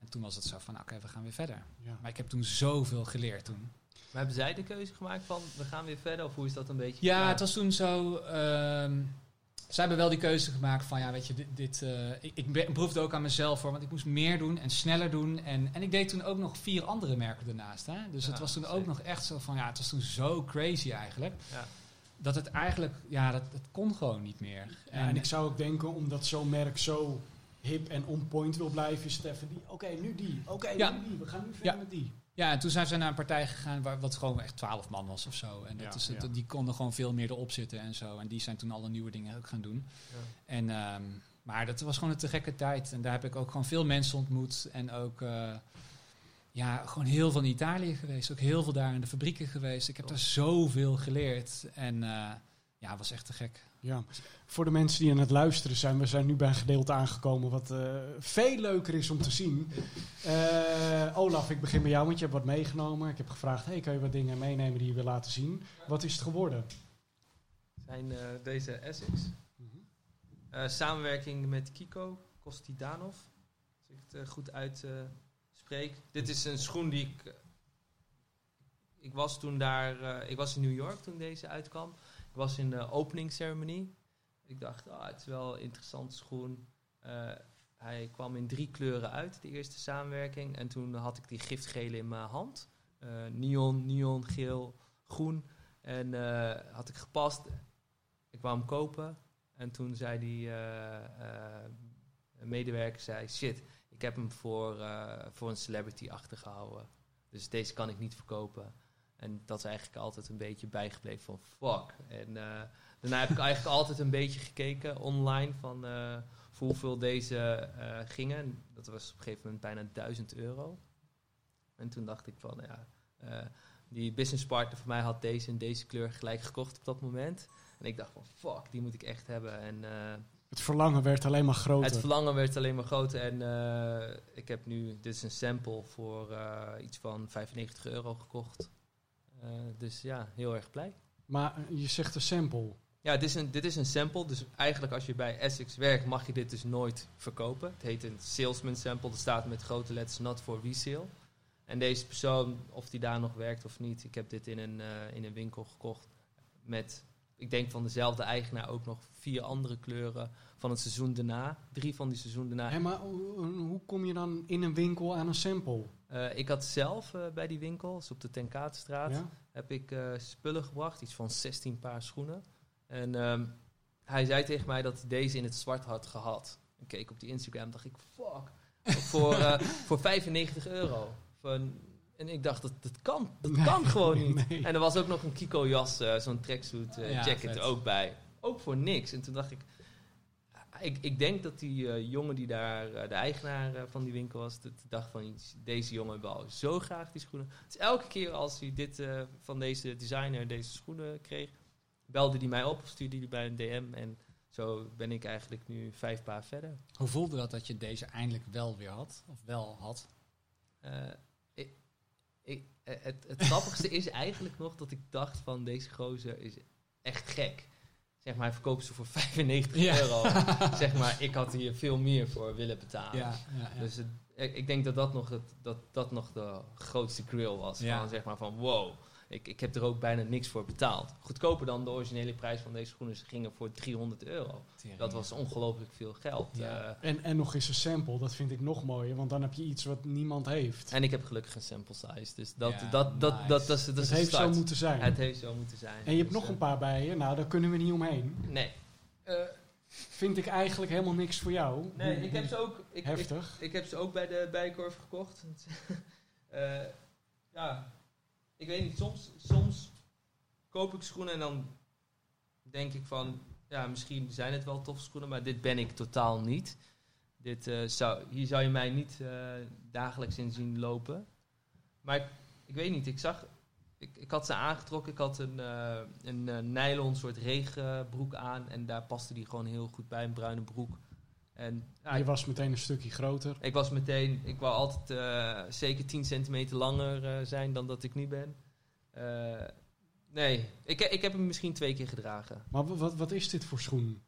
En toen was het zo van, oké, we gaan weer verder. Ja. Maar ik heb toen zoveel geleerd toen. Maar hebben zij de keuze gemaakt van we gaan weer verder? Of hoe is dat een beetje? Ja, het was toen zo. ehm, zij hebben wel die keuze gemaakt van ja, weet je, dit. dit eh, ik, ik proefde ook aan mezelf voor, want ik moest meer doen en sneller doen. En, en ik deed toen ook nog vier andere merken ernaast. Hè? Dus het was toen ook nog echt zo van ja, het was toen zo crazy eigenlijk. Ja. Dat het eigenlijk, ja, dat, dat kon gewoon niet meer. Ja, en ik zou ook denken, omdat zo'n merk zo hip en on point wil blijven, is het even die. Oké, nu die. Oké, nu die. We gaan nu verder met die. Ja, en toen zijn ze naar een partij gegaan waar wat gewoon echt twaalf man was of zo. En dat Ja, is het, ja. die konden gewoon veel meer erop zitten en zo. En die zijn toen alle nieuwe dingen ook gaan doen. Ja. En, ehm, maar dat was gewoon een te gekke tijd. En daar heb ik ook gewoon veel mensen ontmoet. En ook eh, ja, gewoon heel veel in Italië geweest. Ook heel veel daar in de fabrieken geweest. Ik heb daar zoveel geleerd. En eh, ja, het was echt te gek. Ja. Voor de mensen die aan het luisteren zijn, we zijn nu bij een gedeelte aangekomen wat eh, veel leuker is om te zien. Eh, Olaf, ik begin bij jou, want je hebt wat meegenomen. Ik heb gevraagd, hey, kan je wat dingen meenemen die je wil laten zien? Wat is het geworden? Zijn eh, deze Essex. Eh, samenwerking met Kiko, Kostidanov. Als ik het goed uitspreek. Dit is een schoen die ik... ik was toen daar... ik was in New York toen deze uitkwam. Was in de openingsceremonie. Ik dacht, ah, het is wel een interessante schoen. Eh, hij kwam in drie kleuren uit, de eerste samenwerking. En toen had ik die giftgele in mijn hand. Eh, neon, neon, geel, groen. En eh, had ik gepast. Ik wou hem kopen. En toen zei die medewerker, zei, shit, ik heb hem voor, voor een celebrity achtergehouden. Dus deze kan ik niet verkopen. En dat is eigenlijk altijd een beetje bijgebleven van fuck. En eh, daarna heb ik eigenlijk altijd een beetje gekeken online van eh, voor hoeveel deze eh, gingen. Dat was op een gegeven moment bijna 1000 euro. En toen dacht ik van ja, die businesspartner van mij had deze in deze kleur gelijk gekocht op dat moment. En ik dacht van fuck, die moet ik echt hebben. En Het verlangen werd alleen maar groter. het verlangen werd alleen maar groter. En ik heb nu, dit is een sample voor iets van 95 euro gekocht. Eh, dus ja, heel erg blij. maar je zegt een sample. Ja, dit is, een, dit is een sample. Dus eigenlijk als je bij Essex werkt, mag je dit dus nooit verkopen. Het heet een salesman sample. Dat staat met grote letters not for resale. En deze persoon, of die daar nog werkt of niet, ik heb dit in een, eh, in een winkel gekocht. Met, ik denk van dezelfde eigenaar ook nog vier andere kleuren van het seizoen daarna. Drie van die seizoen daarna. Hé, maar hoe, hoe kom je dan in een winkel aan een sample? Eh, ik had zelf eh, bij die winkel, dus op de Tenkatenstraat, Ja? heb ik eh, spullen gebracht, iets van 16 paar schoenen. En ehm, hij zei tegen mij dat hij deze in het zwart had gehad. Ik keek op die Instagram dacht ik, fuck, voor, voor 95 euro. Van, en ik dacht, dat, dat kan, dat Nee, kan gewoon niet. nee. En er was ook nog een Kiko jas, zo'n tracksuit Ja, jacket er ook bij. Ook voor niks. En toen dacht ik, ik, ik denk dat die eh, jongen die daar eh, de eigenaar eh, van die winkel was, dat dacht van deze jongen wil zo graag die schoenen. Dus elke keer als hij dit van deze designer deze schoenen kreeg, belde hij mij op of stuurde hij bij een DM en zo ben ik eigenlijk nu vijf paar verder. Hoe voelde dat dat je deze eindelijk wel weer had? Of wel had? Ik, ik, het, het grappigste is eigenlijk nog dat ik dacht van deze gozer is echt gek. Zeg maar, hij verkoopt ze voor 95 Ja. euro. zeg maar, ik had hier veel meer voor willen betalen. ja, ja. Dus het, ik, denk dat dat nog, het, dat, dat nog de grootste grill was. Van, zeg maar van wow, ik, ik heb er ook bijna niks voor betaald. Goedkoper dan de originele prijs van deze schoenen. Ze gingen voor 300 euro. Dat was ongelooflijk veel geld. Ja. eh. En, en nog eens een sample, dat vind ik nog mooier, want dan heb je iets wat niemand heeft. en ik heb gelukkig een sample size. Dus dat, Ja, dat, dat, nice. dat, dat, is, dat is het een heeft start. zo moeten zijn. Het heeft zo moeten zijn. en je hebt Dus, nog een eh, paar bij je, nou daar kunnen we niet omheen. Nee. Vind ik eigenlijk helemaal niks voor jou. Nee, ik heb ze ook... Ik, Heftig. ik heb ze ook bij de Bijenkorf gekocht. Eh, ja, ik weet niet. Soms, soms koop ik schoenen en dan denk ik van... Ja, misschien zijn het wel toffe schoenen, maar dit ben ik totaal niet. Dit, eh, zou, hier zou je mij niet eh, dagelijks in zien lopen. Maar ik, weet niet, ik zag... Ik, ik had ze aangetrokken. Ik had een, eh, een nylon soort regenbroek aan. En daar paste die gewoon heel goed bij, een bruine broek. En ja, je was meteen een stukje groter. ik was meteen, ik wou altijd eh, zeker 10 centimeter langer eh, zijn dan dat ik nu ben. Eh, nee, ik, ik heb hem misschien twee keer gedragen. Maar wa- wat, wat is dit voor schoen?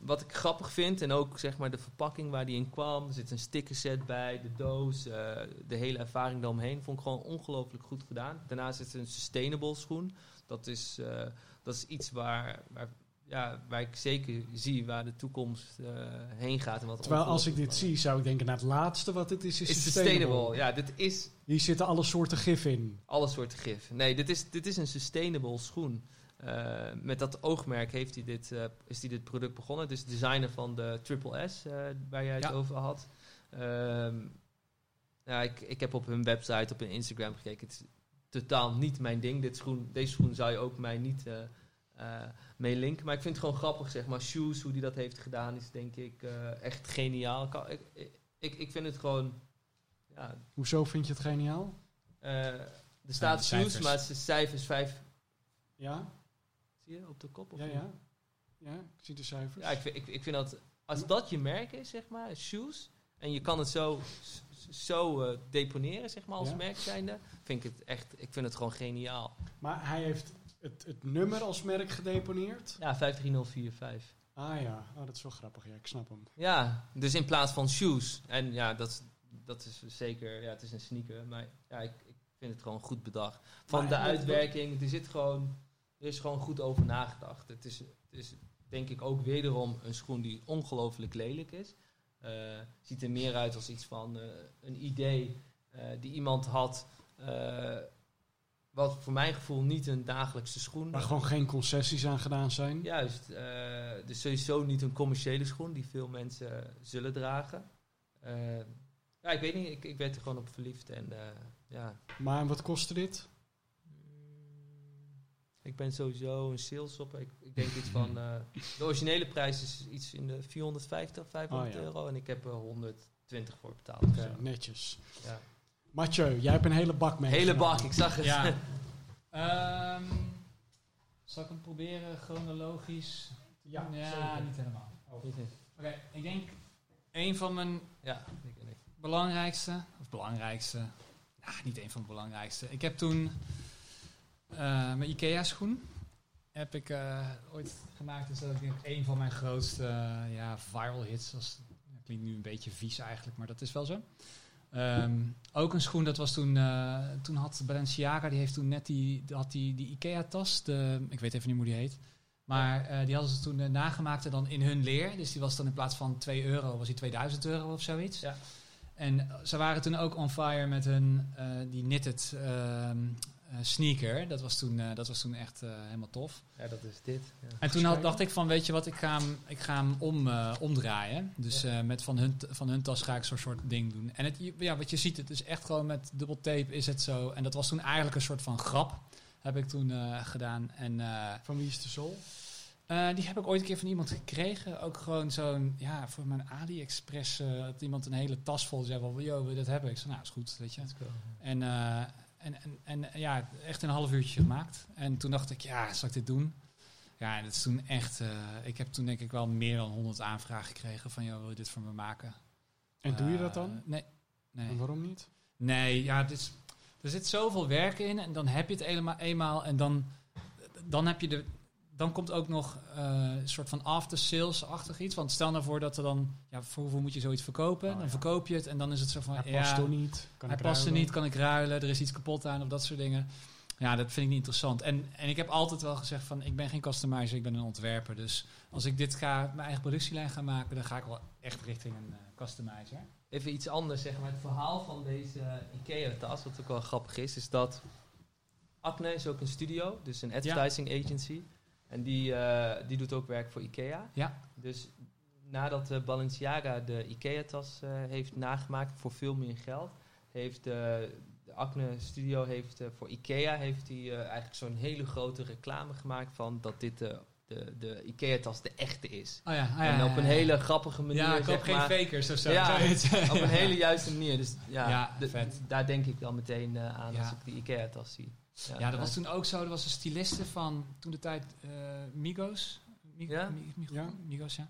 Wat ik grappig vind, en ook zeg maar de verpakking waar die in kwam. Er zit een stickerset bij, de doos, de hele ervaring daaromheen. Vond ik gewoon ongelooflijk goed gedaan. Daarnaast is het een sustainable schoen. Dat is, dat is iets waar, waar, ja, waar ik zeker zie waar de toekomst eh, heen gaat. En wat Terwijl als ik dit zie, zou ik denken, nou het laatste wat het is, is, is sustainable. sustainable. Ja, dit is Hier zitten alle soorten gif in. alle soorten gif. Nee, dit is, dit is een sustainable schoen. Eh, met dat oogmerk heeft hij dit, eh, is hij dit product begonnen. Het is de designer van de Triple S, waar jij het Ja. over had. Ehm, ja, ik, ik heb op hun website, op hun Instagram gekeken. Het is totaal niet mijn ding. Dit schoen, deze schoen zou je ook mij niet eh, eh, mee linken. Maar ik vind het gewoon grappig, zeg maar. Shoes, hoe die dat heeft gedaan, is denk ik eh, echt geniaal. Ik, ik, ik, ik vind het gewoon... Ja, Hoezo vind je het geniaal? eh, er staat de shoes, maar het is cijfers 5 Ja? Zie je op de kop? Of Ja, niet? ja. Ja, ik zie de cijfers. Ja, ik vind, ik, ik vind dat... Als dat je merk is, zeg maar, shoes... En je kan het zo, zo eh, deponeren, zeg maar, als Ja. merk zijnde... Vind ik het echt... Ik vind het gewoon geniaal. Maar hij heeft het, het nummer als merk gedeponeerd. Ja, 53045. Ah ja, oh, dat is wel grappig. Ja, ik snap hem. Ja, dus in plaats van shoes. En ja, dat, is- dat is zeker, ja, het is een sneaker. Maar ja, ik, ik vind het gewoon goed bedacht. Van Maar de uitwerking, er zit gewoon, er is gewoon goed over nagedacht. Het is, het is denk ik ook wederom een schoen die ongelooflijk lelijk is. Eh, ziet er meer uit als iets van eh, een idee eh, die iemand had. Wat voor mijn gevoel niet een dagelijkse schoen Waar gewoon geen concessies aan gedaan zijn. Juist, eh, dus sowieso niet een commerciële schoen die veel mensen zullen dragen. Eh, ja, ik weet niet, ik, ik werd er gewoon op verliefd en eh, ja. Maar wat kostte dit? Ik ben sowieso een sales op. Ik, ik denk iets van. de originele prijs is iets in de 450, 500 Oh, ja. euro. En ik heb er 120 voor betaald. Netjes. Ja. Mathieu, jij hebt een hele bak mee. Hele bak, ik zag het. Ja. Ehm, zal ik hem proberen chronologisch? Ja, ja niet helemaal. Oké, ik denk een van mijn ja, ik weet niet. belangrijkste, of belangrijkste, nou, niet een van de belangrijkste. Ik heb toen eh, mijn IKEA-schoen heb ik eh, ooit gemaakt. Dus dat is denk een van mijn grootste ja, viral hits. Dat klinkt nu een beetje vies eigenlijk, maar dat is wel zo. Ehm, ook een schoen, dat was toen, eh, toen had Balenciaga, die heeft toen net die, had die, die Ikea-tas, de, ik weet even niet hoe die heet. Maar eh, die hadden ze toen eh, nagemaakt en dan in hun leer. Dus die was dan in plaats van 2 euro, was die 2000 euro of zoiets. Ja. En ze waren toen ook on fire met hun, die knitted ehm, eh, sneaker. Dat was toen, eh, dat was toen echt eh, helemaal tof. Ja, dat is dit. Ja. En toen had, dacht ik van, weet je wat, ik ga hem, ik ga hem om, eh, omdraaien. Dus Ja. eh, met van hun, van hun tas ga ik zo'n soort ding doen. En het, ja, wat je ziet, het is echt gewoon met dubbel tape is het zo. En dat was toen eigenlijk een soort van grap, heb ik toen eh, gedaan. En eh, Van wie is de sol? eh, die heb ik ooit een keer van iemand gekregen. Ook gewoon zo'n, ja, voor mijn AliExpress, eh had iemand een hele tas vol. zei van, yo, wil je dat hebben? Ik zei, nou, is goed, weet je. En, eh, en, en, en eh, ja, echt een half uurtje gemaakt. En toen dacht ik, ja, zal ik dit doen? Ja, en dat is toen echt... eh, ik heb toen denk ik wel meer dan 100 aanvragen gekregen van... joh, wil je dit voor me maken? En doe je Eh, dat dan? Nee. Nee, En waarom niet? nee ja, het is, er zit zoveel werk in. En dan heb je het eenmaal, eenmaal en dan, dan heb je de... Dan komt ook nog eh, een soort van after-sales-achtig iets. Want stel nou voor dat er dan... Ja, voor hoeveel moet je zoiets verkopen? Oh, dan ja. verkoop je het en dan is het zo van... Hij ja, past toch niet? Kan hij ik past er ruilen? niet, kan ik ruilen, er is iets kapot aan of dat soort dingen. Ja, dat vind ik niet interessant. En, en ik heb altijd wel gezegd van, ik ben geen customizer, ik ben een ontwerper. Dus als ik dit ga, mijn eigen productielijn ga maken, dan ga ik wel echt richting een eh, customizer. Even iets anders, zeg maar. Het verhaal van deze IKEA-tas, wat ook wel grappig is, is dat Acne is ook een studio, dus een advertising agency. En die, eh, die doet ook werk voor IKEA. Ja. Dus nadat eh, Balenciaga de IKEA-tas eh, heeft nagemaakt voor veel meer geld, heeft de Acne Studio heeft, voor IKEA heeft hij eigenlijk zo'n hele grote reclame gemaakt van dat dit de, de, de IKEA-tas de echte is. Oh ja, ah, ja, en op een ja. hele grappige manier. Ja, ik koop geen maar, fakers of zo. Ja, op een hele juiste manier. Dus ja, de- daar denk ik wel meteen aan als ik die IKEA-tas zie. Ja, dat was toen ook zo. Er was een styliste van toen de tijd eh, Migos. Mi- Ja? Mi- Mi- Ja. Migos, ja.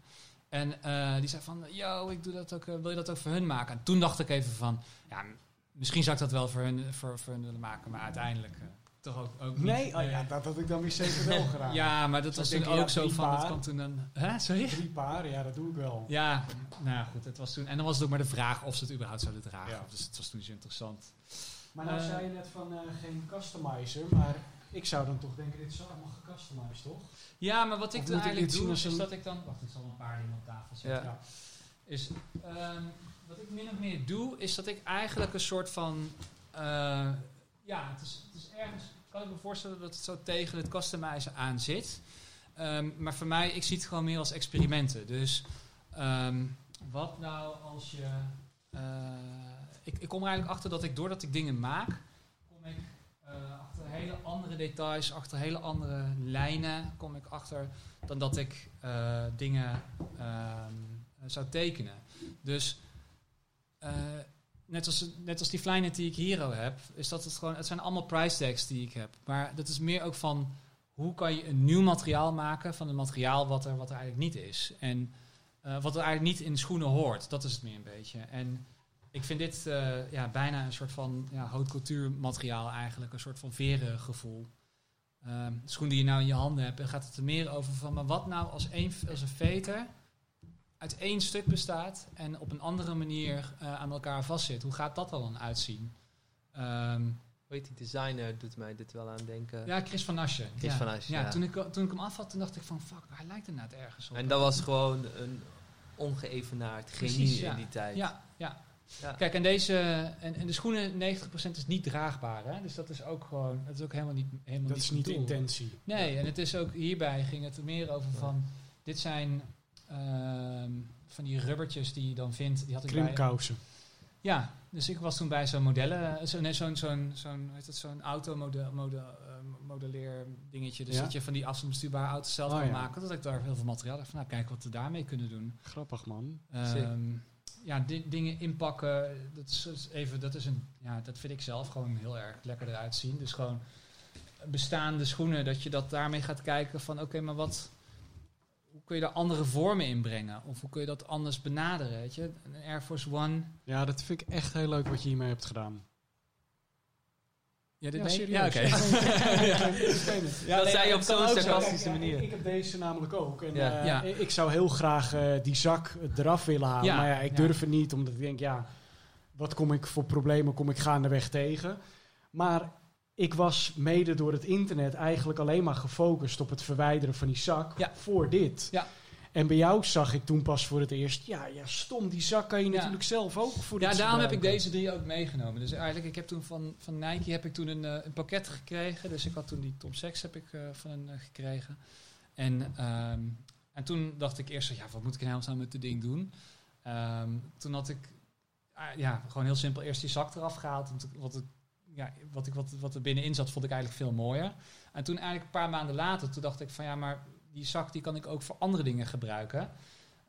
En eh, die zei van, yo, ik doe dat ook, eh, wil je dat ook voor hun maken? En toen dacht ik even van, ja, misschien zou ik dat wel voor hun, voor, voor hun willen maken, maar uiteindelijk eh, toch ook, ook niet. Nee, oh ja, dat had ik dan weer zeker wel gedaan. Ja, maar dat Zo was denk toen ja, ook zo van, dat paar. kwam toen een... Hè, sorry? Drie paar, ja, dat doe ik wel. Ja, nou ja, goed, het was toen... En dan was het ook maar de vraag of ze het überhaupt zouden dragen. Ja. Dus het was toen zo interessant. Maar nou Eh. zei je net van eh, geen customizer, maar ik zou dan toch denken, dit is allemaal gecustomized, toch? Ja, maar wat ik Of ik eigenlijk doe, is een- dat ik dan... Wacht, ik zal een paar dingen op tafel zetten. Ja. Is, ehm, wat ik min of meer doe, is dat ik eigenlijk een soort van... eh, ja, het is, het is ergens... Kan ik me voorstellen dat het zo tegen het customizen aan zit. Ehm, maar voor mij, ik zie het gewoon meer als experimenten. Dus ehm, wat nou als je... ik, ik kom er eigenlijk achter dat ik, doordat ik dingen maak, kom ik eh, achter hele andere details, achter hele andere lijnen, kom ik achter dan dat ik eh, dingen ehm, zou tekenen. Dus eh, net, als, net als die Flyknit die ik hier al heb, is dat het gewoon, het zijn allemaal price tags die ik heb. Maar dat is meer ook van hoe kan je een nieuw materiaal maken van een materiaal wat er, wat er eigenlijk niet is. En wat er eigenlijk niet in schoenen hoort. Dat is het meer een beetje. En ik vind dit eh, ja, bijna een soort van ja, haute couture materiaal eigenlijk. Een soort van veren gevoel. ehm, schoen die je nou in je handen hebt, dan gaat het er meer over van, maar wat nou als, een, als een veter uit één stuk bestaat en op een andere manier eh, aan elkaar vastzit? Hoe gaat dat er dan uitzien? Ehm, Weet die designer doet mij dit wel aan denken. ja, Chris van Asje. Chris ja. van Asje, Ja, ja. Toen, ik, toen ik hem af had, toen dacht ik van, fuck, hij lijkt inderdaad ergens op. En dat was gewoon een ongeëvenaard genie Precies, ja. in die tijd. Ja, ja. Ja. Kijk, en deze en, en de schoenen 90% is niet draagbaar, hè? Dus dat is ook gewoon, dat is ook helemaal niet helemaal Dat is niet de intentie. Nee, en het is ook hierbij ging het er meer over van, dit zijn ehm, van die rubbertjes die je dan vindt, die had ik bij. Krimkousen. Ja, dus ik was toen bij zo'n modellen, eh, zo, nee, zo'n zo'n zo'n het, zo'n automodel model, eh, modelleer dingetje, dus Ja? dat je van die afstandsbestuurbare auto's zelf Oh, kan ja. maken. Dat ik daar heel veel materiaal van, nou kijk wat we daarmee kunnen doen. Grappig man. Ehm, ja, di- dingen inpakken, dat is is even, dat is een, ja, dat vind ik zelf gewoon heel erg lekker eruit zien. Dus gewoon bestaande schoenen, dat je dat daarmee gaat kijken van, oké, maar wat, hoe kun je daar andere vormen in brengen? Of hoe kun je dat anders benaderen, weet je? Een Air Force One. Ja, dat vind ik echt heel leuk wat je hiermee hebt gedaan. Ja, dit Ja, serieus. Oké. Ja. Ja, dat nee, zei je op zo'n sarcastische Ja, manier. Ik, heb deze namelijk ook. En, Ja. eh, Ja. Ik zou heel graag eh, die zak eraf willen halen. Ja. Maar ja, ik Ja. durf het niet, omdat ik denk, ja, wat kom ik voor problemen kom ik gaandeweg tegen. Maar ik was mede door het internet eigenlijk alleen maar gefocust op het verwijderen van die zak Ja. voor dit. Ja. En bij jou zag ik toen pas voor het eerst, ja, ja stom, die zak kan je Ja. natuurlijk zelf ook voor Ja, daarom heb ik deze drie ook meegenomen. Dus eigenlijk, ik heb toen van, van Nike heb ik toen een, eh, een pakket gekregen. Dus ik had toen die Tom Sachs heb ik eh, van hen eh, gekregen. En, ehm, en toen dacht ik eerst, ja, wat moet ik hemelsnaam met dit ding doen? Ehm, toen had ik, ah, ja, gewoon heel simpel eerst die zak eraf gehaald. Want wat, het, ja, wat, ik, wat, wat er binnenin zat, vond ik eigenlijk veel mooier. En toen eigenlijk een paar maanden later, toen dacht ik van ja, maar die zak die kan ik ook voor andere dingen gebruiken.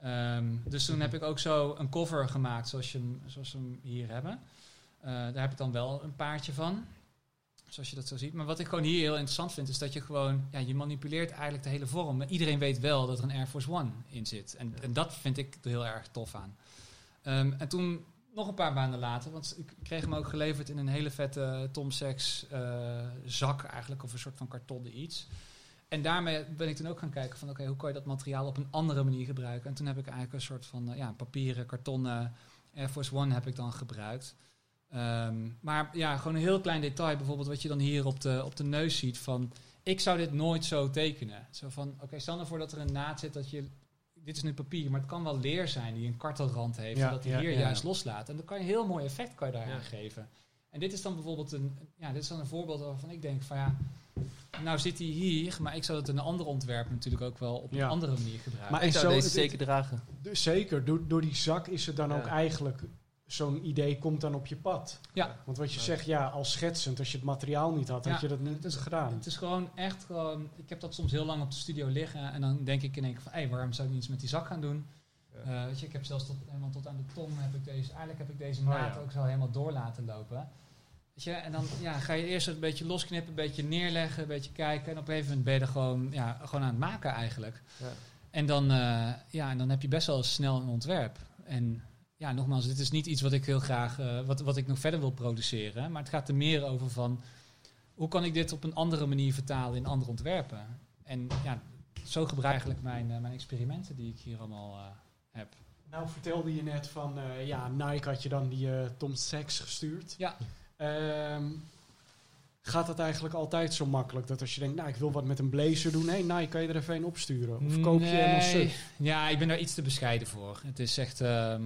Ehm, dus toen heb ik ook zo een cover gemaakt zoals, je hem, zoals we hem hier hebben. Eh, daar heb ik dan wel een paardje van. Zoals je dat zo ziet. Maar wat ik gewoon hier heel interessant vind, is dat je gewoon, ja, je manipuleert eigenlijk de hele vorm. Maar iedereen weet wel dat er een Air Force One in zit. En, en dat vind ik er heel erg tof aan. Ehm, en toen nog een paar maanden later, want ik kreeg hem ook geleverd in een hele vette Tom Sachs eh, zak eigenlijk, of een soort van kartonnen iets. En daarmee ben ik toen ook gaan kijken van oké, hoe kan je dat materiaal op een andere manier gebruiken? En toen heb ik eigenlijk een soort van eh, ja, papieren, kartonnen Air Force One heb ik dan gebruikt. Ehm, maar ja, gewoon een heel klein detail, bijvoorbeeld wat je dan hier op de, op de neus ziet van ik zou dit nooit zo tekenen. Zo van oké, stel nou voor dat er een naad zit dat je dit is nu papier, maar het kan wel leer zijn die een kartelrand heeft, Ja, dat hij ja, hier ja, juist loslaat. En dan kan je een heel mooi effect kan je daar Ja. aan geven. En dit is dan bijvoorbeeld een, ja, dit is dan een voorbeeld waarvan ik denk van ja, nou zit hij hier, maar ik zou het in een ander ontwerp natuurlijk ook wel op een Ja. andere manier gebruiken. Maar Ik en zou zo- deze het- zeker dragen. Dus zeker, door, door die zak is het dan Ja. ook eigenlijk zo'n idee komt dan op je pad. Ja. Want wat je Ja. zegt, ja, als schetsend, als je het materiaal niet had, Ja, had je dat niet het is- gedaan. Het is gewoon echt gewoon. Ik heb dat soms heel lang op de studio liggen en dan denk ik in één keer van, hé, waarom zou ik niet iets met die zak gaan doen? Ja. Eh, weet je, ik heb zelfs tot, helemaal tot aan de tong heb ik deze. Eigenlijk heb ik deze Oh, naad ja. ook zo helemaal door laten lopen. Weet je, en dan ja, ga je eerst een beetje losknippen, een beetje neerleggen, een beetje kijken. En op een gegeven moment ben je er gewoon, ja, gewoon aan het maken eigenlijk. Ja. En dan, eh, ja, en dan heb je best wel snel een ontwerp. En ja, nogmaals, dit is niet iets wat ik heel graag, eh, wat, wat ik nog verder wil produceren. Maar het gaat er meer over van, hoe kan ik dit op een andere manier vertalen in andere ontwerpen? En ja, zo gebruik ik eigenlijk mijn, eh, mijn experimenten die ik hier allemaal eh, heb. Nou vertelde je net van, eh, ja, Nike had je dan die Tom Sachs gestuurd. Ja. Ehm, gaat dat eigenlijk altijd zo makkelijk? Dat als je denkt, nou, ik wil wat met een blazer doen. Hé, Nike, kan je er even een opsturen? Of koop je helemaal suf? Ja, ik ben daar iets te bescheiden voor. Het is echt... ehm,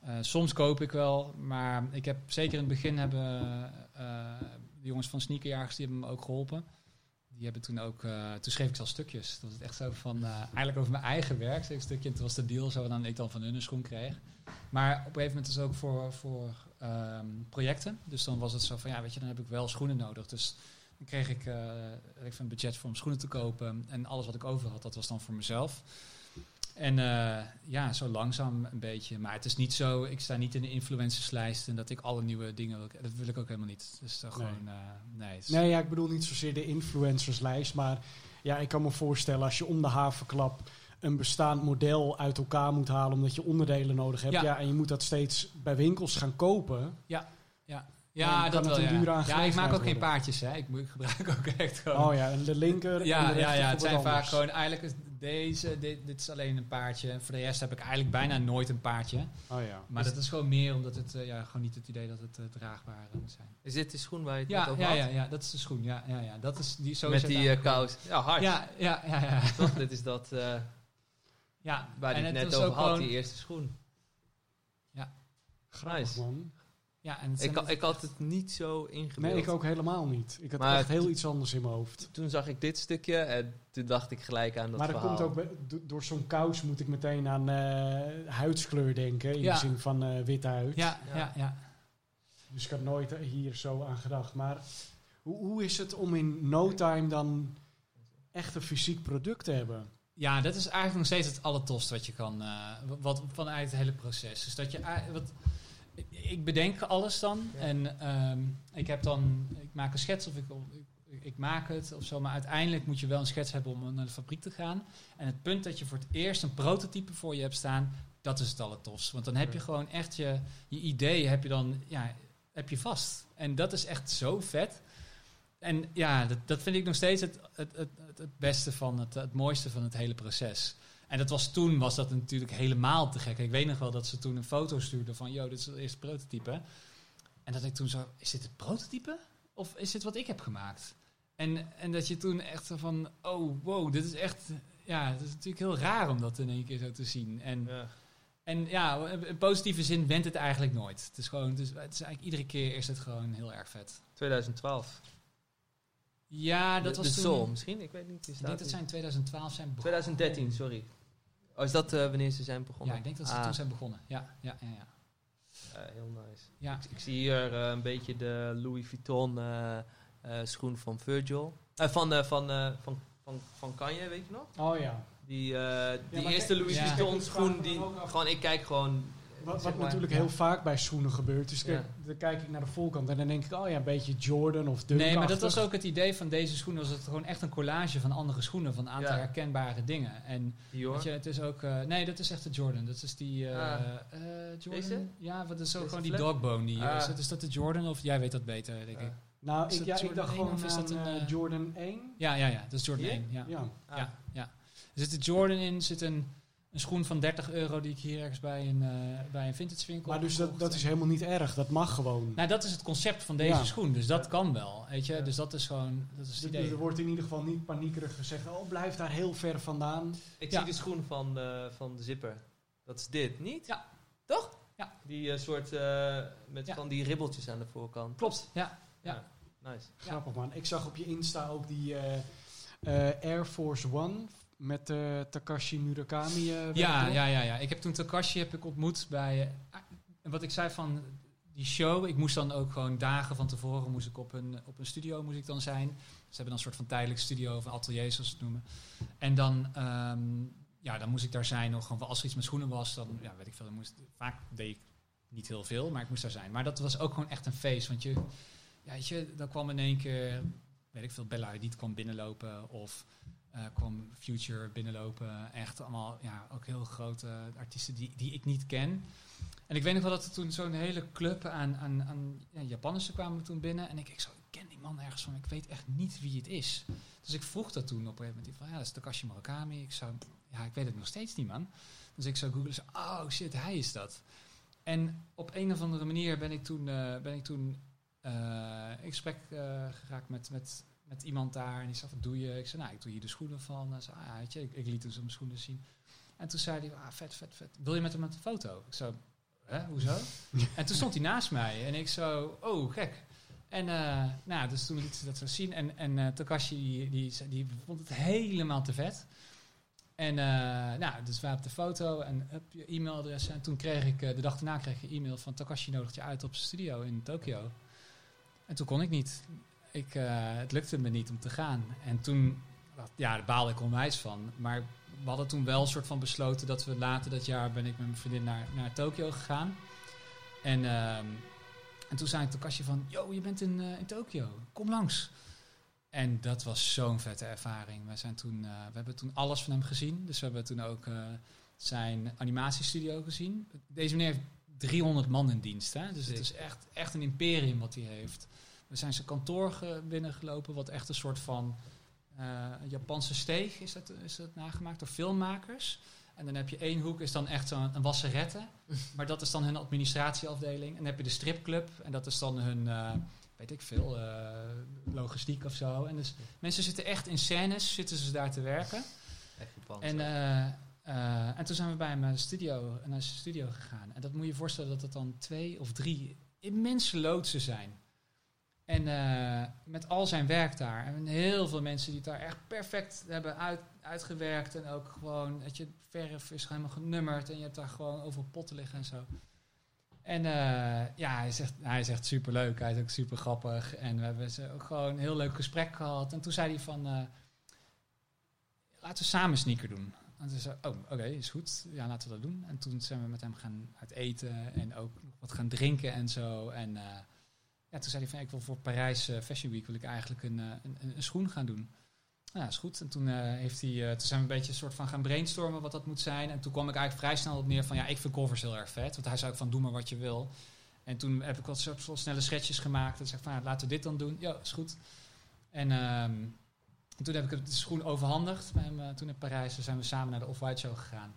eh, soms koop ik wel, maar ik heb zeker in het begin hebben eh, de jongens van Sneakerjagers, die hebben me ook geholpen. Die hebben toen ook, eh, toen schreef ik zelf stukjes. Dat was het echt zo van, eh, eigenlijk over mijn eigen werk, een stukje. En toen was de deal zo dan ik dan van hun een schoen kreeg. Maar op een gegeven moment is ook voor, voor ehm, projecten. Dus dan was het zo van, ja weet je, dan heb ik wel schoenen nodig. Dus dan kreeg ik even een budget voor om schoenen te kopen. En alles wat ik over had, dat was dan voor mezelf. En eh, ja, zo langzaam een beetje. Maar het is niet zo, ik sta niet in de influencerslijst en dat ik alle nieuwe dingen wil. Dat wil ik ook helemaal niet. Dus dan Nee. gewoon, eh, nee. Nee, ja, ik bedoel niet zozeer de influencerslijst. Maar ja, ik kan me voorstellen als je om de havenklap een bestaand model uit elkaar moet halen omdat je onderdelen nodig hebt. Ja. Ja. en je moet dat steeds bij winkels gaan kopen. Ja, Ja, kan dat wel. een Ja. ja, ik maak ook geen paardjes. Hè. Ik, moet- ik gebruik ook echt gewoon. Oh ja, en de linker en ja, de ja, ja, het zijn vaak gewoon eigenlijk is deze, dit, dit is alleen een paardje. Voor de rest heb ik eigenlijk bijna nooit een paardje. Oh ja. Maar dat is gewoon meer omdat het eh, ja, gewoon niet het idee dat het eh, draagbaar moet zijn. Is dit de schoen waar je het Ja, over ja, had? ja, ja, dat is de schoen. Ja, ja, ja. Dat is die zo is Met die eh, kous. Ja, hard. Ja, ja, ja, ja. Toch? dit is dat eh, ja. waar en hij het net over had, gewoon- die eerste schoen. Nice. man. Ja, en Ik, zijn ha- ik had het niet zo ingebeeld. Nee, ik ook helemaal niet. Ik had Maar echt heel iets anders in mijn hoofd. Toen zag ik dit stukje en toen dacht ik gelijk aan dat maar dat verhaal. komt ook door zo'n kous moet ik meteen aan eh, huidskleur denken. In Ja. de zin van eh, witte huid. Ja, Ja. ja, ja. Dus ik had nooit hier zo aan gedacht. Maar hoe, hoe is het om in no time dan echt een fysiek product te hebben? Ja, dat is eigenlijk nog steeds het allertofste wat je kan, eh, wat vanuit het hele proces. Dus dat je, wat, ik bedenk alles dan Ja. en ehm, ik heb dan, ik maak een schets of ik, ik, ik maak het of zo, maar uiteindelijk moet je wel een schets hebben om naar de fabriek te gaan. En het punt dat je voor het eerst een prototype voor je hebt staan, dat is het allertofste. Want dan heb je gewoon echt je, je idee, heb je dan, ja, heb je vast. En dat is echt zo vet. En ja, dat, dat vind ik nog steeds het, het, het, het, beste van het, het mooiste van het hele proces. En dat was toen was dat natuurlijk helemaal te gek. Ik weet nog wel dat ze toen een foto stuurden van, yo, dit is het eerste prototype. En dat ik toen zo, is dit het prototype? Of is dit wat ik heb gemaakt? En, en dat je toen echt zo van, oh, wow, dit is echt, ja, het is natuurlijk heel raar om dat in één keer zo te zien. En Ja. en ja, in positieve zin went het eigenlijk nooit. Het is gewoon, dus het is eigenlijk iedere keer is het gewoon heel erg vet. 2012. Ja, dat de, was de toen. Soul misschien? Ik weet niet. Ik denk dat zij in 2012 zijn begonnen. 2013, sorry. Oh, is dat eh, wanneer ze zijn begonnen? Ja, ik denk dat ze Ah, toen zijn begonnen. Ja, ja, ja. ja. heel nice. ja. Ik, ik zie hier eh, een beetje de Louis Vuitton eh, eh, schoen van Virgil. Van, eh, van, eh, van, van, van Kanye, weet je nog? Oh ja. Die, eh, die eerste Louis ja. Vuitton schoen, die gewoon, ik kijk gewoon... Wat, natuurlijk ja. heel vaak bij schoenen gebeurt. Dus Ja. kijk, dan kijk ik naar de voorkant en dan denk ik, oh ja, een beetje Jordan of Dunk. Nee, maar dat was ook het idee van deze schoenen. Was het gewoon echt een collage van andere schoenen. Van een aantal Ja. herkenbare dingen. En weet je, het is ook... eh, nee, dat is echt de Jordan. Dat is die... eh Ah. eh, Jordan? Deze? Ja, wat is zo Deze gewoon die dogbone. Die, Ah. is, dat, is dat de Jordan? Of jij weet dat beter, denk Ah. ik. Nou, Is ik, ja, ik dacht 1 gewoon of is dat een, Jordan 1. Ja, ja, ja. Dat is Jordan Hier? 1. Ja. Ja. Ah. Ja, ja. Er zit een Jordan in, zit een, een schoen van 30 euro die ik hier ergens bij een, eh, bij een vintage winkel Maar dus dat, dat is helemaal niet erg. Dat mag gewoon. Nou, dat is het concept van deze Ja. schoen, dus dat Ja. kan wel. Weet je? Ja. Dus dat is gewoon, dat is het Er- idee. Er wordt in ieder geval niet paniekerig gezegd, oh blijf daar heel ver vandaan. Ik Ja. zie de schoen van, eh, van de zipper. Dat is dit, niet? Ja. Toch? Ja. Die eh, soort eh, met Ja. van die ribbeltjes aan de voorkant. Klopt, ja. Ja. Nice. Grappig man. Ik zag op je Insta ook die eh, eh, Air Force One met eh, Takashi Murakami. eh, Ja, ja, ja, ja. Ik heb toen Takashi heb ik ontmoet bij... eh, en wat ik zei van die show, ik moest dan ook gewoon dagen van tevoren moest ik op een, op een studio moest ik dan zijn. Ze hebben dan een soort van tijdelijk studio of atelier zoals ze het noemen. En dan, ehm, ja, dan moest ik daar zijn nog gewoon als er iets met schoenen was, dan ja, weet ik veel. Dan moest, vaak deed ik niet heel veel, maar ik moest daar zijn. Maar dat was ook gewoon echt een feest, want je, ja, weet je, dan kwam in één keer, weet ik veel, Bella Hadid kwam binnenlopen of eh, kwam Future binnenlopen. Echt allemaal, ja, ook heel grote artiesten die, die ik niet ken. En ik weet nog wel dat er toen zo'n hele club aan, aan, aan ja, Japanners kwamen toen binnen. En ik, ik, zo, ik ken die man ergens van, ik weet echt niet wie het is. Dus ik vroeg dat toen op een gegeven moment. Van, ja, dat is Takashi Murakami. Ik zou, ja, ik weet het nog steeds niet, man. Dus ik zou googlen, zo, oh shit, hij is dat. En op een of andere manier ben ik toen, eh, ben ik toen eh, in gesprek geraakt met, met, met iemand daar. En die zei, wat doe je? Ik zei, nou, ik doe hier de schoenen van. En zei, ah, je, ik, ik liet toen zijn schoenen zien. En toen zei hij, ah, vet, vet, vet. Wil je met hem een foto? Ik zo, hè, hoezo? en toen stond hij naast mij. En ik zo, oh, gek. En uh, nou, dus toen liet ze dat zo zien. En, en uh, Takashi, die, die, die, vond het helemaal te vet. En uh, nou, dus wij op de foto en up je e-mailadres. En toen kreeg ik, de dag daarna kreeg ik een e-mail van Takashi nodigt je uit op zijn studio in Tokio. En toen kon ik niet. Ik, uh, het lukte me niet om te gaan. En toen, ja, daar baalde ik onwijs van. Maar we hadden toen wel een soort van besloten dat we later dat jaar ben ik met mijn vriendin naar, naar Tokio gegaan. En, uh, en toen zei ik Takashi van, yo, je bent in, uh, in Tokio, kom langs. En dat was zo'n vette ervaring. We, zijn toen, uh, we hebben toen alles van hem gezien. Dus we hebben toen ook uh, zijn animatiestudio gezien. Deze meneer heeft 300 man in dienst. Hè? Dus het is echt, echt een imperium wat hij heeft. We zijn zijn kantoor ge- binnengelopen, wat echt een soort van eh, Japanse steeg is dat, is dat nagemaakt door filmmakers. En dan heb je één hoek, is dan echt zo'n een wasserette. maar dat is dan hun administratieafdeling. En dan heb je de stripclub. En dat is dan hun, eh, weet ik veel, eh, logistiek of zo. En dus mensen zitten echt in scènes, zitten ze daar te werken. Echt Japans. En, en toen zijn we bij hem naar de studio, naar zijn studio gegaan. En dat moet je je voorstellen dat het dan twee of drie immense loodsen zijn. En eh, met al zijn werk daar. En heel veel mensen die het daar echt perfect hebben uit, uitgewerkt. En ook gewoon, dat je verf is helemaal genummerd. En je hebt daar gewoon overal potten liggen en zo. En eh, ja, hij zegt, hij is echt super leuk. Hij is ook super grappig. En we hebben ze ook gewoon een heel leuk gesprek gehad. En toen zei hij van, eh, laten we samen sneaker doen. En toen zei oh, oké, is goed. Ja, laten we dat doen. En toen zijn we met hem gaan uit eten en ook wat gaan drinken en zo. En ja, toen zei hij van, ik wil voor Parijs eh, Fashion Week wil ik eigenlijk een, eh, een, een, een schoen gaan doen. Nou, ja, is goed. En toen, eh, heeft hij, toen zijn we een beetje een soort van gaan brainstormen wat dat moet zijn. En toen kwam ik eigenlijk vrij snel op neer van, ja, ik vind covers heel erg vet. Want hij zei ook van, doe maar wat je wil. En toen heb ik wat snelle schetsjes gemaakt. En zei van, ja, laten we dit dan doen. Ja, is goed. En ehm, en toen heb ik de schoen overhandigd toen in Parijs. Zijn we samen naar de Off-White Show gegaan.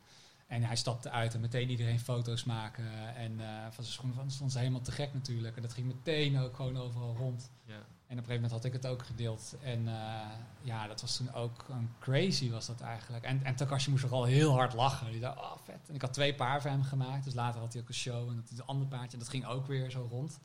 En hij stapte uit en meteen iedereen foto's maken. En eh, van zijn schoenen van, stond ze helemaal te gek natuurlijk. En dat ging meteen ook gewoon overal rond. ja. En op een gegeven moment had ik het ook gedeeld. En eh, ja, dat was toen ook een crazy was dat eigenlijk. En, en Takashi moest vooral heel hard lachen. Die dacht, oh vet. En ik had twee paar voor hem gemaakt. Dus later had hij ook een show en dat een ander paardje. En dat ging ook weer zo rond.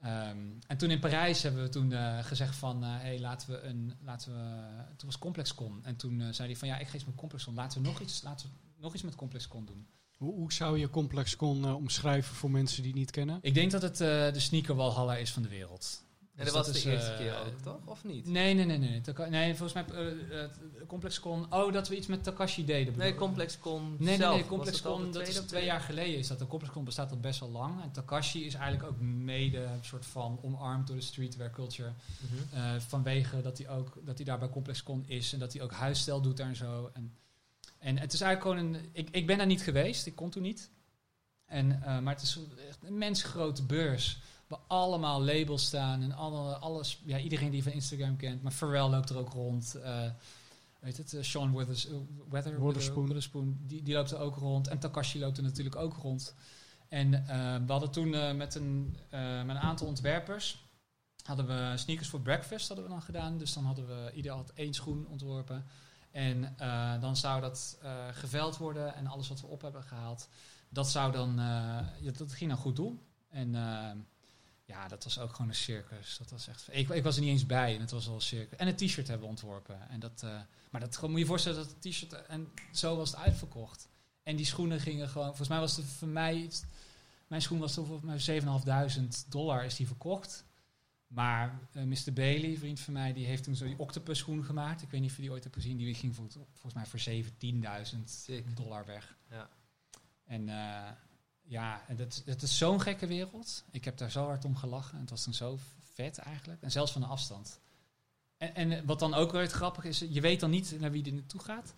Ehm, en toen in Parijs hebben we toen eh, gezegd van, hé, hey, laten we een, laten we, toen was ComplexCon. En toen zei hij van, ja, ik iets met ComplexCon. Laten we nog iets, laten we nog iets met ComplexCon doen. Hoe, hoe zou je ComplexCon eh, omschrijven voor mensen die het niet kennen? Ik denk dat het eh, de sneaker Walhalla is van de wereld. En Dus dat was is, de eerste eh, keer ook, toch? Of niet? Nee, nee, nee, nee. Taka- nee volgens mij uh, uh, ComplexCon. Oh, dat we iets met Takashi deden. Nee, ComplexCon Nee, nee, zelf. nee. Was ComplexCon, dat is twee jaar geleden. Is dat. De ComplexCon bestaat al best wel lang. En Takashi is eigenlijk ook mede een soort van omarmd door de streetwear culture. Eh, vanwege dat hij ook dat hij daar bij ComplexCon is en dat hij ook huisstijl doet daar en zo. En, en het is eigenlijk gewoon een. Ik, ik ben daar niet geweest, ik kon toen niet. En, eh, maar het is echt een mensgrote beurs. Waar allemaal labels staan en alle, alles. Ja, iedereen die van Instagram kent. Maar Pharrell loopt er ook rond. eh, weet het, eh, Sean Withers, Weather, Witherspoon. Witherspoon, die, die loopt er ook rond. En Takashi loopt er natuurlijk ook rond. En we hadden toen met, een, met een aantal ontwerpers hadden we sneakers voor breakfast hadden we dan gedaan. Dus dan hadden we ieder had één schoen ontworpen. En eh, dan zou dat eh, geveld worden en alles wat we op hebben gehaald, dat zou dan, eh, dat ging dan goed doel. En ja, dat was ook gewoon een circus. Dat was echt, ik, ik was er niet eens bij en het was al een circus. En een t-shirt hebben we ontworpen. En dat, maar dat moet je je voorstellen dat het t-shirt, en zo was het uitverkocht. En die schoenen gingen gewoon, volgens mij was het voor mij, mijn schoen was volgens mij 7.500 dollar is die verkocht. Maar eh, Mr. Bailey, vriend van mij, die heeft toen zo die octopus schoen gemaakt. Ik weet niet of je die ooit hebt gezien. Die ging volgens mij voor 17.000 Sick. dollar weg. Ja. En eh, ja, en dat, het is zo'n gekke wereld. Ik heb daar zo hard om gelachen. En het was toen zo vet eigenlijk. En zelfs van de afstand. En, en wat dan ook weer het grappige is, je weet dan niet naar wie er naartoe gaat.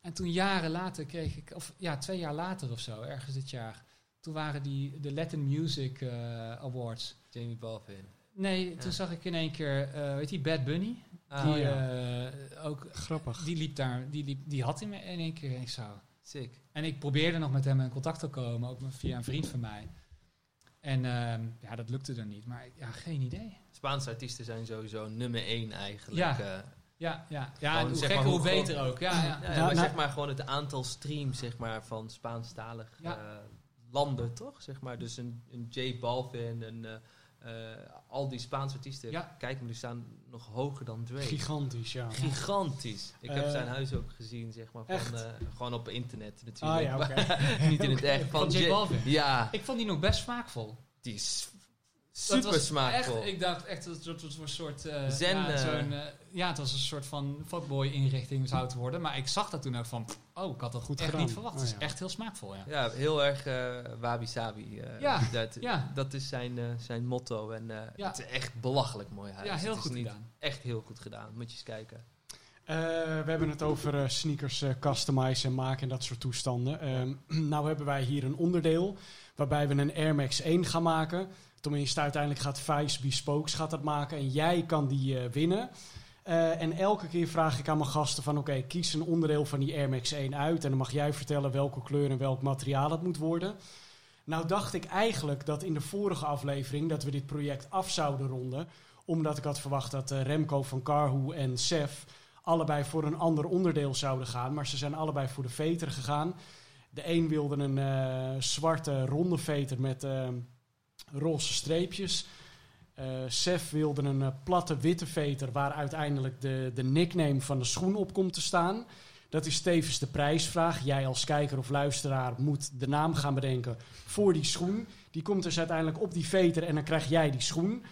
En toen jaren later kreeg ik, of ja, twee jaar later of zo, ergens dit jaar. Toen waren die de Latin Music eh, Awards. Jamie Balvin. Nee, Ja. toen zag ik in één keer, eh weet je, Bad Bunny. Ah, die, ja. eh, ook, Grappig. die liep daar, die, liep, die had hij me in één keer. En ik zo. Sick. En ik probeerde nog met hem in contact te komen, ook via een vriend van mij. En ehm, ja, dat lukte er niet. Maar ja, geen idee. Spaanse artiesten zijn sowieso nummer één eigenlijk. Ja. eh. Ja, ja, ja Gewoon, en hoe zeg gekker, maar, hoe hoe beter ook. Ja, ja. Ja, Nou, maar nou- zeg maar gewoon het aantal streams zeg maar, van Spaanstalig Ja. eh, landen, toch? Zeg maar. Dus een, een J Balvin, een, al die Spaanse artiesten, Ja. kijk maar, die staan nog hoger dan Drake. Gigantisch, ja. Gigantisch. Ik heb Eh, zijn huis ook gezien, zeg maar, van, eh, gewoon op internet natuurlijk. Ah ja, oké. maar niet in het echt. Van J J- Balvin. Ja, Ik vond die nog best smaakvol. die is super smaakvol. Echt, ik dacht echt dat het een soort... eh, Zen, ja, zo'n, ja, het was een soort van fuckboy inrichting zou het worden. Maar ik zag dat toen ook van... Oh, ik had dat Goed echt gedaan. niet verwacht. Het Oh, is ja. echt heel smaakvol, ja. Ja, heel erg eh wabi sabi. eh, Ja, dat, ja. dat is zijn, eh, zijn motto. En eh, Ja. het is echt belachelijk mooi huis. Ja, heel Het is goed niet gedaan. Echt heel goed gedaan. Moet je eens kijken. Eh, we hebben het over sneakers uh, customizen en maken en dat soort toestanden. Ehm, nou hebben wij hier een onderdeel waarbij we een Air Max 1 gaan maken. Tenminste, uiteindelijk gaat Vice Bespokes gaat dat maken en jij kan die winnen. en elke keer vraag ik aan mijn gasten van oké, kies een onderdeel van die Air Max 1 uit. En dan mag jij vertellen welke kleur en welk materiaal het moet worden. Nou dacht ik eigenlijk dat in de vorige aflevering dat we dit project af zouden ronden. Omdat ik had verwacht dat Remco van Carhu en Sef allebei voor een ander onderdeel zouden gaan. Maar ze zijn allebei voor de veter gegaan. De een wilde een zwarte ronde veter met uh, roze streepjes. Uh, wilde een platte witte veter waar uiteindelijk de, de nickname van de schoen op komt te staan. Dat is tevens de prijsvraag. Jij als kijker of luisteraar moet de naam gaan bedenken voor die schoen. Die komt dus uiteindelijk op die veter en dan krijg jij die schoen.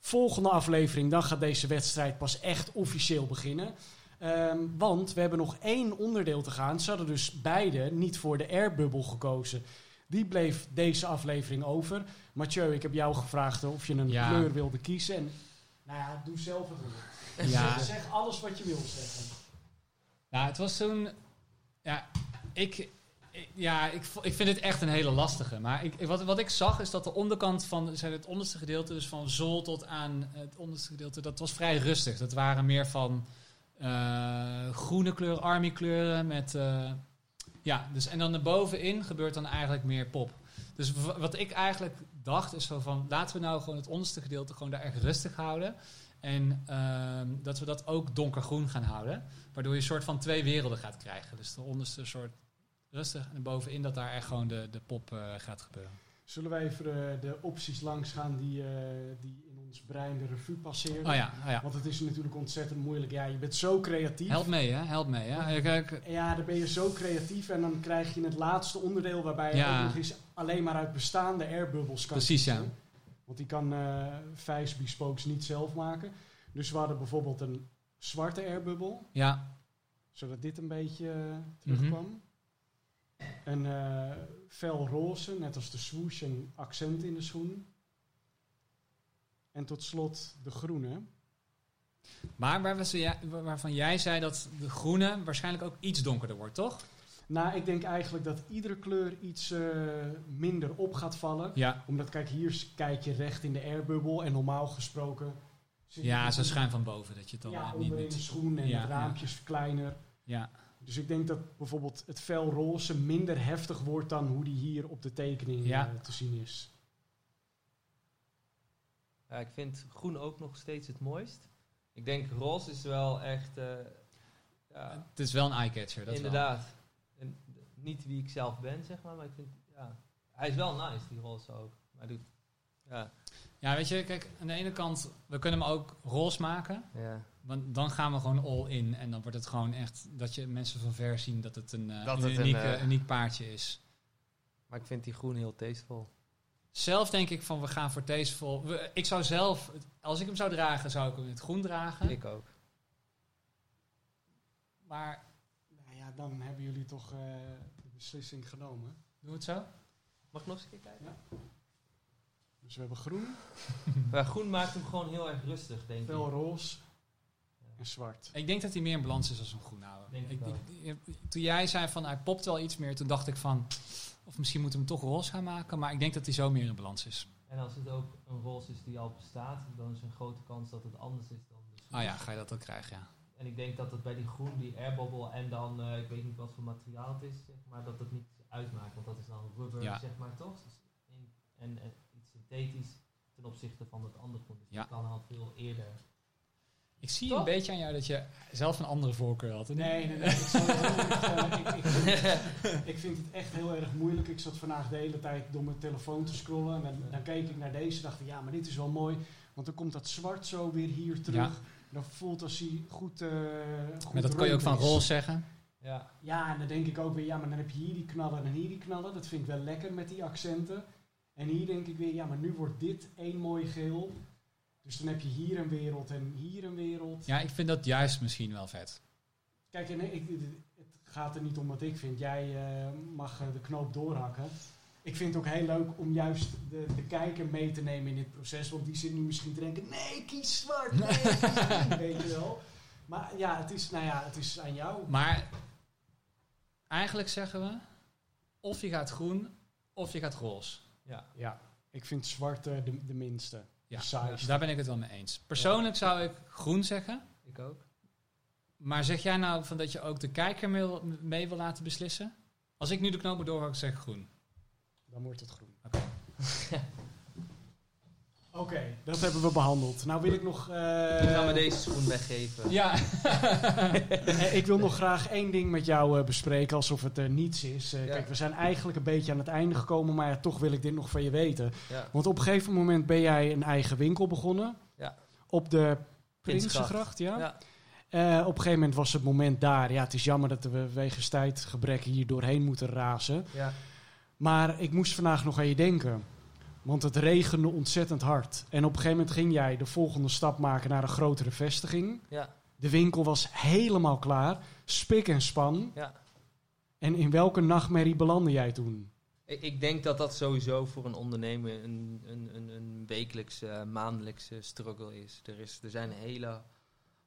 Volgende aflevering, dan gaat deze wedstrijd pas echt officieel beginnen. Um, want we hebben nog één onderdeel te gaan. Ze hadden dus beide niet voor de airbubble gekozen. Die bleef deze aflevering over. Mathieu, ik heb jou gevraagd of je een ja. kleur wilde kiezen. En nou ja, doe zelf het woord. Ja. Zeg alles wat je wilt zeggen. Nou, het was zo'n... Ja, ik, ja, ik, ik vind het echt een hele lastige. Maar ik, wat, wat ik zag is dat de onderkant van zeg, het onderste gedeelte, dus van zool tot aan het onderste gedeelte, dat was vrij rustig. Dat waren meer van eh, groene kleuren, army kleuren met... eh, ja, dus en dan erbovenin gebeurt dan eigenlijk meer pop. Dus wat ik eigenlijk dacht is zo van, laten we nou gewoon het onderste gedeelte gewoon daar echt rustig houden. En ehm, dat we dat ook donkergroen gaan houden. Waardoor je een soort van twee werelden gaat krijgen. Dus de onderste soort rustig en bovenin dat daar echt gewoon de, de pop eh, gaat gebeuren. Zullen we even de opties langs gaan die, eh, die in ons brein de revue passeren? Oh ja, oh ja. Want het is natuurlijk ontzettend moeilijk. Ja, je bent zo creatief. Help mee hè, help mee hè. Ja, dan ben je zo creatief en dan krijg je het laatste onderdeel waarbij je Ja. ook nog eens alleen maar uit bestaande airbubbles kan Precies, ja. Want die kan eh Vijs Bespokes niet zelf maken. Dus we hadden bijvoorbeeld een zwarte airbubbel, ja, zodat dit een beetje eh, terugkwam. Een eh fel roze, net als de swoosh, een accent in de schoen. En tot slot de groene. maar waarvan jij zei dat de groene waarschijnlijk ook iets donkerder wordt, toch? Nou, ik denk eigenlijk dat iedere kleur iets eh, minder op gaat vallen. Ja, Omdat, kijk, hier kijk je recht in de airbubbel en normaal gesproken... ja zo in- schuin van boven, dat je het dan Ja, niet de met... schoen en Ja, het raampje is kleiner. Ja, Dus ik denk dat bijvoorbeeld het fel roze minder heftig wordt dan hoe die hier op de tekening Ja. eh, te zien is. Ja, ik vind groen ook nog steeds het mooist. Ik denk roze is wel echt... eh, ja, het is wel een eye-catcher, dat wel. inderdaad. Niet wie ik zelf ben, zeg maar, maar ik vind... Ja, hij is wel nice, die roze ook. Maar doet... Ja, Ja, weet je, kijk, aan de ene kant, we kunnen hem ook roze maken. ja. Want dan gaan we gewoon all in. En dan wordt het gewoon echt dat je mensen van ver zien dat het een, eh, Dat een het een, uniek, eh, uniek paardje is. Maar ik vind die groen heel tasteful. Zelf denk ik van we gaan voor tasteful. We, ik zou zelf, als ik hem zou dragen, zou ik hem in het groen dragen. Ik ook. Maar Nou ja, dan hebben jullie toch eh, beslissing genomen. doe het zo. Mag ik nog eens een keer kijken? Dus we hebben groen, Maar groen maakt hem gewoon heel erg rustig, denk ik. fel roze en zwart. Ik denk dat hij meer in balans is als een groen houden. Denk ik Ik, wel. ik- toen jij zei van hij popt wel iets meer, toen dacht ik van of misschien moeten we hem toch roze gaan maken. Maar ik denk dat hij zo meer in balans is. En als het ook een roze is die al bestaat, dan is er een grote kans dat het anders is dan de Ah ja, ga je dat ook krijgen, ja. En ik denk dat het bij die groen, die airbubble en dan, eh, ik weet niet wat voor materiaal het is, zeg maar, dat het niet uitmaakt. Want dat is dan rubber, Ja. zeg maar, toch? Dus in- en, en iets synthetisch ten opzichte van het andere groen. Dus Ja. dat kan al veel eerder. Ik zie Toch? een beetje aan jou dat je zelf een andere voorkeur had. Nee, nee, nee. Ik, vertellen, ik, vind, het echt heel erg moeilijk. Ik zat vandaag de hele tijd door mijn telefoon te scrollen. En dan, dan keek ik naar deze en dacht ik, ja, maar dit is wel mooi. Want dan komt dat zwart zo weer hier terug. Dan voelt als hij goed, eh goed Maar dat kan je ook van roze zeggen. Ja, Ja, en dan denk ik ook weer, ja, maar dan heb je hier die knallen en hier die knallen. Dat vind ik wel lekker met die accenten. En hier denk ik weer, ja, maar nu wordt dit één mooi geel. Dus dan heb je hier een wereld en hier een wereld. Ja, ik vind dat juist misschien wel vet. Kijk, en ik, het gaat er niet om wat ik vind. Jij eh, mag eh, de knoop doorhakken. Ik vind het ook heel leuk om juist de, de kijker mee te nemen in dit proces. Want die zit nu misschien te denken, nee, kies zwart. Nee, kies groen, weet je wel. Maar ja, het is, nou ja, het is aan jou. Maar eigenlijk zeggen we, of je gaat groen, of je gaat roze. Ja. Ja, ik vind zwart de, de minste. Ja, De daar ben ik het wel mee eens. Persoonlijk zou ik groen zeggen. Ik ook. Maar zeg jij nou van dat je ook de kijker mee, wil- mee wil laten beslissen? Als ik nu de knopen doorhak, zeg ik groen. Dan wordt het groen. Oké. Oké, dat hebben we behandeld. Nou wil ik nog... eh, Ik ga me deze schoen weggeven. Ja. eh, ik wil nog graag één ding met jou eh, bespreken, alsof het er niets is. Eh, Ja. Kijk, we zijn eigenlijk een beetje aan het einde gekomen, maar ja, toch wil ik dit nog van je weten. Ja. Want op een gegeven moment ben jij een eigen winkel begonnen. Ja. Op de Prinsengracht. Ja? Ja. Eh, op een gegeven moment was het moment daar. Ja, het is jammer dat we wegens tijdgebrek hier doorheen moeten razen. Ja. Maar ik moest vandaag nog aan je denken. Want het regende ontzettend hard. En op een gegeven moment ging jij de volgende stap maken naar een grotere vestiging. Ja. De winkel was helemaal klaar. Spik en span. Ja. En in welke nachtmerrie belandde jij toen? Ik, denk dat dat sowieso voor een ondernemer een, een, een, een wekelijkse, eh, maandelijkse struggle is. Er, is. er zijn hele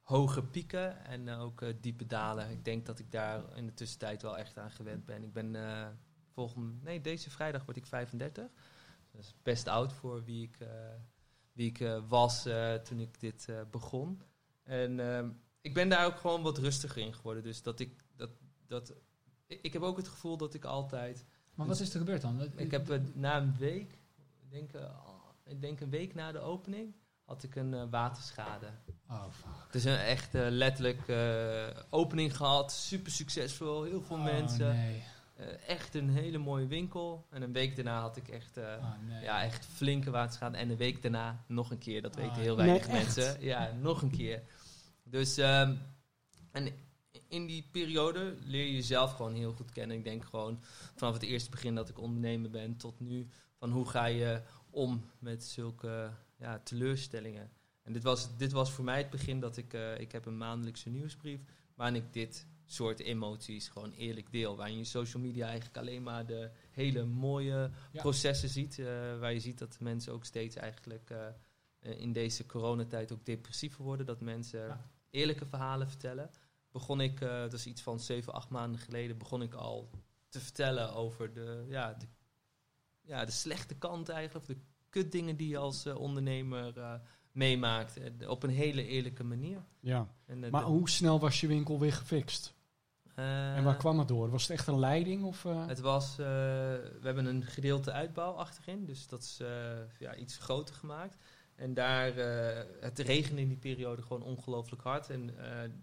hoge pieken en ook eh, diepe dalen. Ik denk dat ik daar in de tussentijd wel echt aan gewend ben. Ik ben eh volgende, nee, deze vrijdag word ik 35. Dat is best oud voor wie ik, eh, wie ik eh, was eh, toen ik dit begon. En ehm, ik ben daar ook gewoon wat rustiger in geworden. Dus dat ik, dat, dat, ik, heb ook het gevoel dat ik altijd Maar wat is er gebeurd dan? ik heb na een week, ik denk, ik denk een week na de opening, had ik een waterschade. Oh, fuck. Het is een echt letterlijk opening gehad, super succesvol, heel veel Oh, mensen. nee. Eh, echt een hele mooie winkel. En een week daarna had ik echt, Oh, nee. ja, echt flinke waterschade. En een week daarna nog een keer, dat Ah, weten heel nee, weinig mensen. Ja, nog een keer. Dus, ehm, en in die periode leer je jezelf gewoon heel goed kennen. Ik denk gewoon vanaf het eerste begin dat ik ondernemer ben tot nu, van hoe ga je om met zulke ja, teleurstellingen. En dit was, dit was voor mij het begin dat ik, eh, ik heb een maandelijkse nieuwsbrief, waarin ik dit soort emoties gewoon eerlijk deel. Waarin je social media eigenlijk alleen maar de hele mooie Ja. processen ziet. eh, waar je ziet dat mensen ook steeds eigenlijk eh, eh, in deze coronatijd ook depressiever worden. Dat mensen Ja. eerlijke verhalen vertellen. Begon ik, dat is iets van 7, 8 maanden geleden, begon ik al te vertellen over de, ja, de, ja, de slechte kant eigenlijk. Of de kutdingen die je als ondernemer meemaakt. op een hele eerlijke manier. Ja. En, Maar de- hoe snel was je winkel weer gefixt? Eh, en waar kwam het door? Was het echt een leiding? Of, eh? Het was, eh, we hebben een gedeelte uitbouw achterin, dus dat is ja, iets groter gemaakt. En daar, het regende in die periode gewoon ongelooflijk hard. En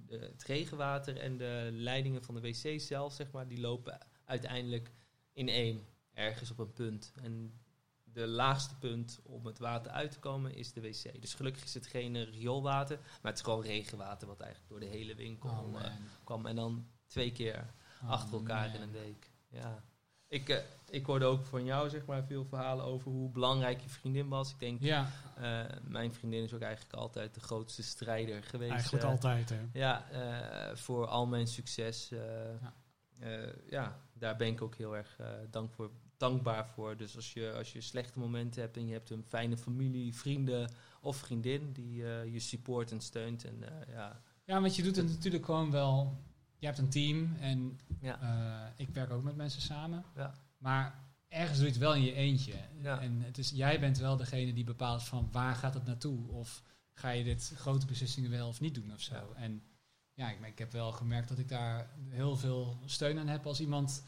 het regenwater en de leidingen van de wc zelf, zeg maar, die lopen uiteindelijk in één, ergens op een punt. En de laagste punt om het water uit te komen is de wc. Dus gelukkig is het geen rioolwater, maar het is gewoon regenwater wat eigenlijk door de hele winkel Oh, kwam. En dan twee keer Oh, achter elkaar in een week. Ja. Ik, eh, ik hoorde ook van jou zeg maar, veel verhalen over hoe belangrijk je vriendin was. Ik denk, Ja, eh, mijn vriendin is ook eigenlijk altijd de grootste strijder geweest. Eigenlijk eh, altijd, hè? Ja, voor al mijn succes. Ja. ja. ja, daar ben ik ook heel erg dank voor, dankbaar voor. Dus als je, als je slechte momenten hebt en je hebt een fijne familie, vrienden of vriendin die je support en steunt. En, ja, ja, want je doet het natuurlijk gewoon wel. Je hebt een team en ja, eh, ik werk ook met mensen samen. Ja. Maar ergens doe je het wel in je eentje. Ja. En het is, jij bent wel degene die bepaalt van waar gaat het naartoe? Of ga je dit grote beslissingen wel of niet doen of zo? En ja, ik, ik heb wel gemerkt dat ik daar heel veel steun aan heb als iemand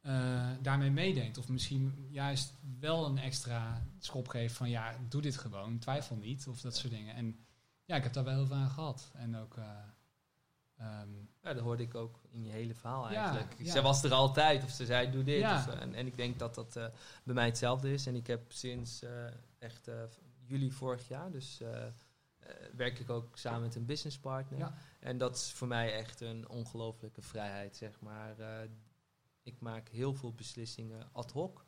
eh, daarmee meedenkt. Of misschien juist wel een extra schop geeft van ja, doe dit gewoon, twijfel niet of dat soort dingen. En ja, ik heb daar wel heel veel aan gehad. En ook... eh, ehm, Ja, dat hoorde ik ook in je hele verhaal eigenlijk. ja. Zij was er altijd, of ze zei doe dit. Ja. Of, en, en ik denk dat dat eh, bij mij hetzelfde is. En ik heb sinds eh, echt eh, juli vorig jaar, dus werk ik ook samen met een businesspartner. En dat is voor mij echt een ongelofelijke vrijheid, zeg maar. Ik maak heel veel beslissingen ad hoc.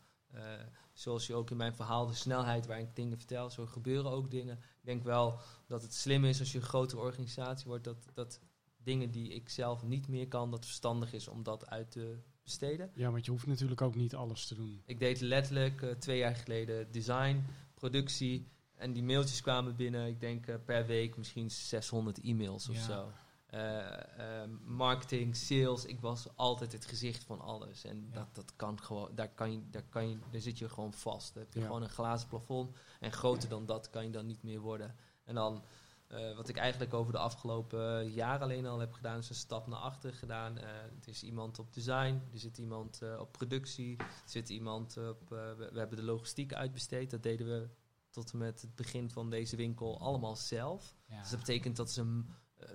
Zoals je ook in mijn verhaal, de snelheid waarin ik dingen vertel, zo gebeuren ook dingen. Ik denk wel dat het slim is als je een grotere organisatie wordt, dat, dat dingen die ik zelf niet meer kan, dat verstandig is om dat uit te besteden. Ja, want je hoeft natuurlijk ook niet alles te doen. Ik deed letterlijk eh, twee jaar geleden design, productie en die mailtjes kwamen binnen, ik denk eh, per week misschien 600 e-mails of Ja. zo. eh, eh, marketing, sales. Ik was altijd het gezicht van alles. En Ja. dat, dat kan gewoon, daar, kan je, daar, kan je, daar zit je gewoon vast. Dan heb je Ja. gewoon een glazen plafond. En groter dan dat kan je dan niet meer worden. En dan, eh, wat ik eigenlijk over de afgelopen jaren alleen al heb gedaan, is een stap naar achter gedaan. Eh, er is iemand op design, er zit iemand eh, op productie, er zit iemand op. we, we hebben de logistiek uitbesteed. Dat deden we tot en met het begin van deze winkel allemaal zelf. Ja. Dus dat betekent dat, ze een,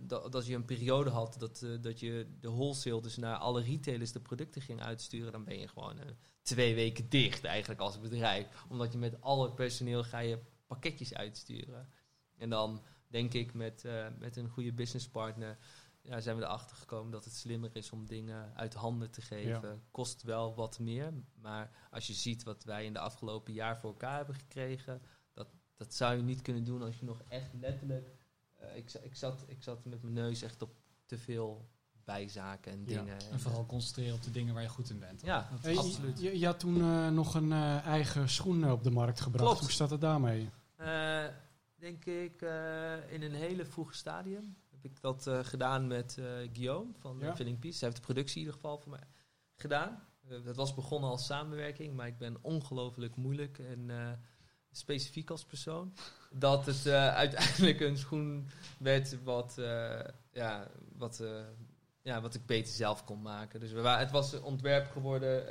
dat, dat je een periode had dat, dat je de wholesale dus naar alle retailers de producten ging uitsturen. Dan ben je gewoon twee weken dicht eigenlijk als bedrijf. Omdat je met alle personeel ga je pakketjes uitsturen. En dan denk ik met, eh, met een goede businesspartner ja, zijn we erachter gekomen dat het slimmer is om dingen uit handen te geven. Kost wel wat meer, maar als je ziet wat wij in de afgelopen jaar voor elkaar hebben gekregen, dat, dat zou je niet kunnen doen als je nog echt letterlijk. eh, ik, ik, zat, ik zat met mijn neus echt op te veel bijzaken en Ja. dingen. En vooral concentreren op de dingen waar je goed in bent. Ja, Hey, absoluut. Je, je had toen eh, nog een eh, eigen schoen op de markt gebracht. Klopt. Hoe staat het daarmee? Denk ik eh, in een hele vroege stadium heb ik dat eh, gedaan met eh, Guillaume van Ja. Filling Peace. Hij heeft de productie in ieder geval voor mij gedaan. Dat was begonnen als samenwerking, maar ik ben ongelooflijk moeilijk en specifiek als persoon. Dat het uiteindelijk een schoen werd wat, ja, wat, ja, wat ik beter zelf kon maken. Dus we waren, het was een ontwerp geworden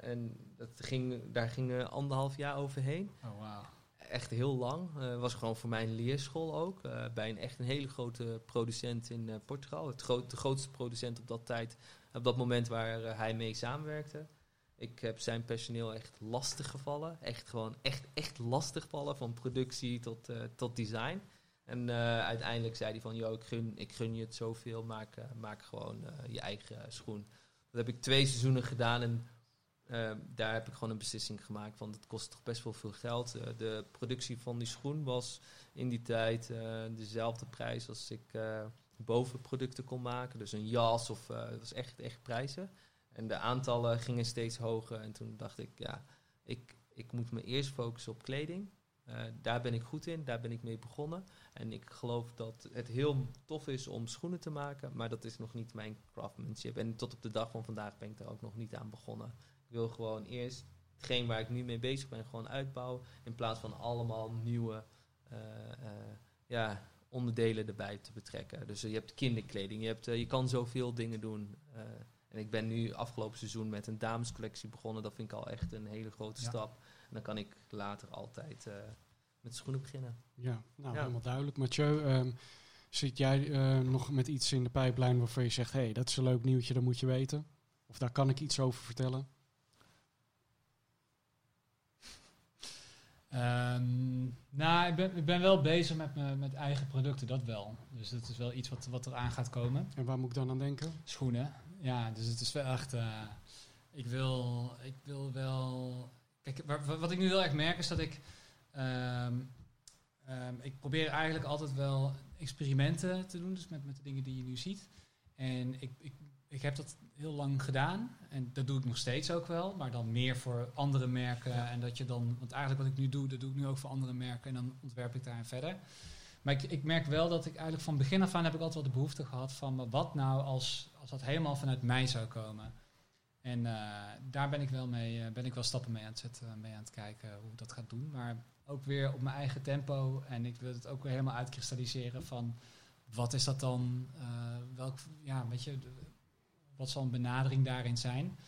en dat ging, daar ging anderhalf jaar overheen Oh, wauw. Echt heel lang. Het was gewoon voor mij een leerschool ook. eh, bij een echt een hele grote producent in eh, Portugal. Het groot, de grootste producent op dat tijd, op dat moment waar hij mee samenwerkte. Ik heb zijn personeel echt lastig gevallen. Echt gewoon echt, echt lastig gevallen. Van productie tot, tot design. En uiteindelijk zei hij van, joh, ik gun, ik gun je het zoveel. Maak, maak gewoon je eigen schoen. Dat heb ik twee seizoenen gedaan en eh, daar heb ik gewoon een beslissing gemaakt. Want het kost toch best wel veel geld. Eh, de productie van die schoen was in die tijd eh, dezelfde prijs als ik eh, bovenproducten kon maken. Dus een jas of het was echt, echt prijzen. En de aantallen gingen steeds hoger. En toen dacht ik, ja, ik, ik moet me eerst focussen op kleding. Daar ben ik goed in, daar ben ik mee begonnen. En ik geloof dat het heel tof is om schoenen te maken, maar dat is nog niet mijn craftsmanship. En tot op de dag van vandaag ben ik daar ook nog niet aan begonnen. Ik wil gewoon eerst hetgeen waar ik nu mee bezig ben, gewoon uitbouwen. In plaats van allemaal nieuwe eh, eh, ja, onderdelen erbij te betrekken. Dus eh, je hebt kinderkleding, je, hebt, je kan zoveel dingen doen. en ik ben nu afgelopen seizoen met een damescollectie begonnen. Dat vind ik al echt een hele grote Ja. stap. En dan kan ik later altijd met schoenen beginnen. Ja, nou Ja. helemaal duidelijk. Mathieu, ehm, zit jij nog met iets in de pijplijn waarvan je zegt... hé, hey, dat is een leuk nieuwtje, dat moet je weten? Of daar kan ik iets over vertellen? Ehm, nou, ik ben, ik ben wel bezig met, me, met eigen producten, dat wel. Dus dat is wel iets wat, wat eraan gaat komen. En waar moet ik dan aan denken? Schoenen. Ja, dus het is wel echt. eh, ik, wil, ik wil wel. Kijk, wa- wa- wat ik nu heel erg merk is dat ik. ehm, ehm, ik probeer eigenlijk altijd wel experimenten te doen, dus met, met de dingen die je nu ziet. En ik, ik, ik heb dat heel lang gedaan. En dat doe ik nog steeds ook wel. Maar dan meer voor andere merken. En dat je dan. Want eigenlijk wat ik nu doe, dat doe ik nu ook voor andere merken. En dan ontwerp ik daarin verder. Maar ik, ik merk wel dat ik eigenlijk van begin af aan heb ik altijd wel de behoefte gehad van wat nou als, als dat helemaal vanuit mij zou komen. En eh, daar ben ik wel mee, eh, ben ik wel stappen mee aan het zetten, mee aan het kijken hoe ik dat gaat doen. Maar ook weer op mijn eigen tempo. En ik wil het ook weer helemaal uitkristalliseren van wat is dat dan? eh, welk, ja, weet je, wat zal een benadering daarin zijn?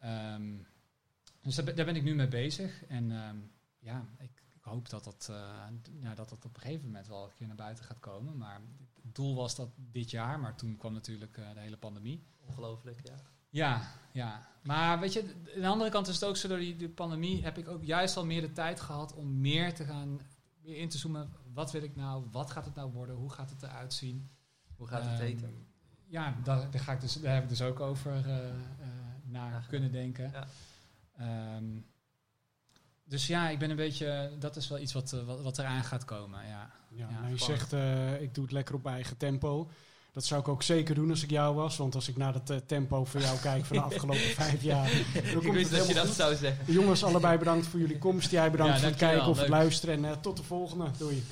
Ehm, dus daar, ben- daar ben ik nu mee bezig. En ehm, ja, ik, ik hoop dat dat, eh, d- ja, dat dat op een gegeven moment wel een keer naar buiten gaat komen. Maar het doel was dat dit jaar, maar toen kwam natuurlijk eh, de hele pandemie. Ongelooflijk, ja. Ja, ja. Maar weet je, aan de andere kant is het ook zo, door die, die pandemie heb ik ook juist al meer de tijd gehad om meer te gaan, meer in te zoomen. Wat wil ik nou? Wat gaat het nou worden? Hoe gaat het eruit zien? Hoe gaat het Ehm, eten? Ja, daar, daar, ga ik dus, daar heb ik dus ook over eh, eh, naar Ja. kunnen denken. Ja. Ehm, dus ja, ik ben een beetje, dat is wel iets wat, eh, wat, wat eraan gaat komen. Ja. Ja, Ja, nou, je zegt, eh, ik doe het lekker op mijn eigen tempo. Dat zou ik ook zeker doen als ik jou was. Want als ik naar het eh, tempo van jou kijk van de afgelopen vijf jaar... dan Ik wist dat je dat goed. zou zeggen. Jongens, allebei bedankt voor jullie komst. Jij bedankt Ja, voor het kijken of het luisteren. En tot de volgende. Doei.